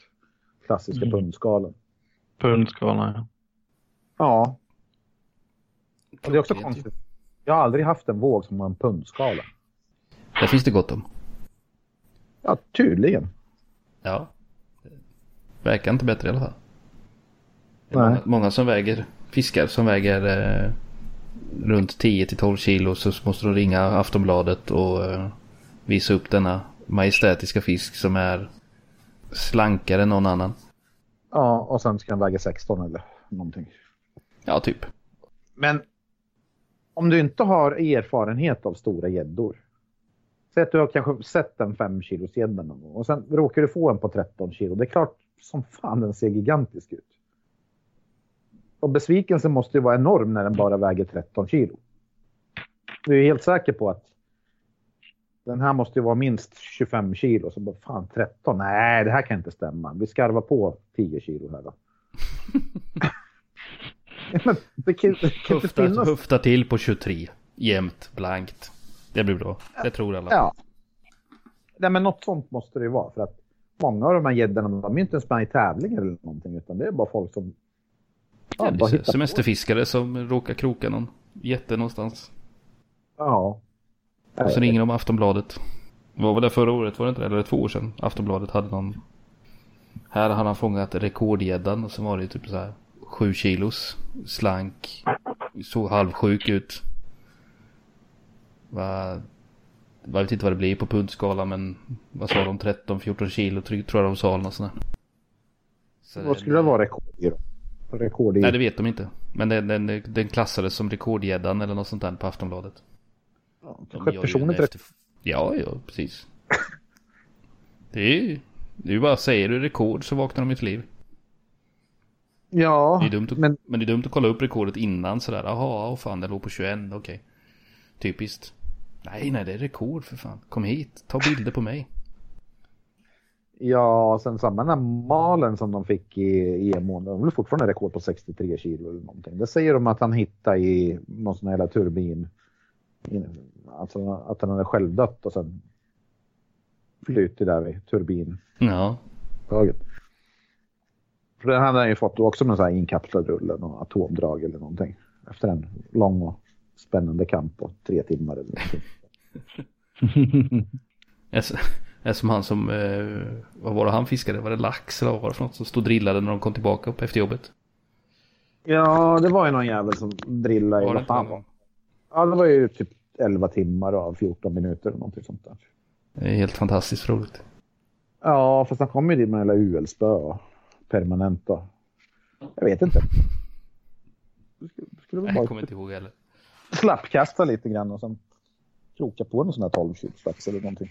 Klassiska Mm. pundskalen. Pundskalan ja. Ja. Och det är också konstigt. Jag har aldrig haft en våg som har en pundskala. Där finns det gott om. Ja, tydligen. Ja. Verkar inte bättre i alla fall. Det är Nej. många, många som väger fiskar som väger eh, runt 10 till 12 kilo så måste de ringa Aftonbladet och eh, visa upp denna majestätiska fisk som är slankare än någon annan. Ja, och sen ska den väga 16 eller någonting. Ja, typ. Men om du inte har erfarenhet av stora gäddor. Säg att du har kanske sett en 5 kilos gädda någon gång och sen råkar du få en på 13 kilo. Det är klart som fan den ser gigantisk ut. Och besvikelsen måste ju vara enorm när den bara väger 13 kilo. Du är helt säker på att den här måste ju vara minst 25 kilo. Så bara, fan 13? Nej, det här kan inte stämma. Vi skarvar på 10 kilo här då. Men det kan, det kan inte Höftar, finnas... höftar till på 23. Jämnt, blankt. Det blir bra. Det tror alla. Ja. Nej, men något sånt måste det ju vara. För att många av de här gäddorna, de är ju inte ens med i tävlingar eller någonting. Utan det är bara folk som... Ja, det är bara se- hittar på. semesterfiskare som råkar kroka någon jätte någonstans. Ja. Och så ringer de Aftonbladet. Vad var det förra året? Var det inte? Eller två år sedan? Aftonbladet hade någon. Här hade han fångat rekordgäddan och så var det typ så här. Sju kilos. Slank. Såg halvsjuk ut. Va, jag vet inte vad det blir på pundskala men vad sa de? 13-14 kilo tror tror jag de sa eller något sånt där. Så Vad skulle det vara rekord i då? Rekord i... Nej det vet de inte. Men den, den, den klassades som rekordgäddan eller något sånt där på Aftonbladet. Ja, De kanske gör ju personer en 30... efter- Ja, ja, precis. Det är ju... Det är ju bara, säger du rekord så vaknar de i ett liv. Ja, Det är dumt att, men men... det är dumt att kolla upp rekordet innan sådär. Jaha, åh fan det låg på 21, okej. Typiskt. Nej, nej, det är rekord för fan. Kom hit, ta bilder på mig. ja, sen samma den här malen som de fick i EMO, de har fortfarande rekord på 63 kilo eller någonting. Det säger de att han hittade i någon sån här jävla turbin. Alltså att han hade självdött och sen flyttit där vid turbinhögen. Ja, För den hade han ju fått också med så här inkapslad rulle och atomdrag eller någonting. Efter en lång och spännande kamp på tre timmar eller någonting. är, som han som, eh, vad var det han fiskade? Var det lax eller vad var det för något som stod och drillade när de kom tillbaka på efter jobbet? Ja, det var ju någon jävel som drillade i Var det vad någon? var. Ja, det var ju typ 11 timmar av 14 minuter eller någonting sånt där. Det är helt fantastiskt roligt. Ja, fast han kom ju dit med hela UL-spö och permanenta. Jag vet inte. Skulle, skulle jag kommer inte ihåg heller. slappkasta lite grann och sen kroka på en sån här 12 kilo lax eller någonting.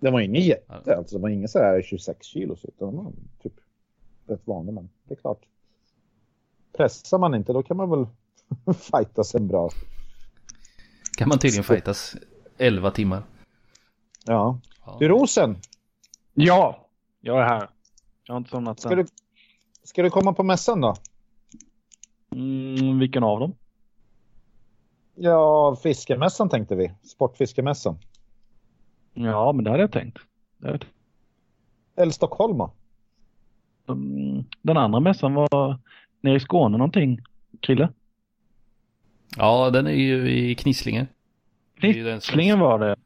Det var ingen jätte, alltså det var ingen så här 26 kilos utan det var typ rätt vanlig men det är klart. Pressar man inte då kan man väl fightas en bra. Kan man tydligen fightas 11 timmar. Ja. Du Rosen, Ja, jag är här. Jag har inte somnat ska än. du, ska du komma på mässan då? Mm, vilken av dem? Ja, fiskemässan tänkte vi. Sportfiskemässan. Ja, men det hade jag tänkt. Det hade. Eller Stockholm? Mm, Den andra mässan var nere i Skåne någonting. Krille? Ja, den är ju i Knislinge. Knisslingen var det.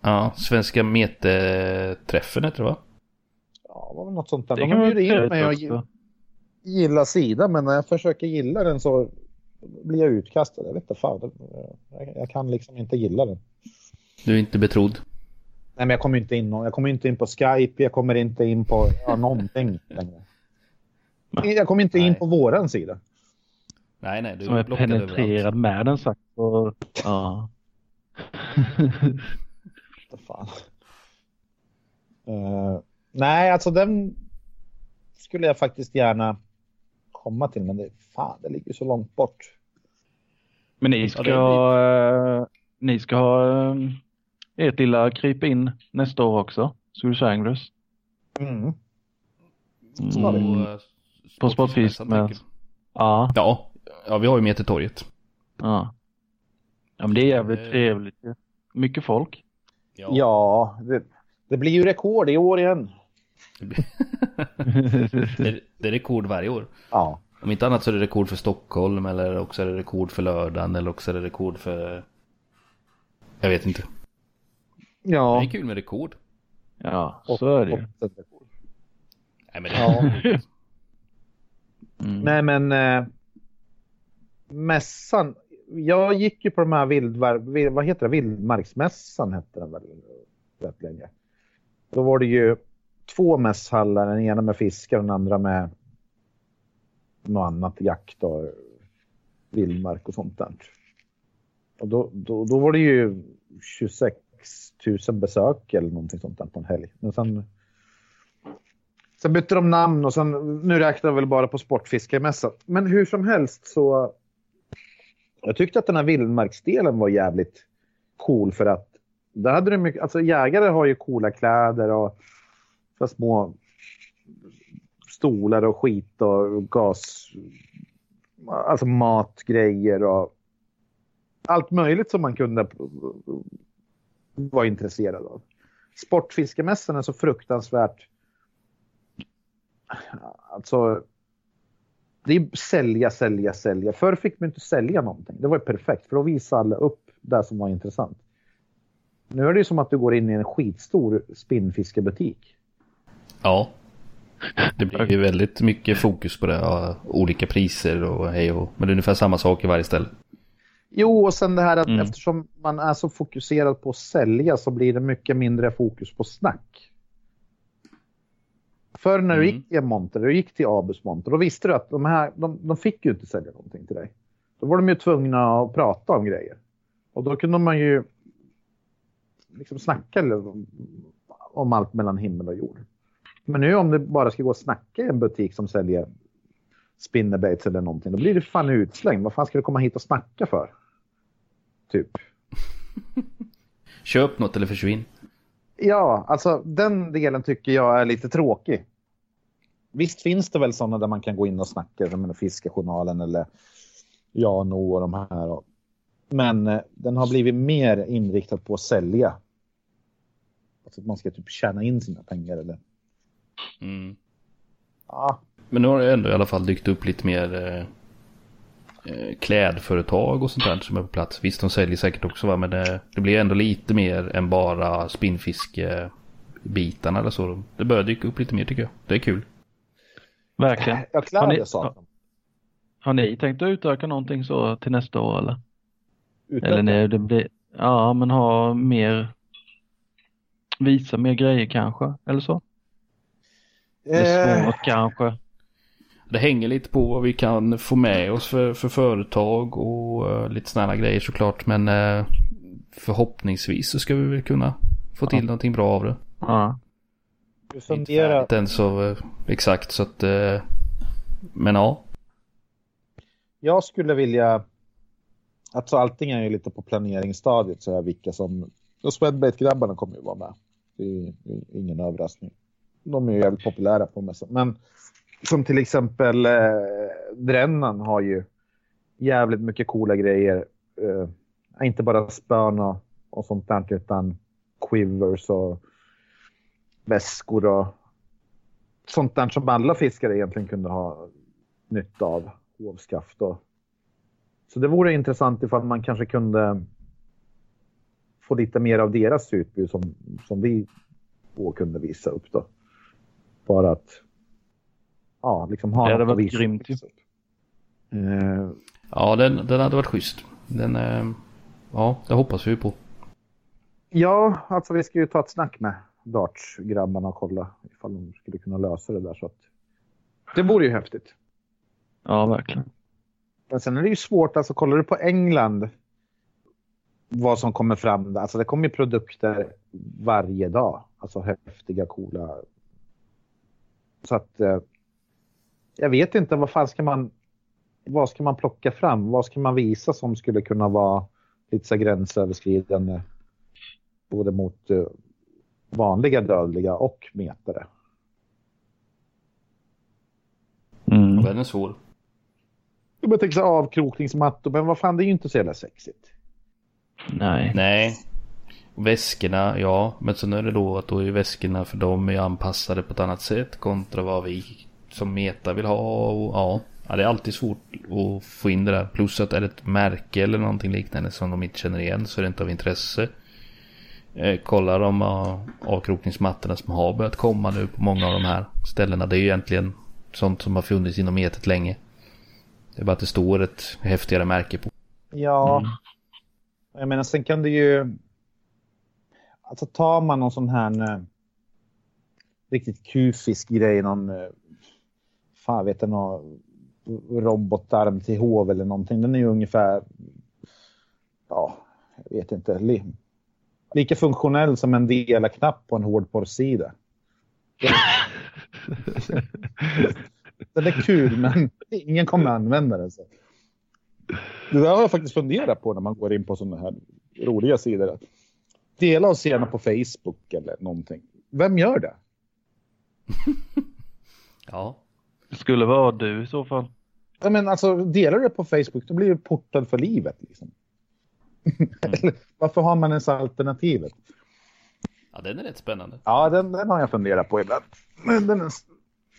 Ja, Svenska meterträffen heter det va? Ja, det var väl något sånt där. Det De kan bjudit in mig och också. gilla sidan, men när jag försöker gilla den så blir jag utkastad. Jag vet inte fan. Jag, jag kan liksom inte gilla den. Du är inte betrodd. Nej, men jag kommer inte in, jag kommer inte in på Skype, jag kommer inte in på ja, någonting längre. Jag kommer inte in Nej. på våran sida. Nej, nej, du Som är överallt. penetrerad med en sagt. Och, ja. Vad Fan. Eh, nej, alltså den skulle jag faktiskt gärna komma till, men det, fan, det ligger så långt bort. Men ni ska, Ja, det eh, ni ska ha eh, ert lilla kryp in nästa år också. Swedish Anglers. Mm. Mm. På sportfiskemässan, sportfisk med- tänker du? Ja, Ja, ja, vi har ju Metertorget. ja. Ja, men det är jävligt Eh. trevligt. Mycket folk. Ja, det, det blir ju rekord i år igen. Det, blir... det, är, det är rekord varje år. Ja, Om inte annat så är det rekord för Stockholm eller också är det rekord för lördagen eller också är det rekord för... Jag vet inte. Det ja. är kul med rekord. Ja, så är det ju. Nej men det Ja. Mm. Nej, men eh, mässan. Jag gick ju på de här vildvar, vad heter det? Vildmarksmässan hette den väl rätt länge. Då var det ju två mässhallar, den ena med fiskar och den andra med något annat, jakt och vildmark och sånt där. Och då, då, då var det ju 26 000 besök eller någonting sånt där på en helg. Men sen, sen bytte de namn och sen, nu räknar jag väl bara på Sportfiskemässan. Men hur som helst så jag tyckte att den här vildmarksdelen var jävligt cool för att där hade du mycket, alltså jägare har ju coola kläder och så små stolar och skit och gas, alltså matgrejer och allt möjligt som man kunde vara intresserad av. Sportfiskemässan är så fruktansvärt, alltså det är sälja, sälja, sälja. Förr fick man inte sälja någonting. Det var ju perfekt för då visade alla upp det som var intressant. Nu är det ju som att du går in i en skitstor spinnfiskebutik. Ja. Det blir ju väldigt mycket fokus på det. Ja, olika priser och hej och... Men det är ungefär samma sak i varje ställe. Jo, och sen det här att Mm. eftersom man är så fokuserad på att sälja så blir det mycket mindre fokus på snack. Förr när du Mm. gick till monter, du gick till Abus monter, då visste du att de här, de, de fick ju inte sälja någonting till dig. Då var de ju tvungna att prata om grejer. Och då kunde man ju liksom snacka om- allt mellan himmel och jord. Men nu om det bara ska gå att snacka i en butik som säljer spinnerbaits eller någonting, då blir det fan utslängd. Vad fan ska du komma hit och snacka för? Typ. Köp något eller försvinn. Ja, alltså den delen tycker jag är lite tråkig. Visst finns det väl sådana där man kan gå in och snacka, som Fiskejournalen eller Ja, No och de här. Men eh, den har blivit mer inriktad på att sälja. Alltså att man ska typ tjäna in sina pengar eller... Mm. Ja, Men nu har det ändå i alla fall dykt upp lite mer... Eh, eh, klädföretag och sånt där som är på plats. Visst, de säljer säkert också va, men det, det blir ändå lite mer än bara spinnfiskebitarna eller så. Det börjar dyka upp lite mer tycker jag. Det är kul. Verkligen. Jag Har kläder ni- saknar. Har ni tänkt att utöka någonting så till nästa år eller? Utöka. Eller nej, det blir, ja men ha mer, visa mer grejer kanske, eller så? Det är Eh, svårt kanske. Det hänger lite på vad vi kan få med oss för, för företag och eh, lite sådana grejer såklart. Men eh, förhoppningsvis så ska vi väl kunna få till någonting bra av det. Ja. Det är inte än så exakt så att. Eh, men ja. jag skulle vilja... Alltså allting är ju lite på planeringsstadiet så här vilka som... Och Swedbait-grabbarna kommer ju vara med. Det är ingen överraskning. De är ju jävligt populära på mässan. Men som till exempel eh, Drännan har ju jävligt mycket coola grejer. Eh, inte bara spön och, och sånt där utan quivers och väskor och sånt där som alla fiskare egentligen kunde ha nytta av. Hovskaft och... Så det vore intressant ifall man kanske kunde få lite mer av deras utbud som, som vi två kunde visa upp då. Bara att ja, liksom ha Det hade något att varit visa- grymt ju. visa upp. Eh, Ja den, den hade varit schysst. Den, eh, ja det hoppas vi på. ja, alltså vi ska ju ta ett snack med Darts-grabbarna och kolla ifall de skulle kunna lösa det där så att det vore ju häftigt. Ja, verkligen. Men sen är det ju svårt, alltså kollar du på England vad som kommer fram, där, alltså det kommer ju produkter varje dag, alltså häftiga, coola. Så att eh, jag vet inte vad fan ska man, vad ska man plocka fram, vad ska man visa som skulle kunna vara lite så gränsöverskridande både mot eh, vanliga dödliga och metare. Mm. Den är svår. Jag tänker så här, avkrokningsmattor, men vad fan det är ju inte så jävla sexigt. Nej. Nej. Väskorna, ja. Men sen är det då att då är väskorna för dem är anpassade på ett annat sätt kontra vad vi som meta vill ha. Och, ja. ja, det är alltid svårt att få in det där. Plus att är det ett märke eller någonting liknande som de inte känner igen så är det inte av intresse. Eh, kolla de avkrokningsmattorna som har börjat komma nu på många av de här ställena. Det är ju egentligen sånt som har funnits inom metet länge. Det är bara att det står ett häftigare märke på. Ja, Mm. jag menar sen kan det ju... Alltså tar man någon sån här eh, riktigt kufisk grej, någon... Eh, fan vet jag, någon robotarm till hov eller någonting. Den är ju ungefär... Ja, jag vet inte. Lika funktionell som en dela-knapp på en hårdporrsida. Den är kul, men ingen kommer använda den. Så. Det där har jag faktiskt funderat på när man går in på sådana här roliga sidor. Dela oss gärna på Facebook eller någonting. Vem gör det? Ja. Det skulle vara du i så fall. Ja, men alltså, delar du det på Facebook då blir du portad för livet. Liksom. Eller, Varför har man ens alternativet? Ja, den är rätt spännande. Ja, den, den har jag funderat på ibland. Men den är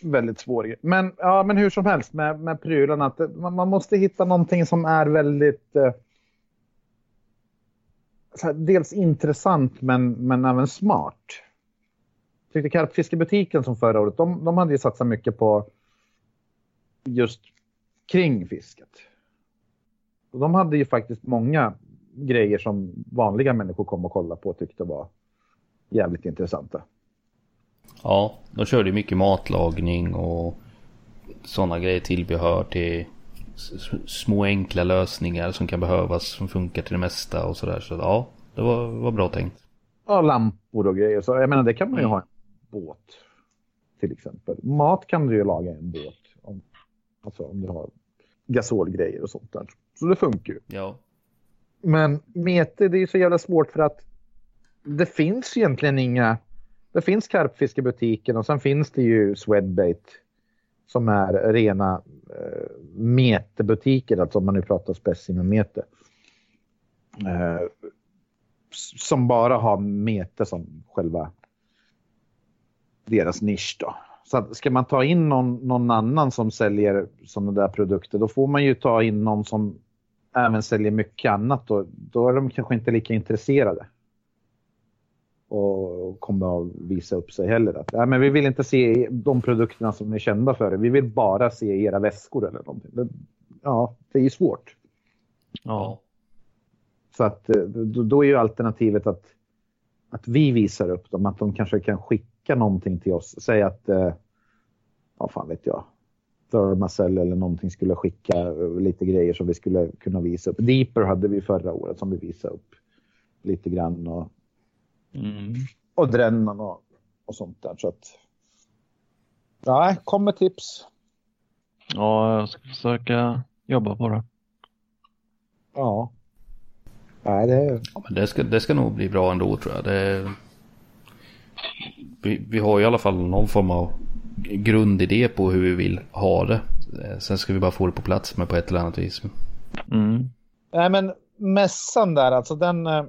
väldigt svår. Men, ja, men hur som helst med, med prylarna. Att man, man måste hitta någonting som är väldigt... Eh, här, dels intressant men, men även smart. Jag tyckte Karpfiskebutiken som förra året, de, de hade ju satsat mycket på just kring fisket. Och de hade ju faktiskt många grejer som vanliga människor kom och kollade på och tyckte var jävligt intressanta. Ja, de körde mycket matlagning och sådana grejer, tillbehör till små enkla lösningar som kan behövas som funkar till det mesta och sådär. Så ja, det var, var bra tänkt. Ja, lampor och grejer. Så jag menar, det kan man ju Mm. ha en båt. Till exempel. Mat kan du ju laga i en båt. Om, alltså om du har gasolgrejer och sånt där. Så det funkar ju. Ja, men mete, det är ju så jävla svårt för att det finns egentligen inga... Det finns karpfiskebutiken och sen finns det ju Swedbait som är rena eh, metebutiker, alltså om man nu pratar specimenmete. Eh, som bara har mete som själva deras nisch då. Så ska man ta in någon, någon annan som säljer sådana där produkter, då får man ju ta in någon som även säljer mycket annat. Då, då är de kanske inte lika intresserade. Och kommer att visa upp sig heller. Att, nej, men vi vill inte se de produkterna som ni är kända för. Vi vill bara se era väskor eller någonting. Det, ja, det är ju svårt. Ja. Så att eh, då, då är ju alternativet att, att vi visar upp dem, att de kanske kan skicka någonting till oss. Säg att, eh, ja fan vet jag, Thermacell eller någonting skulle skicka eh, lite grejer som vi skulle kunna visa upp. Deeper hade vi förra året som vi visade upp lite grann och, Mm. och Drennan och, och sånt där. Så att, ja, kom med tips. Ja, jag ska försöka jobba på det. Ja. Nej, det, Ja, men det, ska, det ska nog bli bra ändå tror jag. Det, vi, vi har i alla fall någon form av grundidé på hur vi vill ha det. Eh, Sen ska vi bara få det på plats med på ett eller annat vis. Mm. Nej, men mässan där, alltså den... eh,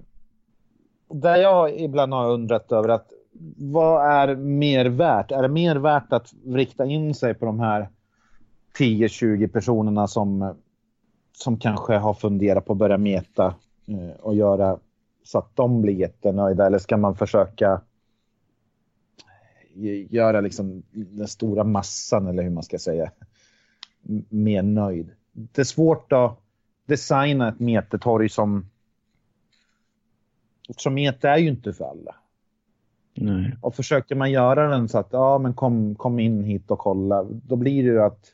Där jag ibland har undrat över att vad är mer värt? Är det mer värt att rikta in sig på de här 10-20 personerna som, som kanske har funderat på att börja meta eh, och göra så att de blir jättenöjda? Eller ska man försöka eh, göra liksom den stora massan, eller hur man ska säga, mer nöjd? Det är svårt att designa ett metetorg som... Som mete är ju inte för alla. Nej. Och försöker man göra den så att ja, men kom, kom in hit och kolla, då blir det ju att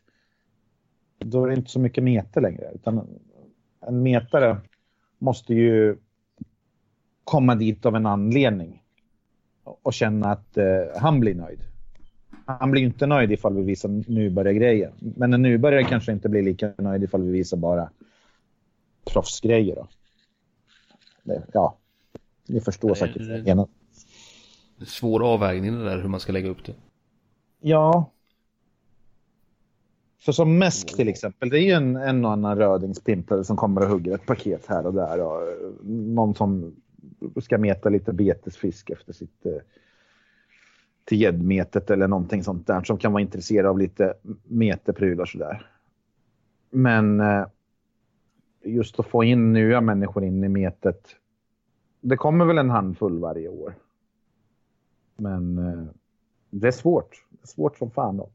då är det inte så mycket meter längre. Utan en metare måste ju komma dit av en anledning och känna att eh, han blir nöjd. Han blir inte nöjd ifall vi visar nybörjargrejer. Men en nybörjare kanske inte blir lika nöjd ifall vi visar bara proffsgrejer. Då. Det, ja, ni förstår säkert. det-. Det svår avvägning det där hur man ska lägga upp det. Ja. För som mäsk till exempel, det är ju en, en och annan rödingspimplare som kommer och hugger ett paket här och där. Och eh, någon som ska meta lite betesfisk efter sitt eh, till gäddmetet eller någonting sånt där som kan vara intresserad av lite meteprylar sådär. Men eh, just att få in nya människor in i metet. Det kommer väl en handfull varje år. Men eh, det är svårt. Det är svårt som fan att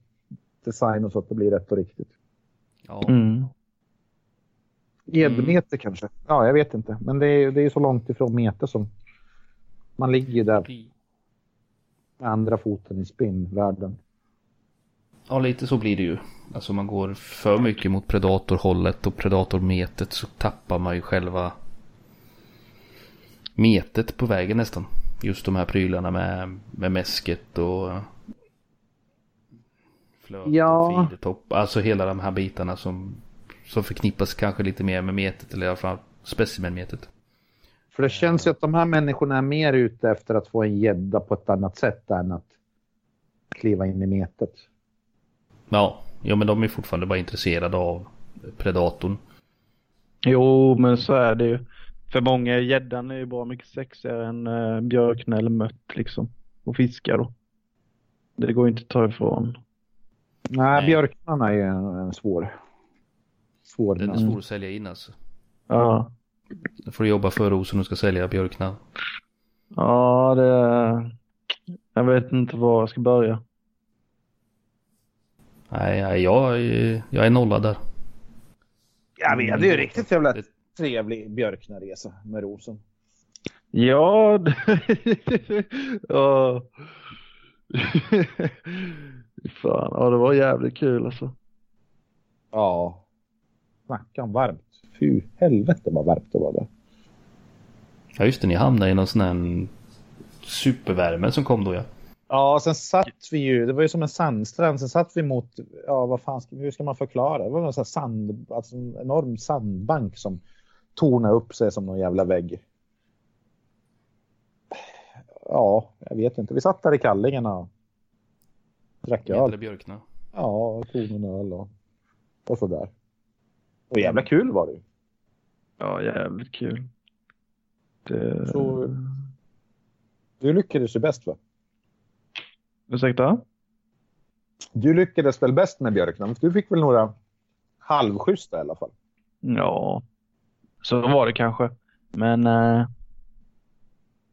designa så att det blir rätt och riktigt. Ja. Mm. Gäddmeter kanske? Ja, jag vet inte. Men det är, det är så långt ifrån meter som man ligger där med andra foten i spinnvärlden. Ja, lite så blir det ju. Alltså man går för mycket mot predatorhållet och predatormetet så tappar man ju själva metet på vägen nästan. Just de här prylarna med, med mäsket och flöt Ja. och feedertopp. Alltså hela de här bitarna som, som förknippas kanske lite mer med metet eller i alla fall specimenmetet. För det känns ju att de här människorna är mer ute efter att få en gädda på ett annat sätt än att kliva in i metet. Ja, ja men de är fortfarande bara intresserade av predatorn. Jo, men så är det ju. För många är gäddan är ju bra mycket sexigare än uh, björkna eller mött liksom. Och fiska då. Det går ju inte att ta ifrån. Nej, Nej. björknarna är ju en, en svår. Svår. Den är svår att sälja in alltså. Ja. Då får du jobba för rosen och ska sälja björkna. Ja, det är... Jag vet inte var jag ska börja. Nej, nej jag, är- jag är nollad där. Ja, vi hade ju riktigt jävla Det- trevlig björknaresa med rosen. Ja, det- ja. Fan, ja det var jävligt kul alltså. Ja. Snacka om varmt. Fy helvete vad varmt det var där. Ja just det, ni hamnade i någon sån här supervärme som kom då ja. Ja, sen satt vi ju, det var ju som en sandstrand, sen satt vi mot, ja vad fan, hur ska man förklara? Det var en sån här sand, alltså en enorm sandbank som tornade upp sig som någon jävla vägg. Ja, jag vet inte. Vi satt där i kallingarna och drack öl. björkna. Ja, och tog en öl och, och sådär. Och jävla kul var det ju. Ja, jävligt kul. Det... Så- Du lyckades ju bäst va? Ursäkta? Du lyckades väl bäst med björken? Du fick väl några halvschyssta i alla fall? Ja, så var det kanske. Men eh,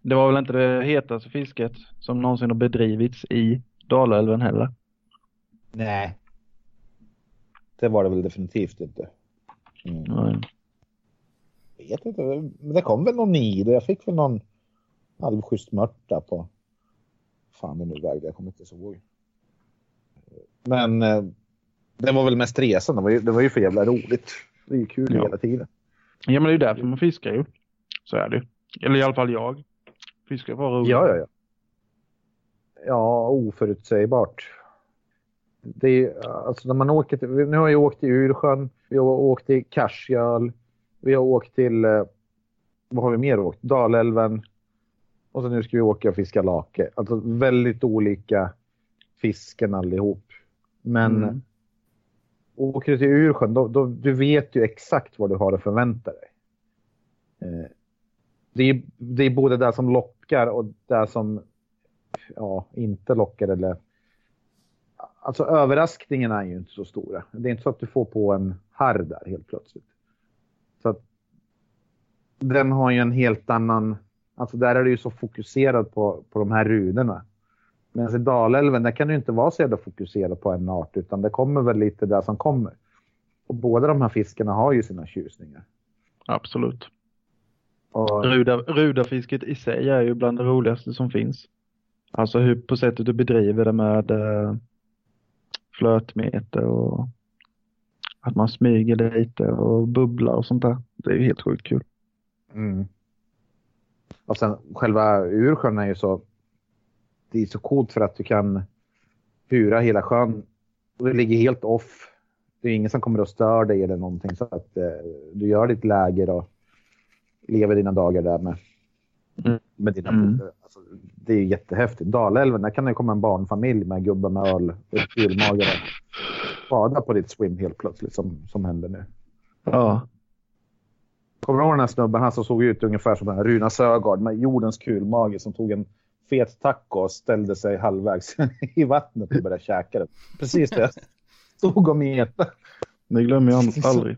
det var väl inte det hetaste fisket som någonsin har bedrivits i Dalälven heller. Nej. Det var det väl definitivt inte. Mm. Nej. Jag vet inte, men det kom väl någon nid jag fick väl någon halvschysst mörta på fan det nu vägde, jag kommer inte ihåg. Men eh, det var väl mest resan, det var ju, det var ju för jävla roligt. Det är ju kul Ja. hela tiden. Ja men det är ju därför man fiskar ju. Så är det. Eller i alla fall jag. Fiskar var roligt. Ja, ja, ja. Ja, oförutsägbart. Det är, alltså när man åker till, nu har jag åkt till Ursjön, vi har åkt till Karsjöl, vi har åkt till, eh, vad har vi mer åkt? Dalälven. Och så nu ska vi åka och fiska lake. Alltså väldigt olika fisken allihop. Men Mm. åker du till Ursjön, då, då, du vet ju exakt vad du har att förvänta dig. Eh, det, är, det är både det som lockar och det som ja, inte lockar. Eller... Alltså överraskningarna är ju inte så stora. Det är inte så att du får på en harr där helt plötsligt. Så att, den har ju en helt annan... Alltså där är det ju så fokuserad på, på de här runorna. Medan i Dalälven, där kan du inte vara så jävla fokuserad på en art, utan det kommer väl lite där som kommer. Och båda de här fiskarna har ju sina tjusningar. Absolut. Och, Ruda, rudafisket i sig är ju bland det roligaste som finns. Alltså hur, på sättet du bedriver det med eh, flötmeter och att man smyger lite och bubblar och sånt där. Det är ju helt sjukt kul. mm. och sen själva Ursjön är ju så... Det är så coolt för att du kan hura hela sjön. Och det ligger helt off. Det är ingen som kommer att störa dig eller någonting. Så att eh, du gör ditt läger och lever dina dagar där med, Mm. Med dina Mm. Alltså, det är ju jättehäftigt. Dalälven, där kan det komma en barnfamilj med gubbar med öl och och bada på ditt swim helt plötsligt som, som händer nu. Ja. Kommer du ihåg den här snubben? Han som såg ut ungefär som den här Runa Sögaard med jordens kulmage som tog en fet taco och ställde sig halvvägs i vattnet och började käka det. Precis det. Stod och meta. Det glömmer jag aldrig.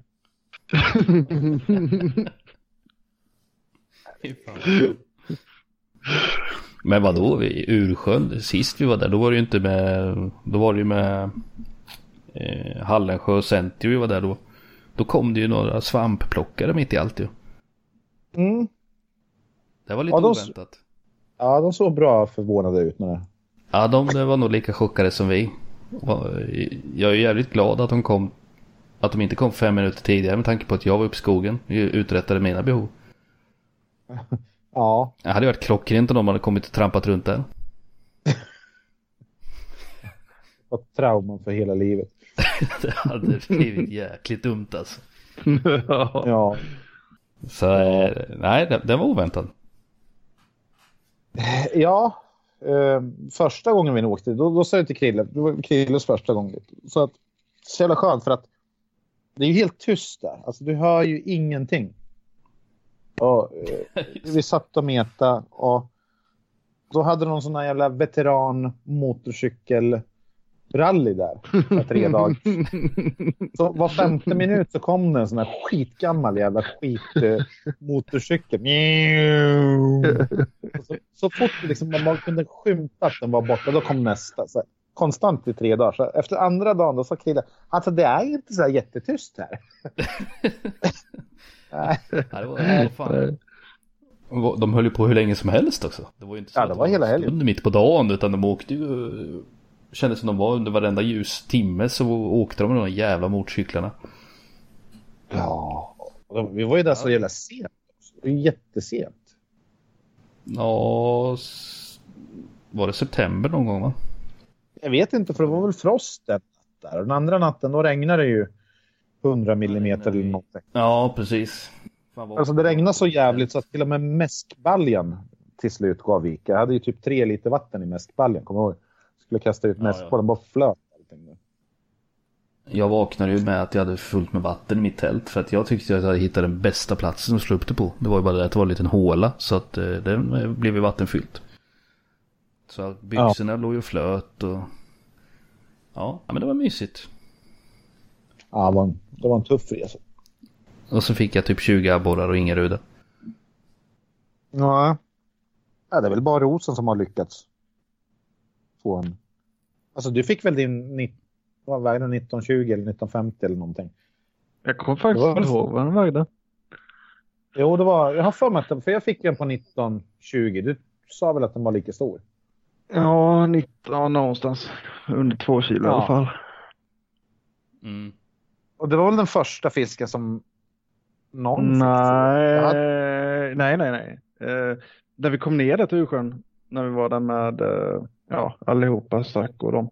Men vadå, i Ursjön, sist vi var där, då var det ju inte med, då var det ju med eh, Hallensjö och Centio vi var där då. Då kom det ju några svampplockare mitt i allt ju. Mm. Det var lite Ja, de- oväntat. Ja, de såg bra förvånade ut. När det... Ja, de det var nog lika chockade som vi. Jag är jävligt glad att de kom, att de inte kom fem minuter tidigare med tanke på att jag var uppe i skogen och uträttade mina behov. Ja, Det hade varit klockrent om de hade kommit och trampat runt där. och trauman för hela livet. Det hade blivit jäkligt dumt alltså. ja. Så eh, nej, det, det var oväntat. ja eh, första gången vi åkte, då, då sa jag till Krille, det var Krilles första gång. Så att, så jävla skönt för att det är ju helt tyst där. Alltså du hör ju ingenting. Och, eh, vi satt och meta och då hade de sån här jävla veteran motorcykel rally där. För tre dagar. Så var femte minut så kom det en sån här skitgammal jävla skit eh, motorcykel. Så, så fort liksom, man kunde skymta att den var borta, då kom nästa. Så konstant i tre dagar. Så efter andra dagen då sa killen, alltså det är inte så här jättetyst här. Nej, Ja, det var, vad fan. De höll ju på hur länge som helst också. Det var ju inte så Ja, att det var hela en helgen. mitt på dagen utan de åkte ju Kändes som de var under varenda ljus timme så åkte de med de jävla motorcyklarna. Ja, vi var ju där så jävla sent. Det jättesent. Ja, var det september någon gång va? Jag vet inte, för det var väl frost en natt där. Och den andra natten då regnade det ju 100 millimeter eller någonting. Ja, precis. Alltså det regnade så jävligt så att till och med mäskbaljan till slut gav vika. Jag hade ju typ tre liter vatten i mäskbaljan, kommer du ihåg? Skulle kasta ut Ja, mäsk ja. på den, bara flöt allting. Jag vaknade ju med att jag hade fullt med vatten i mitt tält för att jag tyckte att jag hade hittat den bästa platsen att slå upp det på. Det var ju bara det att det var en liten håla så att eh, den eh, blev ju vattenfyllt. Så byxorna låg ju och flöt och Ja, men det var mysigt. Ja, det var en, det var en tuff resa. Och så fick jag typ 20 abborrar och ingen ruda. Ja. ja, det är väl bara Rosen som har lyckats få en. Alltså du fick väl din ni- vad vägde den, 1920 eller 1950 eller någonting? Jag kommer faktiskt var- inte ihåg vad den vägde. Jo, det var, jag har för mig att den, för jag fick den på 1920. Du sa väl att den var lika stor? Ja, 19 någonstans. Under två kilo i Ja. alla fall. Mm. Och det var väl den första fisken som någon? Nej, hade- nej, nej, nej. Eh, när vi kom ner till Ursjön, när vi var där med eh, ja, allihopa, Zack och dem.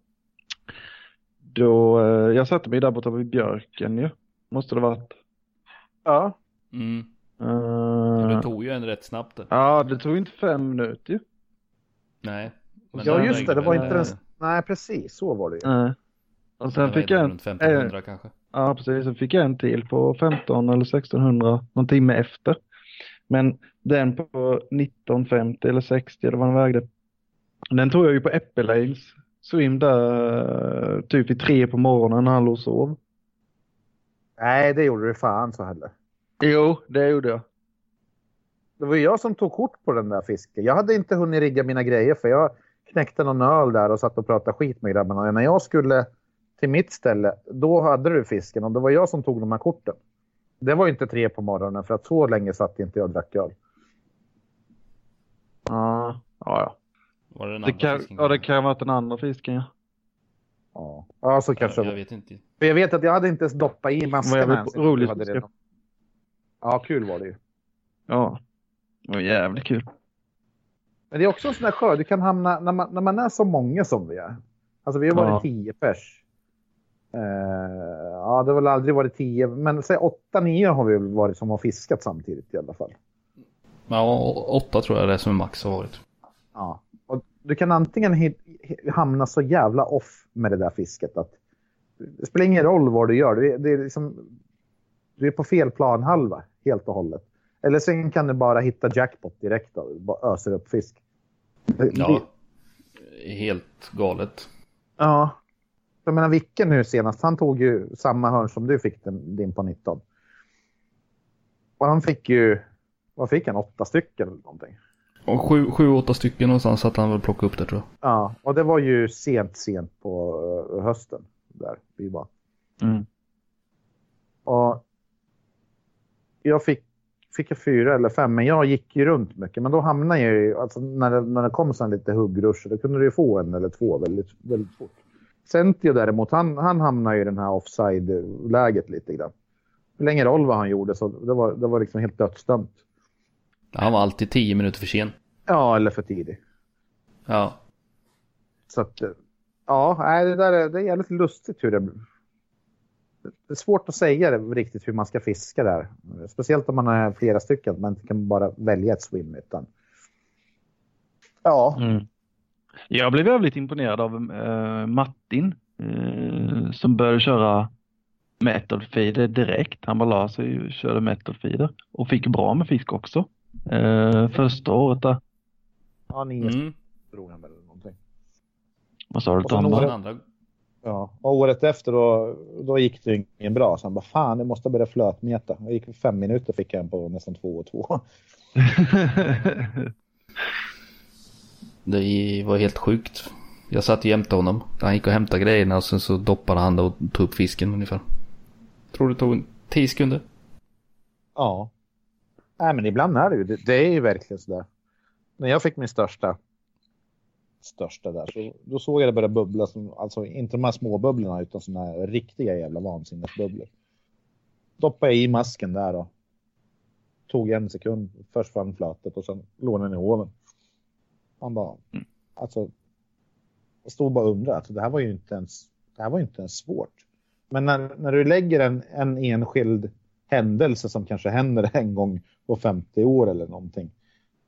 Då, eh, jag satte mig där borta vid björken ju. Måste det varit. Ja. Mm. Eh, Det tog ju en rätt snabbt det. Ja, det tog inte fem minuter ju. Nej. Men Ja, just det. Det var inte eh, Nej, precis. Så var det ju. Nej. Och sen fick jag en, runt 1500 kanske. Ja precis, sen fick jag en till på 15 eller 1600, någon timme efter. Men den på 1950 eller 60 eller vad den vägde. Den tog jag ju på Äppelales swim där typ vid tre på morgonen när han låg och sov. Nej, det gjorde du fan så heller. Jo, det gjorde jag. Det var jag som tog kort på den där fisken. Jag hade inte hunnit rigga mina grejer för jag knäckte någon öl där och satt och pratade skit med grabbarna. När jag skulle till mitt ställe, då hade du fisken och det var jag som tog de här korten. Det var ju inte tre på morgonen för att så länge satt inte jag och drack öl. Ja, ja, ja. Var det den Det kan, fisken? ja, det kan ha varit den andra fisken ja. Ja, ja så kanske. jag, jag vet inte. För jag vet att jag hade inte ens doppat i Vad jävligt ens. roligt redan- Ja, kul var det ju. Ja, det var jävligt kul. Men det är också en sån där sjö, du kan hamna, när man, när man är så många som vi är. Alltså vi har varit Ja. tio pers. Eh, ja, det har väl aldrig varit tio, men säg åtta, nio har vi varit som har fiskat samtidigt i alla fall. Ja, åtta tror jag det är som max har varit. Ja. Och du kan antingen hamna så jävla off med det där fisket att det spelar ingen roll vad du gör. Du är, det är liksom, du är på fel planhalva helt och hållet. Eller sen kan du bara hitta jackpot direkt och bara öser upp fisk. Det- Ja. Helt galet. Ja. Jag menar Vicke nu senast, han tog ju samma hörn som du fick den, din på 19. Och han fick ju, vad fick han, åtta stycken eller någonting. Och sju, sju, åtta stycken någonstans så att han väl plocka upp det tror jag. Ja, och det var ju sent, sent på eh, hösten där vi var. Mm. Och jag fick, fick jag fyra eller fem, men jag gick ju runt mycket. Men då hamnade jag ju, alltså när det, när det kom så lite huggruscher, då kunde du ju få en eller två väldigt, väldigt fort. Centio däremot, han, han hamnade i den här offside-läget lite grann. Det spelar ingen roll vad han gjorde, så det var, det var liksom helt dödsdömt. Han var alltid tio minuter för sen. Ja, eller för tidig. Ja. Så att, ja, det där är, det är jävligt lustigt hur det Det är svårt att säga riktigt hur man ska fiska där. Speciellt om man är flera stycken, man inte kan bara välja ett swim. Utan... Ja, Mm. Jag blev väldigt imponerad av eh, Martin eh, som började köra method feeder direkt. Han bara la sig och körde method feeder och fick bra med fisk också. Eh, första året där. ja nio Mm. tror jag väl. eller Någonting. Vad sa du Den andra. Ja, och året efter då, då gick det ingen bra. Så han bara, fan, jag måste börja flötmeta. Jag gick fem minuter fick jag en på nästan två och två. Det var helt sjukt. Jag satt jämte honom. Han gick och hämtade grejerna och sen så doppade han det och tog upp fisken ungefär. Tror det tog en 10 sekunder. Ja. Nej, men ibland är det ju, det, det är ju verkligen sådär. När jag fick min största, största där, så då såg jag det börja bubbla, som, alltså inte de här små bubblorna utan sådana här riktiga jävla vansinnesbubblor. Doppade jag i masken där och tog en sekund, först fram flötet och sen låg den i hoven. Han bara, alltså, jag stod bara och undrade, alltså, det här var ju inte ens, det här var ju inte ens svårt. Men när, när du lägger en, en enskild händelse som kanske händer en gång på 50 år eller någonting.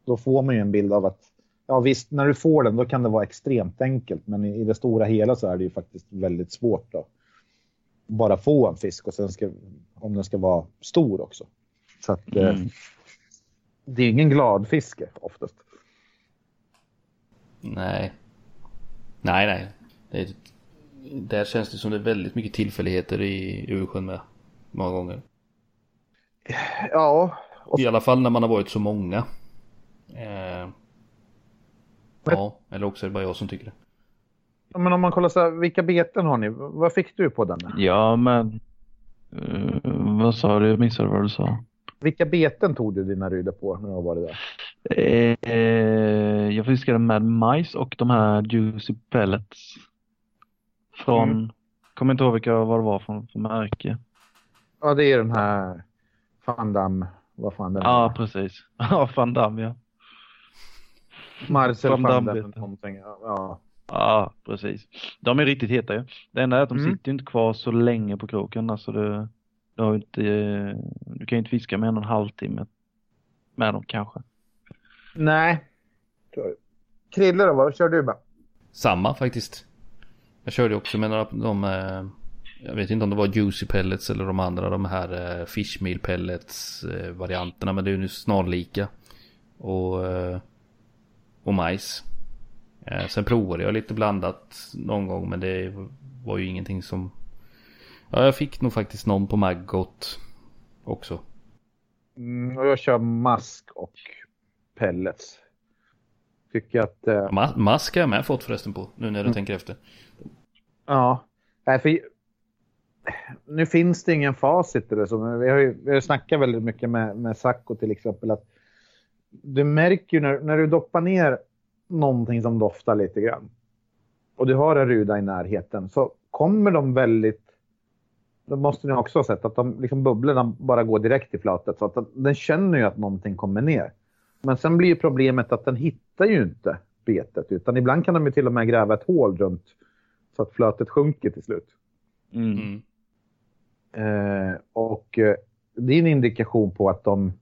Då får man ju en bild av att, ja visst, när du får den då kan det vara extremt enkelt, men i, i det stora hela så är det ju faktiskt väldigt svårt att bara få en fisk och sen ska, om den ska vara stor också. Så att eh, Mm. det är ingen glad fiske oftast. Nej. Nej, nej. Det är, där känns det som det är väldigt mycket tillfälligheter i Ursjön med. Många gånger. Ja. Och, I alla fall när man har varit så många. Eh, ja, eller också är det bara jag som tycker det. men om man kollar så här, vilka beten har ni? Vad fick du på den? Ja, men... eh, vad sa du? Jag missade vad du sa. Vilka beten tog du dina rydor på när du varit där? Eh, jag fiskade med majs och de här juicy pellets. Från, Mm. kommer inte ihåg vilka vad det var från för märke. Ja, det är den här Van Damme. Vad fan den Ja, precis. Ja, Van Damme ja. Marcel beten. någonting. Ja. Ja, precis. De är riktigt heta ju. Det enda är att de Mm. sitter inte kvar så länge på kroken. Alltså det, du, inte, du kan ju inte fiska med en och en halvtimme med dem kanske. Nej. Krille då, vad kör du med? Samma faktiskt. Jag körde också med några de, eh, jag vet inte om det var juicy pellets eller de andra, de här eh, fishmeal pellets eh, varianterna, men det är ju snarlika. Och, och majs. Sen provade jag lite blandat någon gång, men det var ju ingenting som... Ja, jag fick nog faktiskt någon på Maggot också. Mm, och jag kör mask och pellets. Tycker att... Eh, Ma- mask har jag med fått förresten på, nu när du tänker efter. ja. Nej, för, nu finns det ingen facit eller så. Men vi har ju vi har snackat väldigt mycket med, med Sacco till exempel. att Du märker ju när, när du doppar ner någonting som doftar lite grann. Och du har en ruda i närheten. Så kommer de väldigt... Då måste ni också ha sett att de, liksom bubblorna bara går direkt i flatet. Så att den känner ju att någonting kommer ner. Men sen blir ju problemet att den hittar ju inte betet. Utan ibland kan de ju till och med gräva ett hål runt. Så att flötet sjunker till slut. Mm. Mm. Eh, och eh, det är en indikation på att de,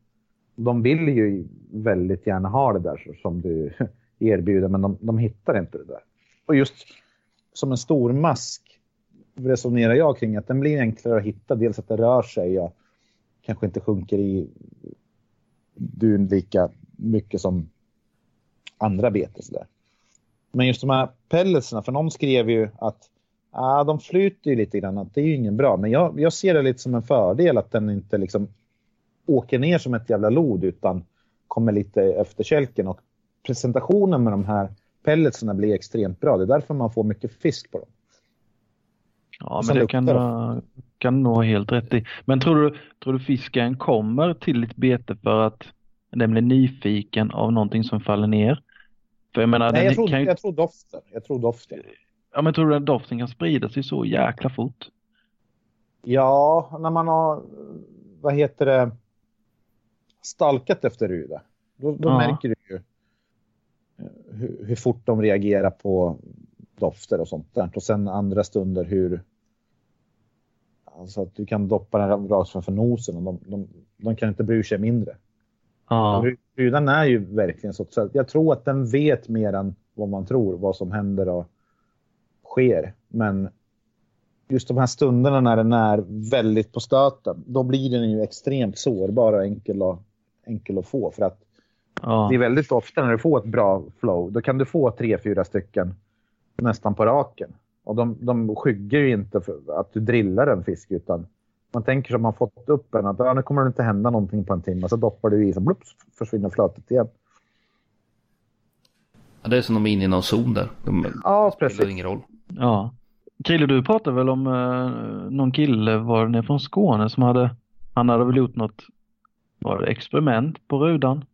de vill ju väldigt gärna ha det där som du erbjuder, men de, de hittar inte det där. Och just som en stor mask resonerar jag kring att den blir enklare att hitta. Dels att det rör sig och kanske inte sjunker i dun lika mycket som andra beten. så där. Men just de här pelletsarna, för någon skrev ju att ah, de flyter ju lite grann, det är ju ingen bra. Men jag, jag ser det lite som en fördel att den inte liksom åker ner som ett jävla lod utan kommer lite efter kälken. Och presentationen med de här pelletsarna blir extremt bra. Det är därför man får mycket fisk på dem. Ja, men det kan, du- kan nog ha helt rätt i. Men tror du, tror du fisken kommer till ditt bete för att den blir nyfiken av någonting som faller ner? För jag menar, Nej, jag tror, kan ju, jag tror doften. Jag tror doften. ja, men tror du att doften kan sprida sig så jäkla fort? Ja, när man har, vad heter det, stalkat efter ruda. Då, då Ja. märker du ju eh, hur, hur fort de reagerar på dofter och sånt där. Och sen andra stunder hur, alltså att du kan doppa den rakt framför nosen och de, de, de kan inte bry sig mindre. Ja, Rudan är ju verkligen så. så jag tror att den vet mer än vad man tror, vad som händer och sker. Men just de här stunderna när den är väldigt på stöten, då blir den ju extremt sårbar och enkel att, enkel att få. För att ja, det är väldigt ofta när du får ett bra flow, då kan du få tre, fyra stycken nästan på raken. Och de, de skyggar ju inte för att du drillar en fisk, utan man tänker som man fått upp en att ja, nu kommer det inte hända någonting på en timme. Så doppar du i, så blups, försvinner flötet igen. Ja, det är som de är inne i någon zon där. De Ja, spelar precis. ingen roll. ja. Krille, du pratade väl om eh, någon kille, var det från Skåne som hade, han hade väl gjort något, var det experiment på rudan?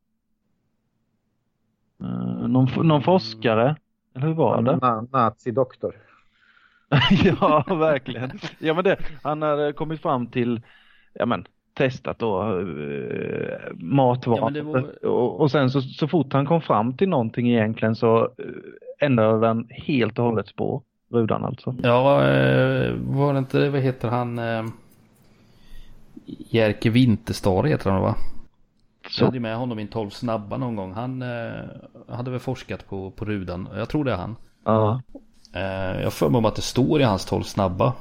Eh, någon, någon forskare, eller hur var det? Na, Nazi-doktor. Ja, verkligen. Ja, men det, han hade kommit fram till, ja men, testat då eh, matvaror. Ja, var- och, och sen så, så fort han kom fram till någonting egentligen så eh, ändrade den helt och hållet spår. Rudan alltså. Ja, eh, var det inte, vad heter han? Eh, Jerker Winterstad heter han va? Jag Så, hade ju med honom i en 12 snabba någon gång. Han eh, hade väl forskat på, på rudan. Jag tror det är han. ja. Eh, jag för mig om att det står i hans 12 snabba.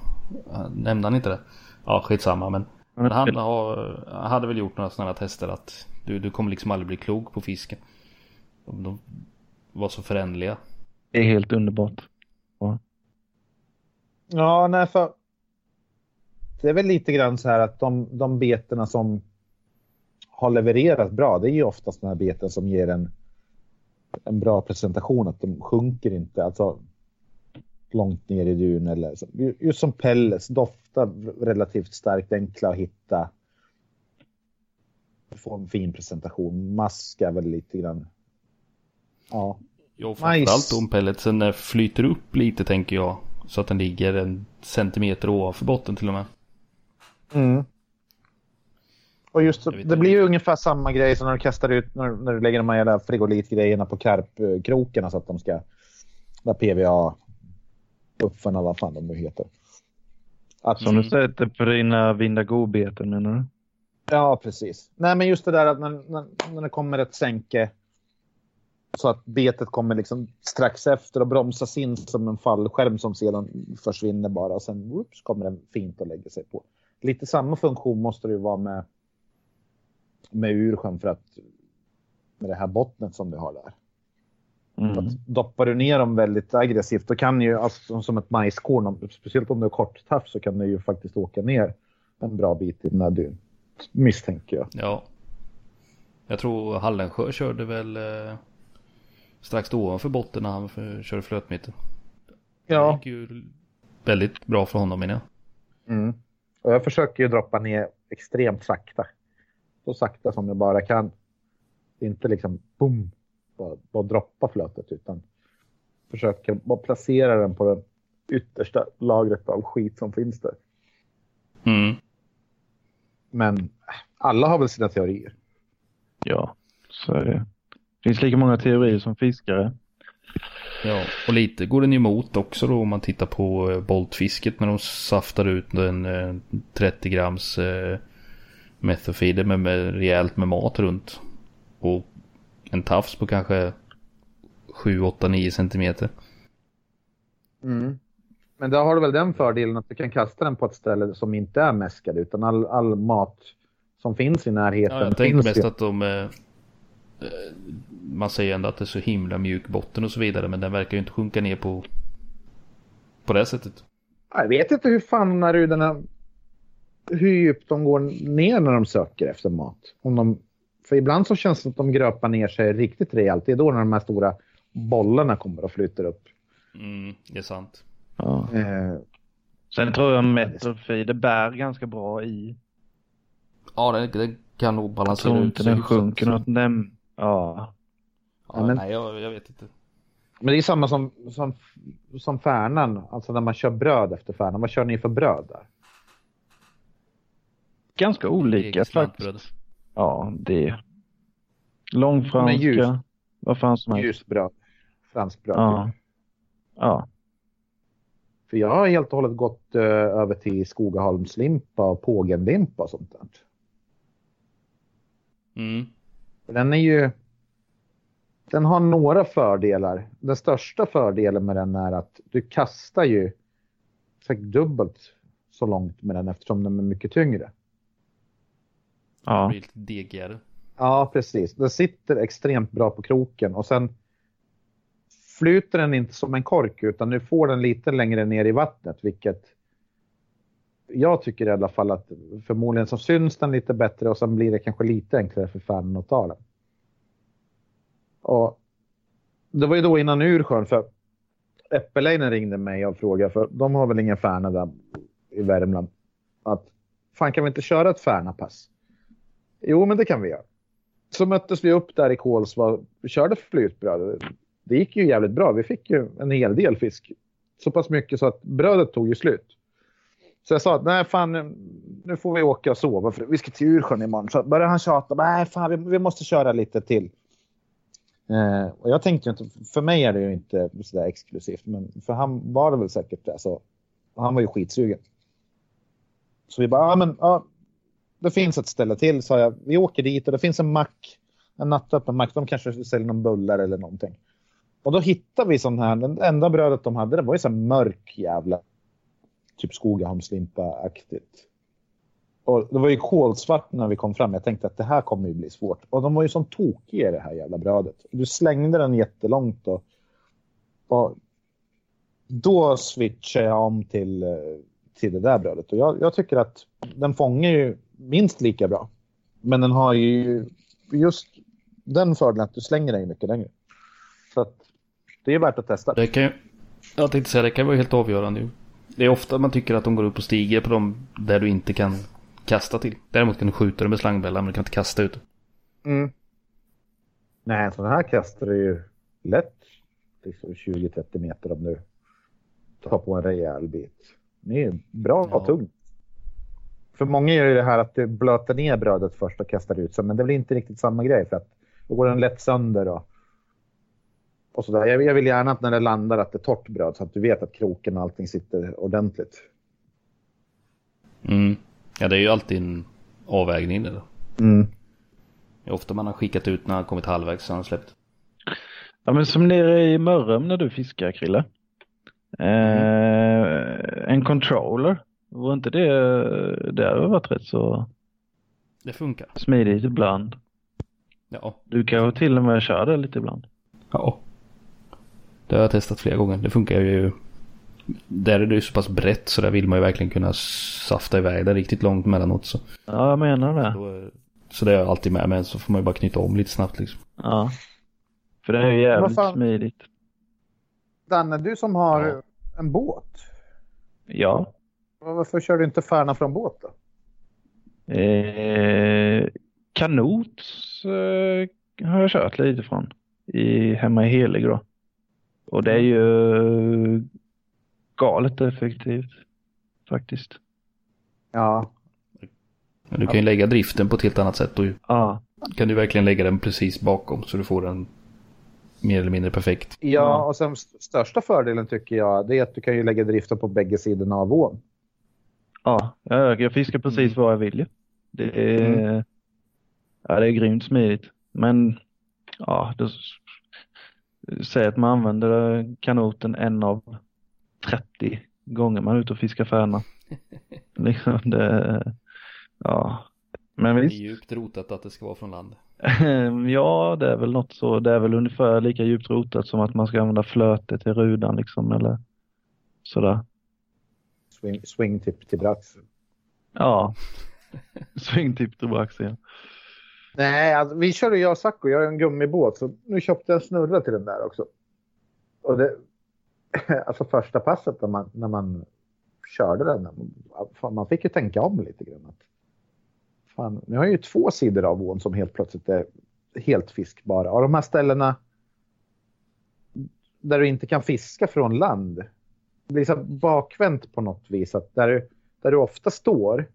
Eh, Nämnde han inte det? Ja, skitsamma. Men, men han har, han hade väl gjort några sådana tester att du, du kommer liksom aldrig bli klok på fisken. De, de var så förändliga. Det är helt underbart. Ja. Ja, nej för det är väl lite grann så här att de, de beterna som har levererat bra, det är ju oftast de här beten som ger en, en bra presentation, att de sjunker inte alltså långt ner i dun eller så. just som pellets, doftar relativt starkt, enkla att hitta. Få en fin presentation, maska väl lite grann. Ja. Jo, framförallt om pelletsen flyter upp lite tänker jag. Så att den ligger en centimeter ovanför botten till och med. Mm. Och just det blir ju ungefär samma grej som när du kastar ut, när, när du lägger de här jävla frigolitgrejerna på karpkrokarna så att de ska, där PVA, buffarna, vad fan de nu heter. Att, som du sätter på dina vindagobeten menar du? Ja, precis. Nej, men just det där att när, när, när det kommer ett sänke så att betet kommer liksom strax efter och bromsas in som en fallskärm som sedan försvinner bara. Och sen whoops, kommer den fint att lägga sig på. Lite samma funktion måste det ju vara med, med ursjön för att med det här bottnet som du har där. Mm. doppar du ner dem väldigt aggressivt då kan ju, alltså, som ett majskorn, speciellt om du är korttaff så kan du ju faktiskt åka ner en bra bit här dyn. Misstänker jag. Ja. Jag tror Hallensjö körde väl eh, strax ovanför botten när han körde flötmeter. Ja. Det gick ju väldigt bra för honom menar jag. Mm. Och jag försöker ju droppa ner extremt sakta. Så sakta som jag bara kan. Inte liksom boom, bara, bara droppa flötet utan försöker bara placera den på det yttersta lagret av skit som finns där. Mm. Men alla har väl sina teorier. Ja, så är det. Det finns lika många teorier som fiskare. Ja, och lite går den emot också då om man tittar på eh, boltfisket när de saftar ut en 30 eh, grams eh, methofeeder med, med rejält med mat runt. Och en tafs på kanske 7, 8, 9 centimeter. Mm. Men då har du väl den fördelen att du kan kasta den på ett ställe som inte är mäskad utan all, all mat som finns i närheten. Ja, jag tänker mest ju. att de eh, man säger ändå att det är så himla mjuk botten och så vidare men den verkar ju inte sjunka ner på på det sättet. Jag vet inte hur fan när du den här hur djupt de går ner när de söker efter mat. Om de, för ibland så känns det som att de gröpar ner sig riktigt rejält. Det är då när de här stora bollarna kommer och flyter upp. Mm, det är sant. Ja. Eh, Sen tror jag Metrofeeder bär ganska bra i. Ja, det, det kan nog balansera ut. Jag tror inte den sjunker något näm Ja. ja men, nej, jag, jag, vet inte. Men det är samma som, som, som färnan, alltså när man kör bröd efter färnan. Vad kör ni för bröd där? Ganska olika faktiskt. Ja, det är långfranska. Ljus, vad fan som helst. Ljusbröd. Franskbröd. Ja. ja. För jag har helt och hållet gått uh, över till Skogaholmslimpa och pågenlimpa och sånt där. Mm. Den är ju... Den har några fördelar. Den största fördelen med den är att du kastar ju säkert dubbelt så långt med den eftersom den är mycket tyngre. Ja. Det blir lite degigare. Ja, precis. Den sitter extremt bra på kroken och sen flyter den inte som en kork utan nu får den lite längre ner i vattnet vilket jag tycker i alla fall att förmodligen så syns den lite bättre och sen blir det kanske lite enklare för fanen att ta den. Och det var ju då innan Ursjön för Äppelinen ringde mig och frågade för de har väl ingen Färna där i Värmland. Att fan kan vi inte köra ett Färnapass? Jo men det kan vi göra. Så möttes vi upp där i Kolsva och körde flytbröd. Det gick ju jävligt bra. Vi fick ju en hel del fisk. Så pass mycket så att brödet tog ju slut. Så jag sa att nej fan nu får vi åka och sova för vi ska till Ursjön imorgon. Så började han tjata. Nej fan vi, vi måste köra lite till. Eh, och jag tänkte inte, för mig är det ju inte sådär exklusivt. Men för han var det väl säkert det. Så, han var ju skitsugen. Så vi bara, ja men ja, det finns ett ställe till sa jag. Vi åker dit och det finns en mack. En nattöppen mack. De kanske säljer någon bullar eller någonting. Och då hittade vi sån här, det enda brödet de hade det var ju så här mörk jävla typ Skogaholmslimpa-aktigt. Och det var ju kolsvart när vi kom fram. Jag tänkte att det här kommer ju bli svårt. Och de var ju som tokiga i det här jävla brödet. Du slängde den jättelångt och, och då switchar jag om till, eh, till det där brödet. Och jag, jag tycker att den fångar ju minst lika bra. Men den har ju just den fördelen att du slänger dig mycket längre. Så att det är värt att testa. Det kan ju, jag tänkte säga, det kan vara helt avgörande ju. Det är ofta man tycker att de går upp och stiger på dem där du inte kan kasta till. Däremot kan du skjuta dem med slangbällar men du kan inte kasta ut. Mm. Nej, sådana här kastar du ju lätt liksom 20-30 meter om du tar på en rejäl bit. Det är bra Ja. tungt. För många gör ju det här att du blöter ner brödet först och kastar ut sig, men det blir inte riktigt samma grej för att då går den lätt sönder och, och sådär. Jag, jag vill gärna att när det landar att det är torrt bröd så att du vet att kroken och allting sitter ordentligt. Mm. Ja, det är ju alltid en avvägning det då. Mm. Det är ofta man har skickat ut när han kommit halvvägs så har han släppt. Ja, men som nere i Mörrum när du fiskar, Krille. Eh, en controller. Var inte det, det har varit rätt så Det funkar. smidigt ibland. Ja. Du kanske till och med kör det lite ibland. Ja. Det har jag testat flera gånger. Det funkar ju. Där är det ju så pass brett så där vill man ju verkligen kunna safta iväg det riktigt långt mellanåt. Så, Ja, jag menar det. så det är jag alltid med men så får man ju bara knyta om lite snabbt liksom. Ja. För det är ju jävligt fan? smidigt. Danne, du som har Ja. en båt. Ja. Varför kör du inte färna från båt då? Eh, kanot eh, har jag kört lite från. I, hemma i Helig då. Och det är ju galet effektivt. Faktiskt. Ja, Men du kan ju lägga driften på ett helt annat sätt. Då Ja. kan du verkligen lägga den precis bakom så du får den mer eller mindre perfekt. Ja, och sen st- största fördelen tycker jag det är att du kan ju lägga driften på bägge sidorna av ån. Ja, jag, fiskar precis vad jag vill. Det är, ja, det är grymt smidigt. Men ja, det, säg att man använder kanoten en av 30 gånger man är ute och fiskar färna. liksom det, ja. Men Det är djupt rotat att det ska vara från land. ja det är väl något så, det är väl ungefär lika djupt rotat som att man ska använda flöte till rudan liksom eller sådär. Swing, swingtip till brax. Ja, swingtip till braxen. Nej, alltså, vi körde jag och Sacco, jag har en gummibåt, så nu köpte jag en snurra till den där också. Och det, alltså första passet när man, när man körde den, fan, man fick ju tänka om lite grann. Att, fan, nu har jag ju två sidor av ån som helt plötsligt är helt fiskbara. Och de här ställena där du inte kan fiska från land, blir så bakvänt på något vis. Att där, du, där du ofta står,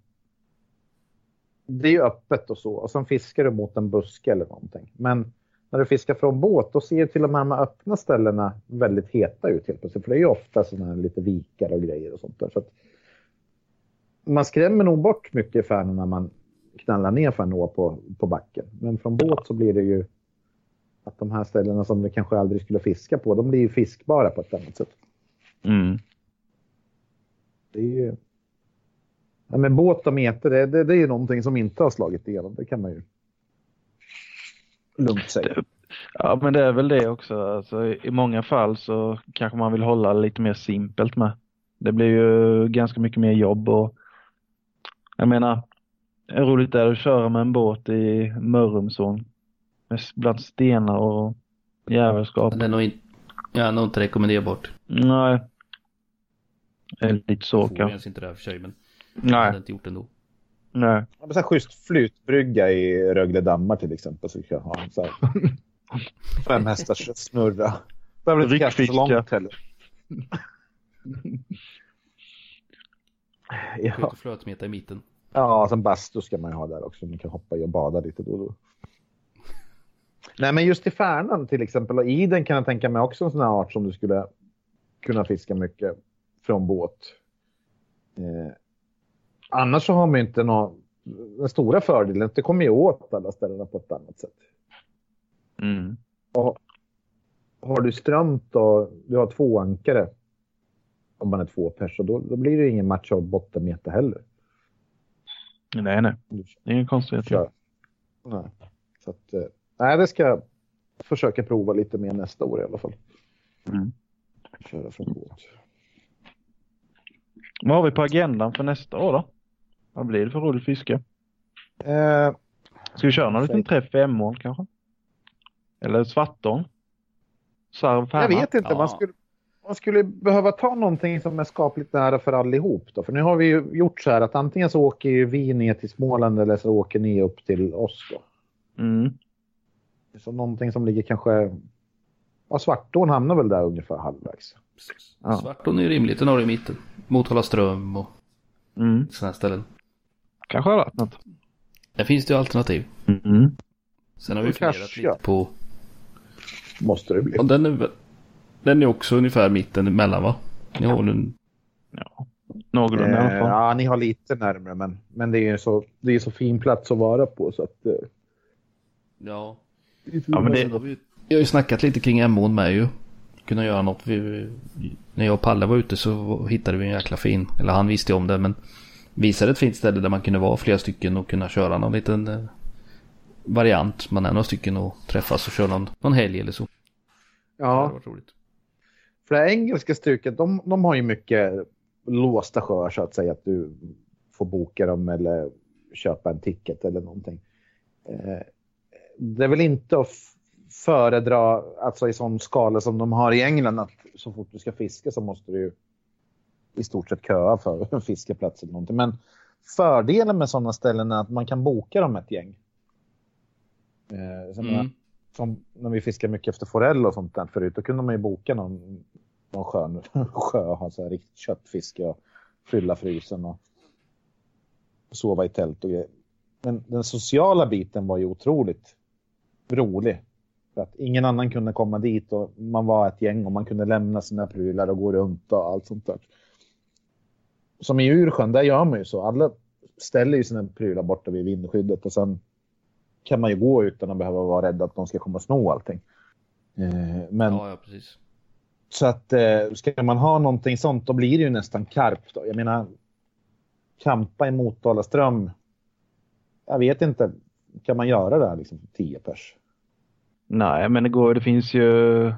det är ju öppet och så. Och sen fiskar du mot en buske eller någonting. Men när du fiskar från båt, då ser till och med de här öppna ställena väldigt heta ut helt plötsligt. För det är ju ofta sådana här lite vikar och grejer och sånt där. Så att man skrämmer nog bort mycket färnor när man knallar ner för en nå på, på backen. Men från båt så blir det ju att de här ställena som du kanske aldrig skulle fiska på, de blir ju fiskbara på ett annat sätt. Mm. Det är ju... Ja, men båt och meter, det, det, det är ju någonting som inte har slagit igenom. Det kan man ju lugnt säga. Ja, men det är väl det också. Alltså, I många fall så kanske man vill hålla lite mer simpelt med. Det blir ju ganska mycket mer jobb och jag menar, roligt är att köra med en båt i Mörrumsån bland stenar och jävelskap? Det är nog inte, ja, nog inte rekommenderbart. Nej. Lite så Jag kanske. ens inte det här för sig men jag hade Nej, inte gjort det ändå. nej. Ja, men så här schysst flytbrygga i Rögle dammar till exempel. Så kan jag ha en så här fem hästars snurra. Behöver inte kasta så långt heller. Ja. Flötmeta i mitten. ja sen bastu ska man ju ha där också. Man kan hoppa i och bada lite då och då. Nej, men just i Färnan till exempel och i den kan jag tänka mig också en sån här art som du skulle kunna fiska mycket från båt. Eh, annars så har man inte någon, den stora fördelen, att det kommer ju åt alla ställena på ett annat sätt. Mm. Har du strömt och du har två ankare, om man är två pers, då, då blir det ingen match av bottenmeter heller. Nej, nej. Det är ingen konstighet. kör. Nej. Så att, eh, nej, det ska jag försöka prova lite mer nästa år i alla fall. Mm. Köra från båt. Vad har vi på agendan för nästa år då? Vad blir det för roligt fiske? Eh, Ska vi köra någon liten träff i Emån kanske? Eller Svartån? Sarv, jag vet inte, Ja. man, skulle, man skulle behöva ta någonting som är skapligt nära för allihop. Då. För nu har vi ju gjort så här att antingen så åker ju vi ner till Småland eller så åker ni upp till oss. Då. Mm. Så någonting som ligger kanske... Ja, Svartån hamnar väl där ungefär halvvägs. Ja. Svartån är ju rimligt, den har du i mitten. Motala ström och Mm. sådana ställen. Kanske har varit något. Där finns det ju alternativ. Mm. Sen har vi funderat lite på... Måste det bli. Och den är, väl- den är också ungefär mitten emellan va? Ni har väl en... Ja, någorlunda i alla Eh, fall. ja, ni har lite närmare, men, men det är ju så, det är så fin plats att vara på. Så att, eh, Ja. Ja, men det- vi, jag har ju snackat lite kring Emån med ju. Kunna göra något. Vi, när jag och Palle var ute så hittade vi en jäkla fin. Eller han visste ju om det men. Visade ett fint ställe där man kunde vara flera stycken och kunna köra någon liten eh, variant. Man är några stycken och träffas och köra någon, någon helg eller så. Det ja, varit roligt. för det engelska stuket, de, de har ju mycket låsta sjöar så att säga. Att du får boka dem eller köpa en ticket eller någonting. Eh, det är väl inte att föredra, alltså i sån skala som de har i England, att så fort du ska fiska så måste du ju i stort sett köa för en fiskeplats eller någonting. Men fördelen med sådana ställen är att man kan boka dem ett gäng. Eh, Mm. som när vi fiskade mycket efter forell och sånt där förut, då kunde man ju boka någon, någon skön sjö och ha så här riktigt köttfiske och fylla frysen och sova i tält och grejer. Men den sociala biten var ju otroligt rolig. För att ingen annan kunde komma dit och man var ett gäng och man kunde lämna sina prylar och gå runt och allt sånt där. Som i Ursjön, där gör man ju så. Alla ställer ju sina prylar borta vid vindskyddet och sen kan man ju gå utan att behöva vara rädd att de ska komma och sno allting. Eh, Men Ja, ja precis. så att eh, ska man ha någonting sånt då blir det ju nästan karp. Då. Jag menar, kampa i Motala ström. Jag vet inte, kan man göra det här liksom 10 pers? Nej, men det går Det finns ju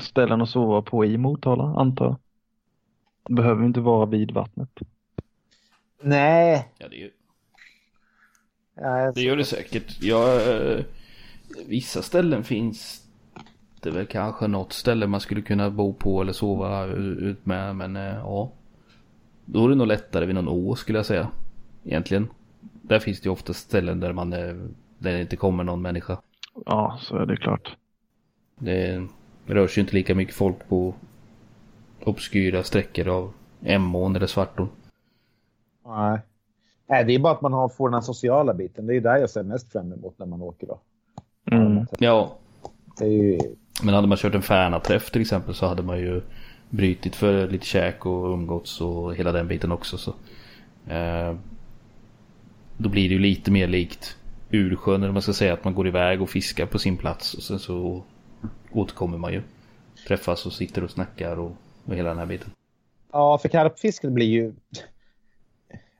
ställen att sova på i Motala, antar jag. Det behöver inte vara vid vattnet. Nej. Ja, det, är ju- Nej, det gör det säkert. Ja, eh, vissa ställen finns det väl kanske något ställe man skulle kunna bo på eller sova ut med. Men eh, ja. Då är det nog lättare vid någon å skulle jag säga. Egentligen. Där finns det ju ofta ställen där man eh, där det inte kommer någon människa. Ja, så är det klart. Det rör sig inte lika mycket folk på obskyra sträckor av Emån eller Svartån. Nej. Nej, det är bara att man har, får den här sociala biten. Det är där jag ser mest fram emot när man åker. Då. Mm. Ja, Det är ju, men hade man kört en Färna-träff till exempel så hade man ju brytit för lite käk och umgåtts och hela den biten också. Så. Eh, då blir det ju lite mer likt Ursjön eller man ska säga att man går iväg och fiskar på sin plats och sen så återkommer man ju. Träffas och sitter och snackar och, och hela den här biten. ja, för karpfisket blir ju...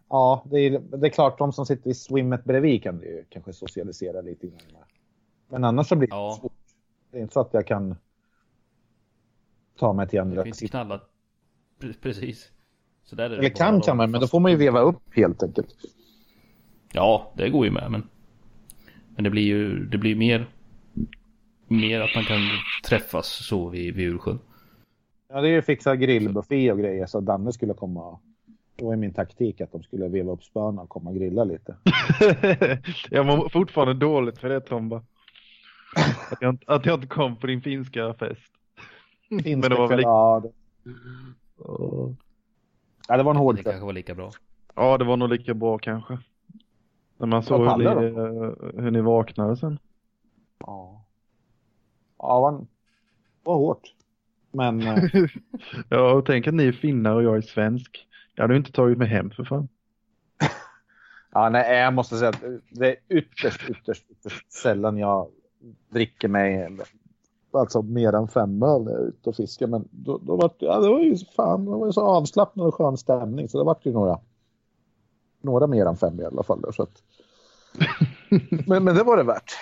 Ja, det är, det är klart de som sitter i swimmet bredvid kan det ju kanske socialisera lite grann. Men annars så blir det Ja. svårt. Det är inte så att jag kan ta mig till andra Det finns knallar. Pre- Precis. Så där är det Eller bara kan kan man, men då får man ju veva upp helt enkelt. Ja, det går ju med men. Men det blir ju det blir mer. Mer att man kan träffas så vid, vid Ursjön. Ja, det är ju fixa grillbuffé och grejer så Danne skulle komma. Det var ju min taktik att de skulle veva upp spöna och komma och grilla lite. jag mår fortfarande dåligt för det Tomba. Att jag, inte- att jag inte kom på din finska fest. Finns Men det var väl lika- ja, det, ja, det var en hård Det kanske var lika bra. Ja, det var nog lika bra kanske. När man såg hur ni, hur ni vaknade sen. Ja, ja det var, hårt. Men eh, Ja, och tänk att ni är finnar och jag är svensk. Jag hade ju inte tagit mig hem för fan. ja, nej, jag måste säga att det är ytterst, ytterst, ytterst sällan jag dricker mig alltså mer än fem öl när jag är ute och fiskar. Men då, då var ja, det var ju fan, det var ju så avslappnad och skön stämning så det var ju några, några mer än fem i alla fall. Där, så att, men, men det var det värt.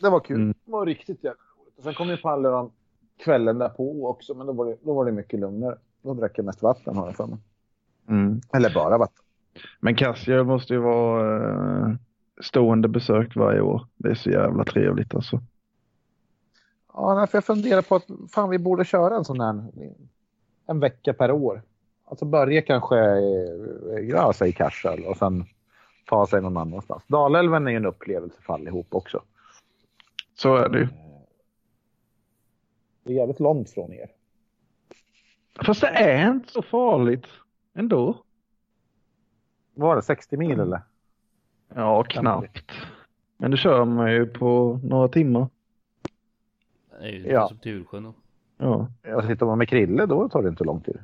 Det var kul. Mm. Det var riktigt jävla roligt. Sen kom ju Palle de kvällen därpå också, men då var det, då var det mycket lugnare. De dricker mest vatten har jag för mig. Mm. Eller bara vatten. Men Kassio måste ju vara eh, stående besök varje år. Det är så jävla trevligt alltså. Ja, för jag funderar på att fan, vi borde köra en sån här en vecka per år. Alltså börja kanske i- ja, säg Karsel och sen ta sig någon annanstans. Dalälven är ju en upplevelse för allihop också. Så är det ju. Det är jävligt långt från er. Fast det är inte så farligt ändå. Var det 60 mil eller? Ja, knappt. Men det kör man ju på några timmar. Det är ju Ja. som till Ursjön då. Ja. Jag sitter man med Krille då tar det inte lång tid.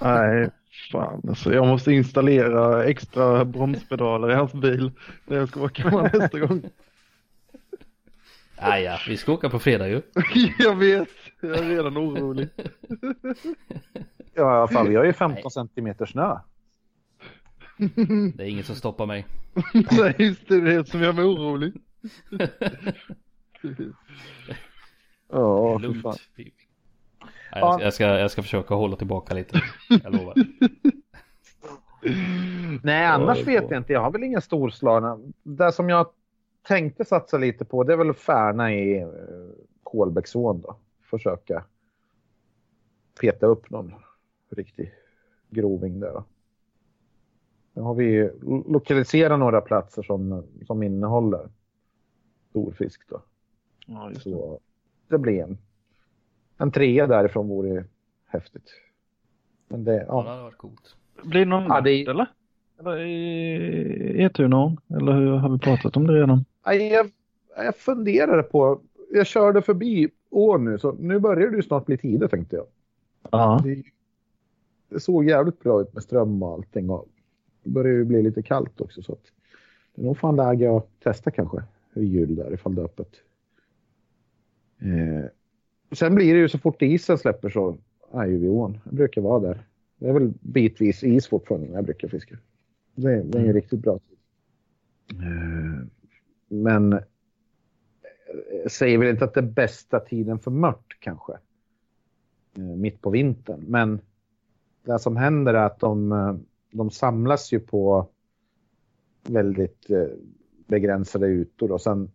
Nej, fan alltså. Jag måste installera extra bromspedaler i hans bil när jag ska åka med nästa gång. Ah, ja, vi ska åka på fredag ju. jag vet, jag är redan orolig. Ja, fall, vi har ju 15 centimeter snö. Det är inget som stoppar mig. Nej, just det, det är som gör mig orolig. Ja, Lugnt. fan. Nej, jag, ska, jag, ska, jag ska försöka hålla tillbaka lite. Jag lovar. Nej, annars vet jag inte. Jag har väl inga storslagna. Det som jag tänkte satsa lite på det är väl Färna i eh, Kolbäcksån då. Försöka peta upp någon riktig groving där. Då. Nu har vi lo- lokaliserat några platser som, som innehåller storfisk då. Ja, just det. Så det blir en, en trea därifrån vore häftigt. Men det, Ja, det ja. hade varit coolt. Blir det någon Ja, det- eller? Eller i Etunon? Eller hur har vi pratat om det redan? Jag, jag funderade på, jag körde förbi ån nu, så nu börjar det ju snart bli tider tänkte jag. Ja. Det, det såg jävligt bra ut med ström och allting och det börjar ju bli lite kallt också så att det är nog fan läge att testa kanske vid jul där ifall det är öppet. Eh, sen blir det ju så fort isen släpper så är ju vi ån. Jag brukar vara där. Det är väl bitvis is fortfarande när jag brukar fiska. Det, det är ju riktigt bra tid. Eh, men eh, säger väl inte att det är bästa tiden för mört kanske. Eh, mitt på vintern. Men det som händer är att de, de samlas ju på väldigt begränsade ytor och sen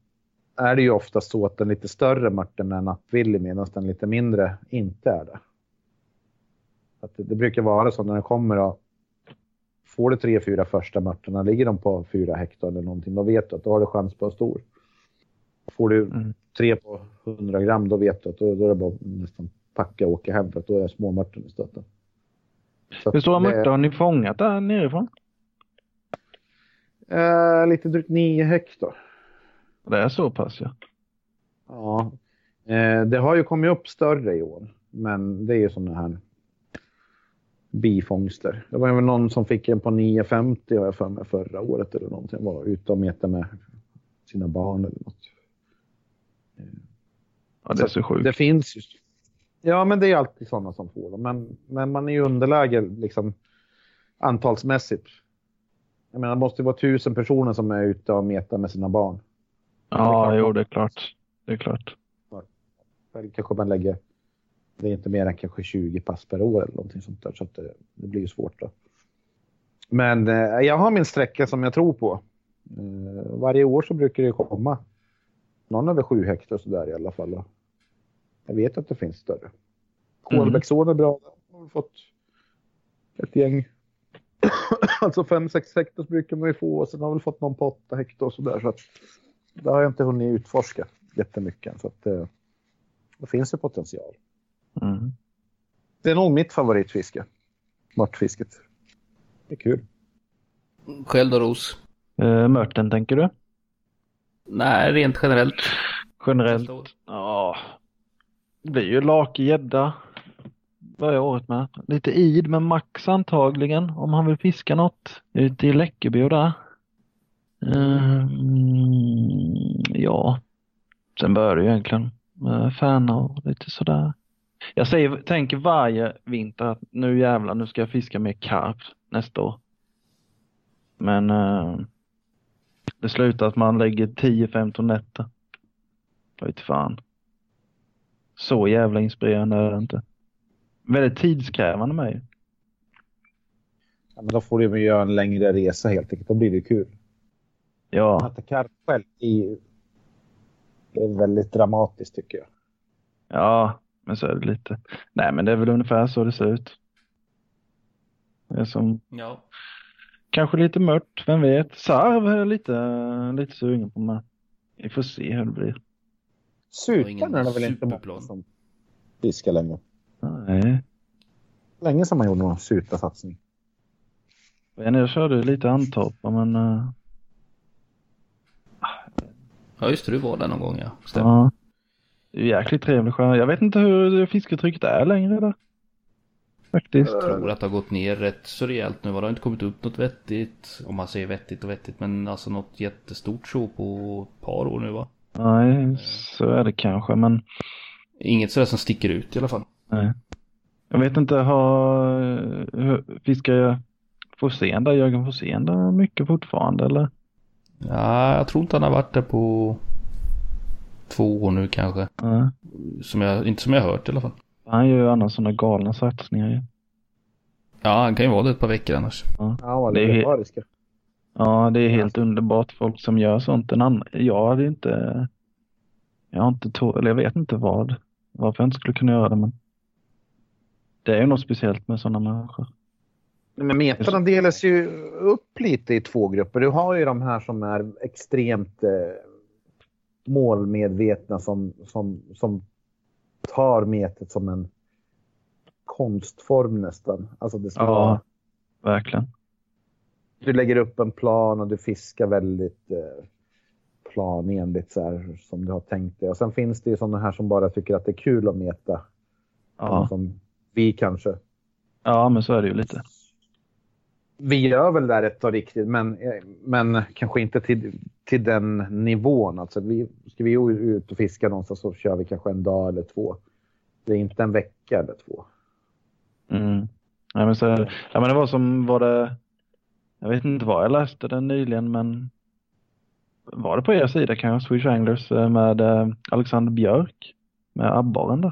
är det ju ofta så att den lite större mörten är nattvillig medan den lite mindre inte är det. Att det, det brukar vara så när den kommer och får du tre, fyra första mörterna, ligger de på fyra hektar eller någonting, då vet du att då har du chans på en stor. Får du Mm. tre på 100 gram, då vet du att då, då är det bara nästan packa och åka hem för att då är småmörten i stöten. Så Hur stora mörtar har ni fångat där nerifrån? Eh, lite drygt 9 hektar. Det är så pass ja. Ja. Eh, det har ju kommit upp större i år, men det är ju sådana här bifångster. Det var väl någon som fick en på 9,50 har jag för mig förra året eller någonting. Var ute och metade med sina barn eller något. Ja, det är så sjukt. Det finns ju. Ja, men det är alltid sådana som får dem. Men, men man är ju underläge liksom antalsmässigt. Jag menar, det måste vara tusen personer som är ute och metar med sina barn. Ja, det jo det är klart. Det är klart. Kanske man lägger, det är inte mer än kanske 20 pass per år eller någonting sånt där. Så det, det blir ju svårt då. Men eh, jag har min sträcka som jag tror på. Eh, varje år så brukar det komma någon över sju hektar så där i alla fall. Och jag vet att det finns större. Kolbäcksån är bra. Har fått ett gäng. alltså 5-6 hektar brukar man ju få och sen har väl fått någon på 8 hektar och så där. Så att, det har jag inte hunnit utforska jättemycket. Så att, eh, det finns ju potential. Mm. Det är nog mitt favoritfiske. Mörtfisket. Det är kul. Själv då Ros? Uh, mörten tänker du? Nej, rent generellt. Generellt? Ja. Det blir ju lake gädda. Börjar året med. Lite id med Max antagligen om han vill fiska något. Ute i Läckeby och där. Mm, ja. Sen börjar det ju egentligen med färna och lite sådär. Jag säger, tänker varje vinter att nu jävlar, nu ska jag fiska mer karp nästa år. Men eh, det slutar att man lägger 10-15 nätter. Jag vet fan. Så jävla inspirerande är det inte. väldigt tidskrävande med ju. Ja, men då får du ju göra en längre resa helt enkelt. Då blir det kul. Ja, Att karp själv är ju det är väldigt dramatiskt tycker jag. ja, men så är det lite. Nej, men det är väl ungefär så det ser ut. Det är som Ja. kanske lite mört, vem vet. Sarv är jag lite, lite sugen på med. Vi får se hur det blir. Ingen är det väl inte många som fiskar längre. Nej, Länge sedan man gjorde någon sutasatsning. men jag körde lite Antorpa, men uh, Ja just det, du var där någon gång ja. Stämmer. ja. Jäkligt trevlig sjö. Jag vet inte hur fisketrycket är längre där. Faktiskt. Jag tror att det har gått ner rätt så rejält nu. Det har inte kommit upp något vettigt. Om man säger vettigt och vettigt. Men alltså något jättestort så på ett par år nu va? Nej, så är det kanske, men Inget sådär som sticker ut i alla fall. nej. Jag vet inte, har fiskar jag Forsén där, Jörgen Forsén där mycket fortfarande eller? Ja, jag tror inte han har varit där på två år nu kanske. Nej. Som jag, inte som jag har hört i alla fall. Han gör ju annars sådana galna satsningar ju. Ja, han kan ju vara det ett par veckor annars. Ja, vad Det är he- legendariska. Ja, det är helt underbart folk som gör sånt. En annan, jag hade inte, jag har inte to- eller jag vet inte vad, varför jag inte skulle kunna göra det, men det är ju något speciellt med sådana människor. Men metarna delas ju upp lite i två grupper. Du har ju de här som är extremt eh, målmedvetna som, som, som tar metet som en konstform nästan. Alltså det ska Ja. vara, Verkligen. du lägger upp en plan och du fiskar väldigt eh, planenligt så här, som du har tänkt dig. Och sen finns det ju sådana här som bara tycker att det är kul att meta. Ja, Som vi kanske. ja men så är det ju lite. Vi gör väl det rätt och riktigt, men, men kanske inte till, till den nivån. Alltså vi, ska vi ut och fiska någonstans så kör vi kanske en dag eller två. Det är inte en vecka eller två. Mm. Ja, men så, ja, men det var som, var det, jag vet inte vad jag läste den nyligen, men var det på er sida kanske, Swedish Anglers eh, med eh, Alexander Björk med abborren där?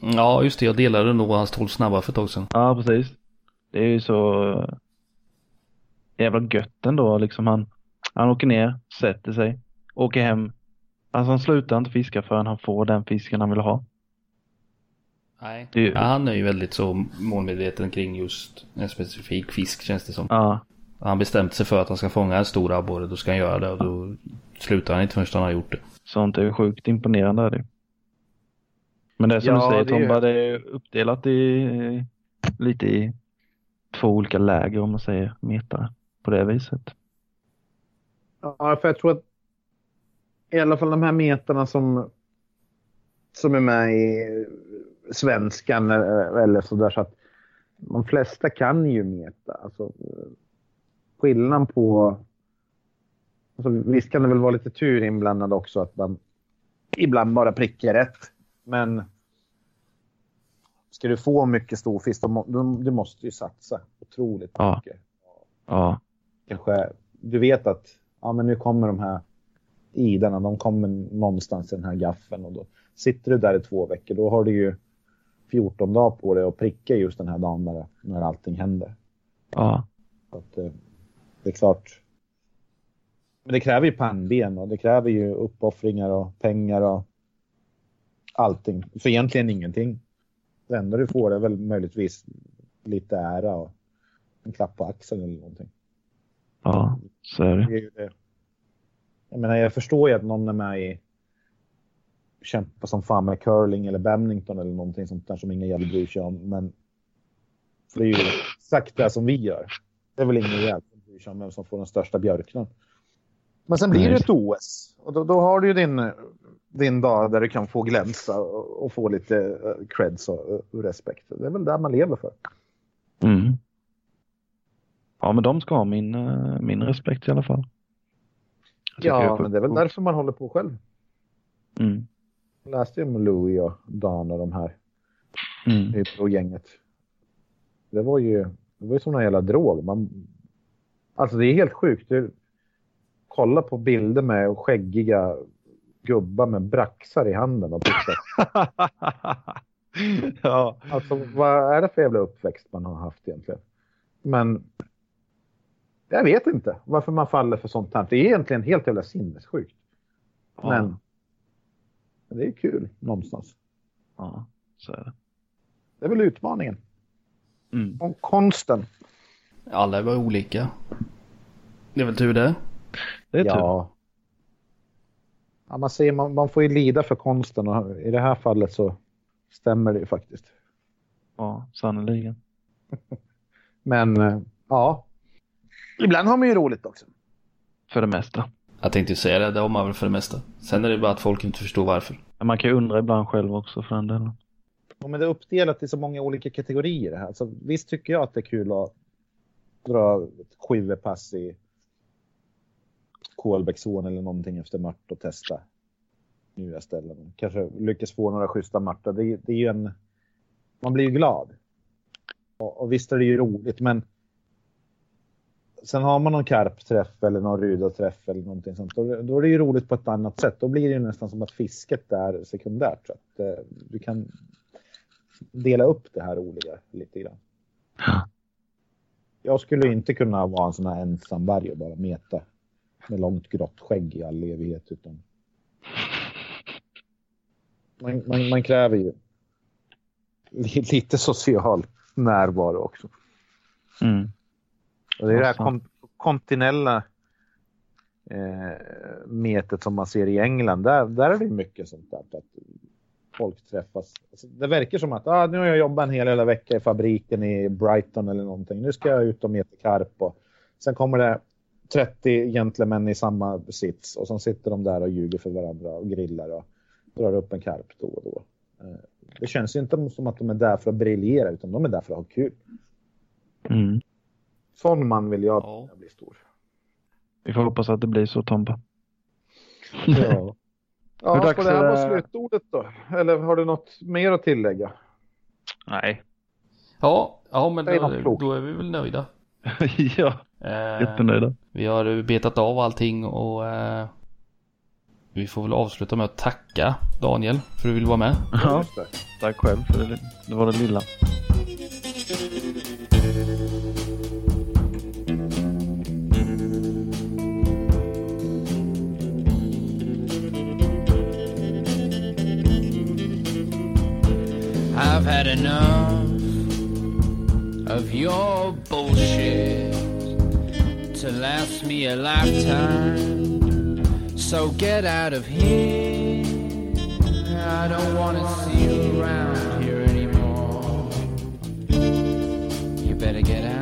Ja, just det. Jag delade nog hans 12 snabba för ett tag sedan. Ja, precis. Det är ju så jävla gött ändå. Liksom han, han åker ner, sätter sig, åker hem. Alltså han slutar inte fiska förrän han får den fisken han vill ha. Nej. Det är ju- Ja, han är ju väldigt så målmedveten kring just en specifik fisk känns det som. Ja, han bestämt sig för att han ska fånga en stor abborre då ska han göra det och då slutar han inte förrän han har gjort det. sånt är ju sjukt imponerande. Är det. Men det är som Ja, du säger det är ju- Tomba, det är uppdelat i lite i två olika läger om man säger metare på det viset. Ja, för jag tror att i alla fall de här metarna som, som är med i svenskan eller, eller sådär så att de flesta kan ju meta. Alltså, skillnaden på... Alltså, visst kan det väl vara lite tur inblandad också att man ibland bara prickar rätt. Men ska du få mycket storfisk då, då du måste ju satsa otroligt Ja. mycket Ja, kanske, du vet att ja, men nu kommer de här idarna, de kommer någonstans i den här gaffeln och då sitter du där i två veckor, då har du ju 14 dagar på dig att pricka just den här dagen när, när allting händer. ja, Så att, eh, det är klart. Men det kräver ju pannben och det kräver ju uppoffringar och pengar och allting. För egentligen ingenting. Det enda du får är väl möjligtvis lite ära och en klapp på axeln eller någonting. ja, så är det. Det är ju det. Jag menar, jag förstår ju att någon är med i kämpar som fan med curling eller badminton eller någonting sånt där som ingen jävel bryr sig om. Men för det är ju exakt det som vi gör. Det är väl ingen jävel som bryr sig om vem som får den största björknen. Men sen blir det Nej. ett OS och då, då har du ju din, din dag där du kan få glänsa och, få lite eh, creds och, respekt. Det är väl där man lever för. Mm. Ja, men de ska ha min, eh, min respekt i alla fall. Ja, men det är väl därför man håller på själv. Mm. Jag läste ju om Louis och Dan och de här. Mm. och gänget. Det var ju, det var ju som en jävla drog. Man, alltså det är helt sjukt. Du, kolla på bilder med skäggiga gubbar med braxar i handen och pussar. ja. Alltså vad är det för jävla uppväxt man har haft egentligen? Men jag vet inte varför man faller för sånt här. Det är egentligen helt jävla sinnessjukt. Ja. Men det är kul någonstans. ja, så är det. Det är väl utmaningen. Mm. Om konsten. Alla är väl olika. Det är väl tur det. Det är tur. ja. Ja. Man säger man, man får ju lida för konsten och i det här fallet så stämmer det ju faktiskt. Ja, sannerligen. Men eh, ja, ibland har man ju roligt också. För det mesta. Jag tänkte ju säga det, det har man väl för det mesta. Sen är det bara att folk inte förstår varför. Men man kan ju undra ibland själv också för den delen. Ja, men det är uppdelat i så många olika kategorier här. Så visst tycker jag att det är kul att dra ett skivepass i Kolbäcksån eller någonting efter mört och testa nya ställen. Kanske lyckas få några schyssta martar. Det, det är ju en... Man blir ju glad. Och, och visst är det ju roligt, men sen har man någon karpträff eller någon rydaträff eller någonting sånt. Då, då är det ju roligt på ett annat sätt. Då blir det ju nästan som att fisket är sekundärt. Så att eh, du kan dela upp det här roliga lite grann. Jag skulle inte kunna vara en sån här ensam varg och bara meta med långt grått skägg i all evighet. Utan man, man, man kräver ju li- lite social närvaro också. Mm. Och det är det här kon kontinella eh, metet som man ser i England. Där, där är det mycket sånt där. Att folk träffas. Alltså, det verkar som att ah, nu har jag jobbat en hel jävla vecka i fabriken i Brighton eller någonting. Nu ska jag ut och meta karp. Och sen kommer det 30 gentlemän i samma sits och så sitter de där och ljuger för varandra och grillar och drar upp en karp då och då. Eh, Det känns ju inte som att de är där för att briljera utan de är där för att ha kul. Mm. Sån man vill jag Ja. bli stor. Vi får hoppas att det blir så Tompa. Ja. Ja, dags det här är vara det- slutordet då? Eller har du något mer att tillägga? Nej. Ja, ja men då, då är vi väl nöjda. ja, Eh, jättenöjda. vi har betat av allting och eh, vi får väl avsluta med att tacka Daniel för att du ville vara med. Ja, tack själv för det, det var det lilla. I've had enough of your bullshit to last me a lifetime. So get out of here. I don't want to see you around here anymore. You better get out.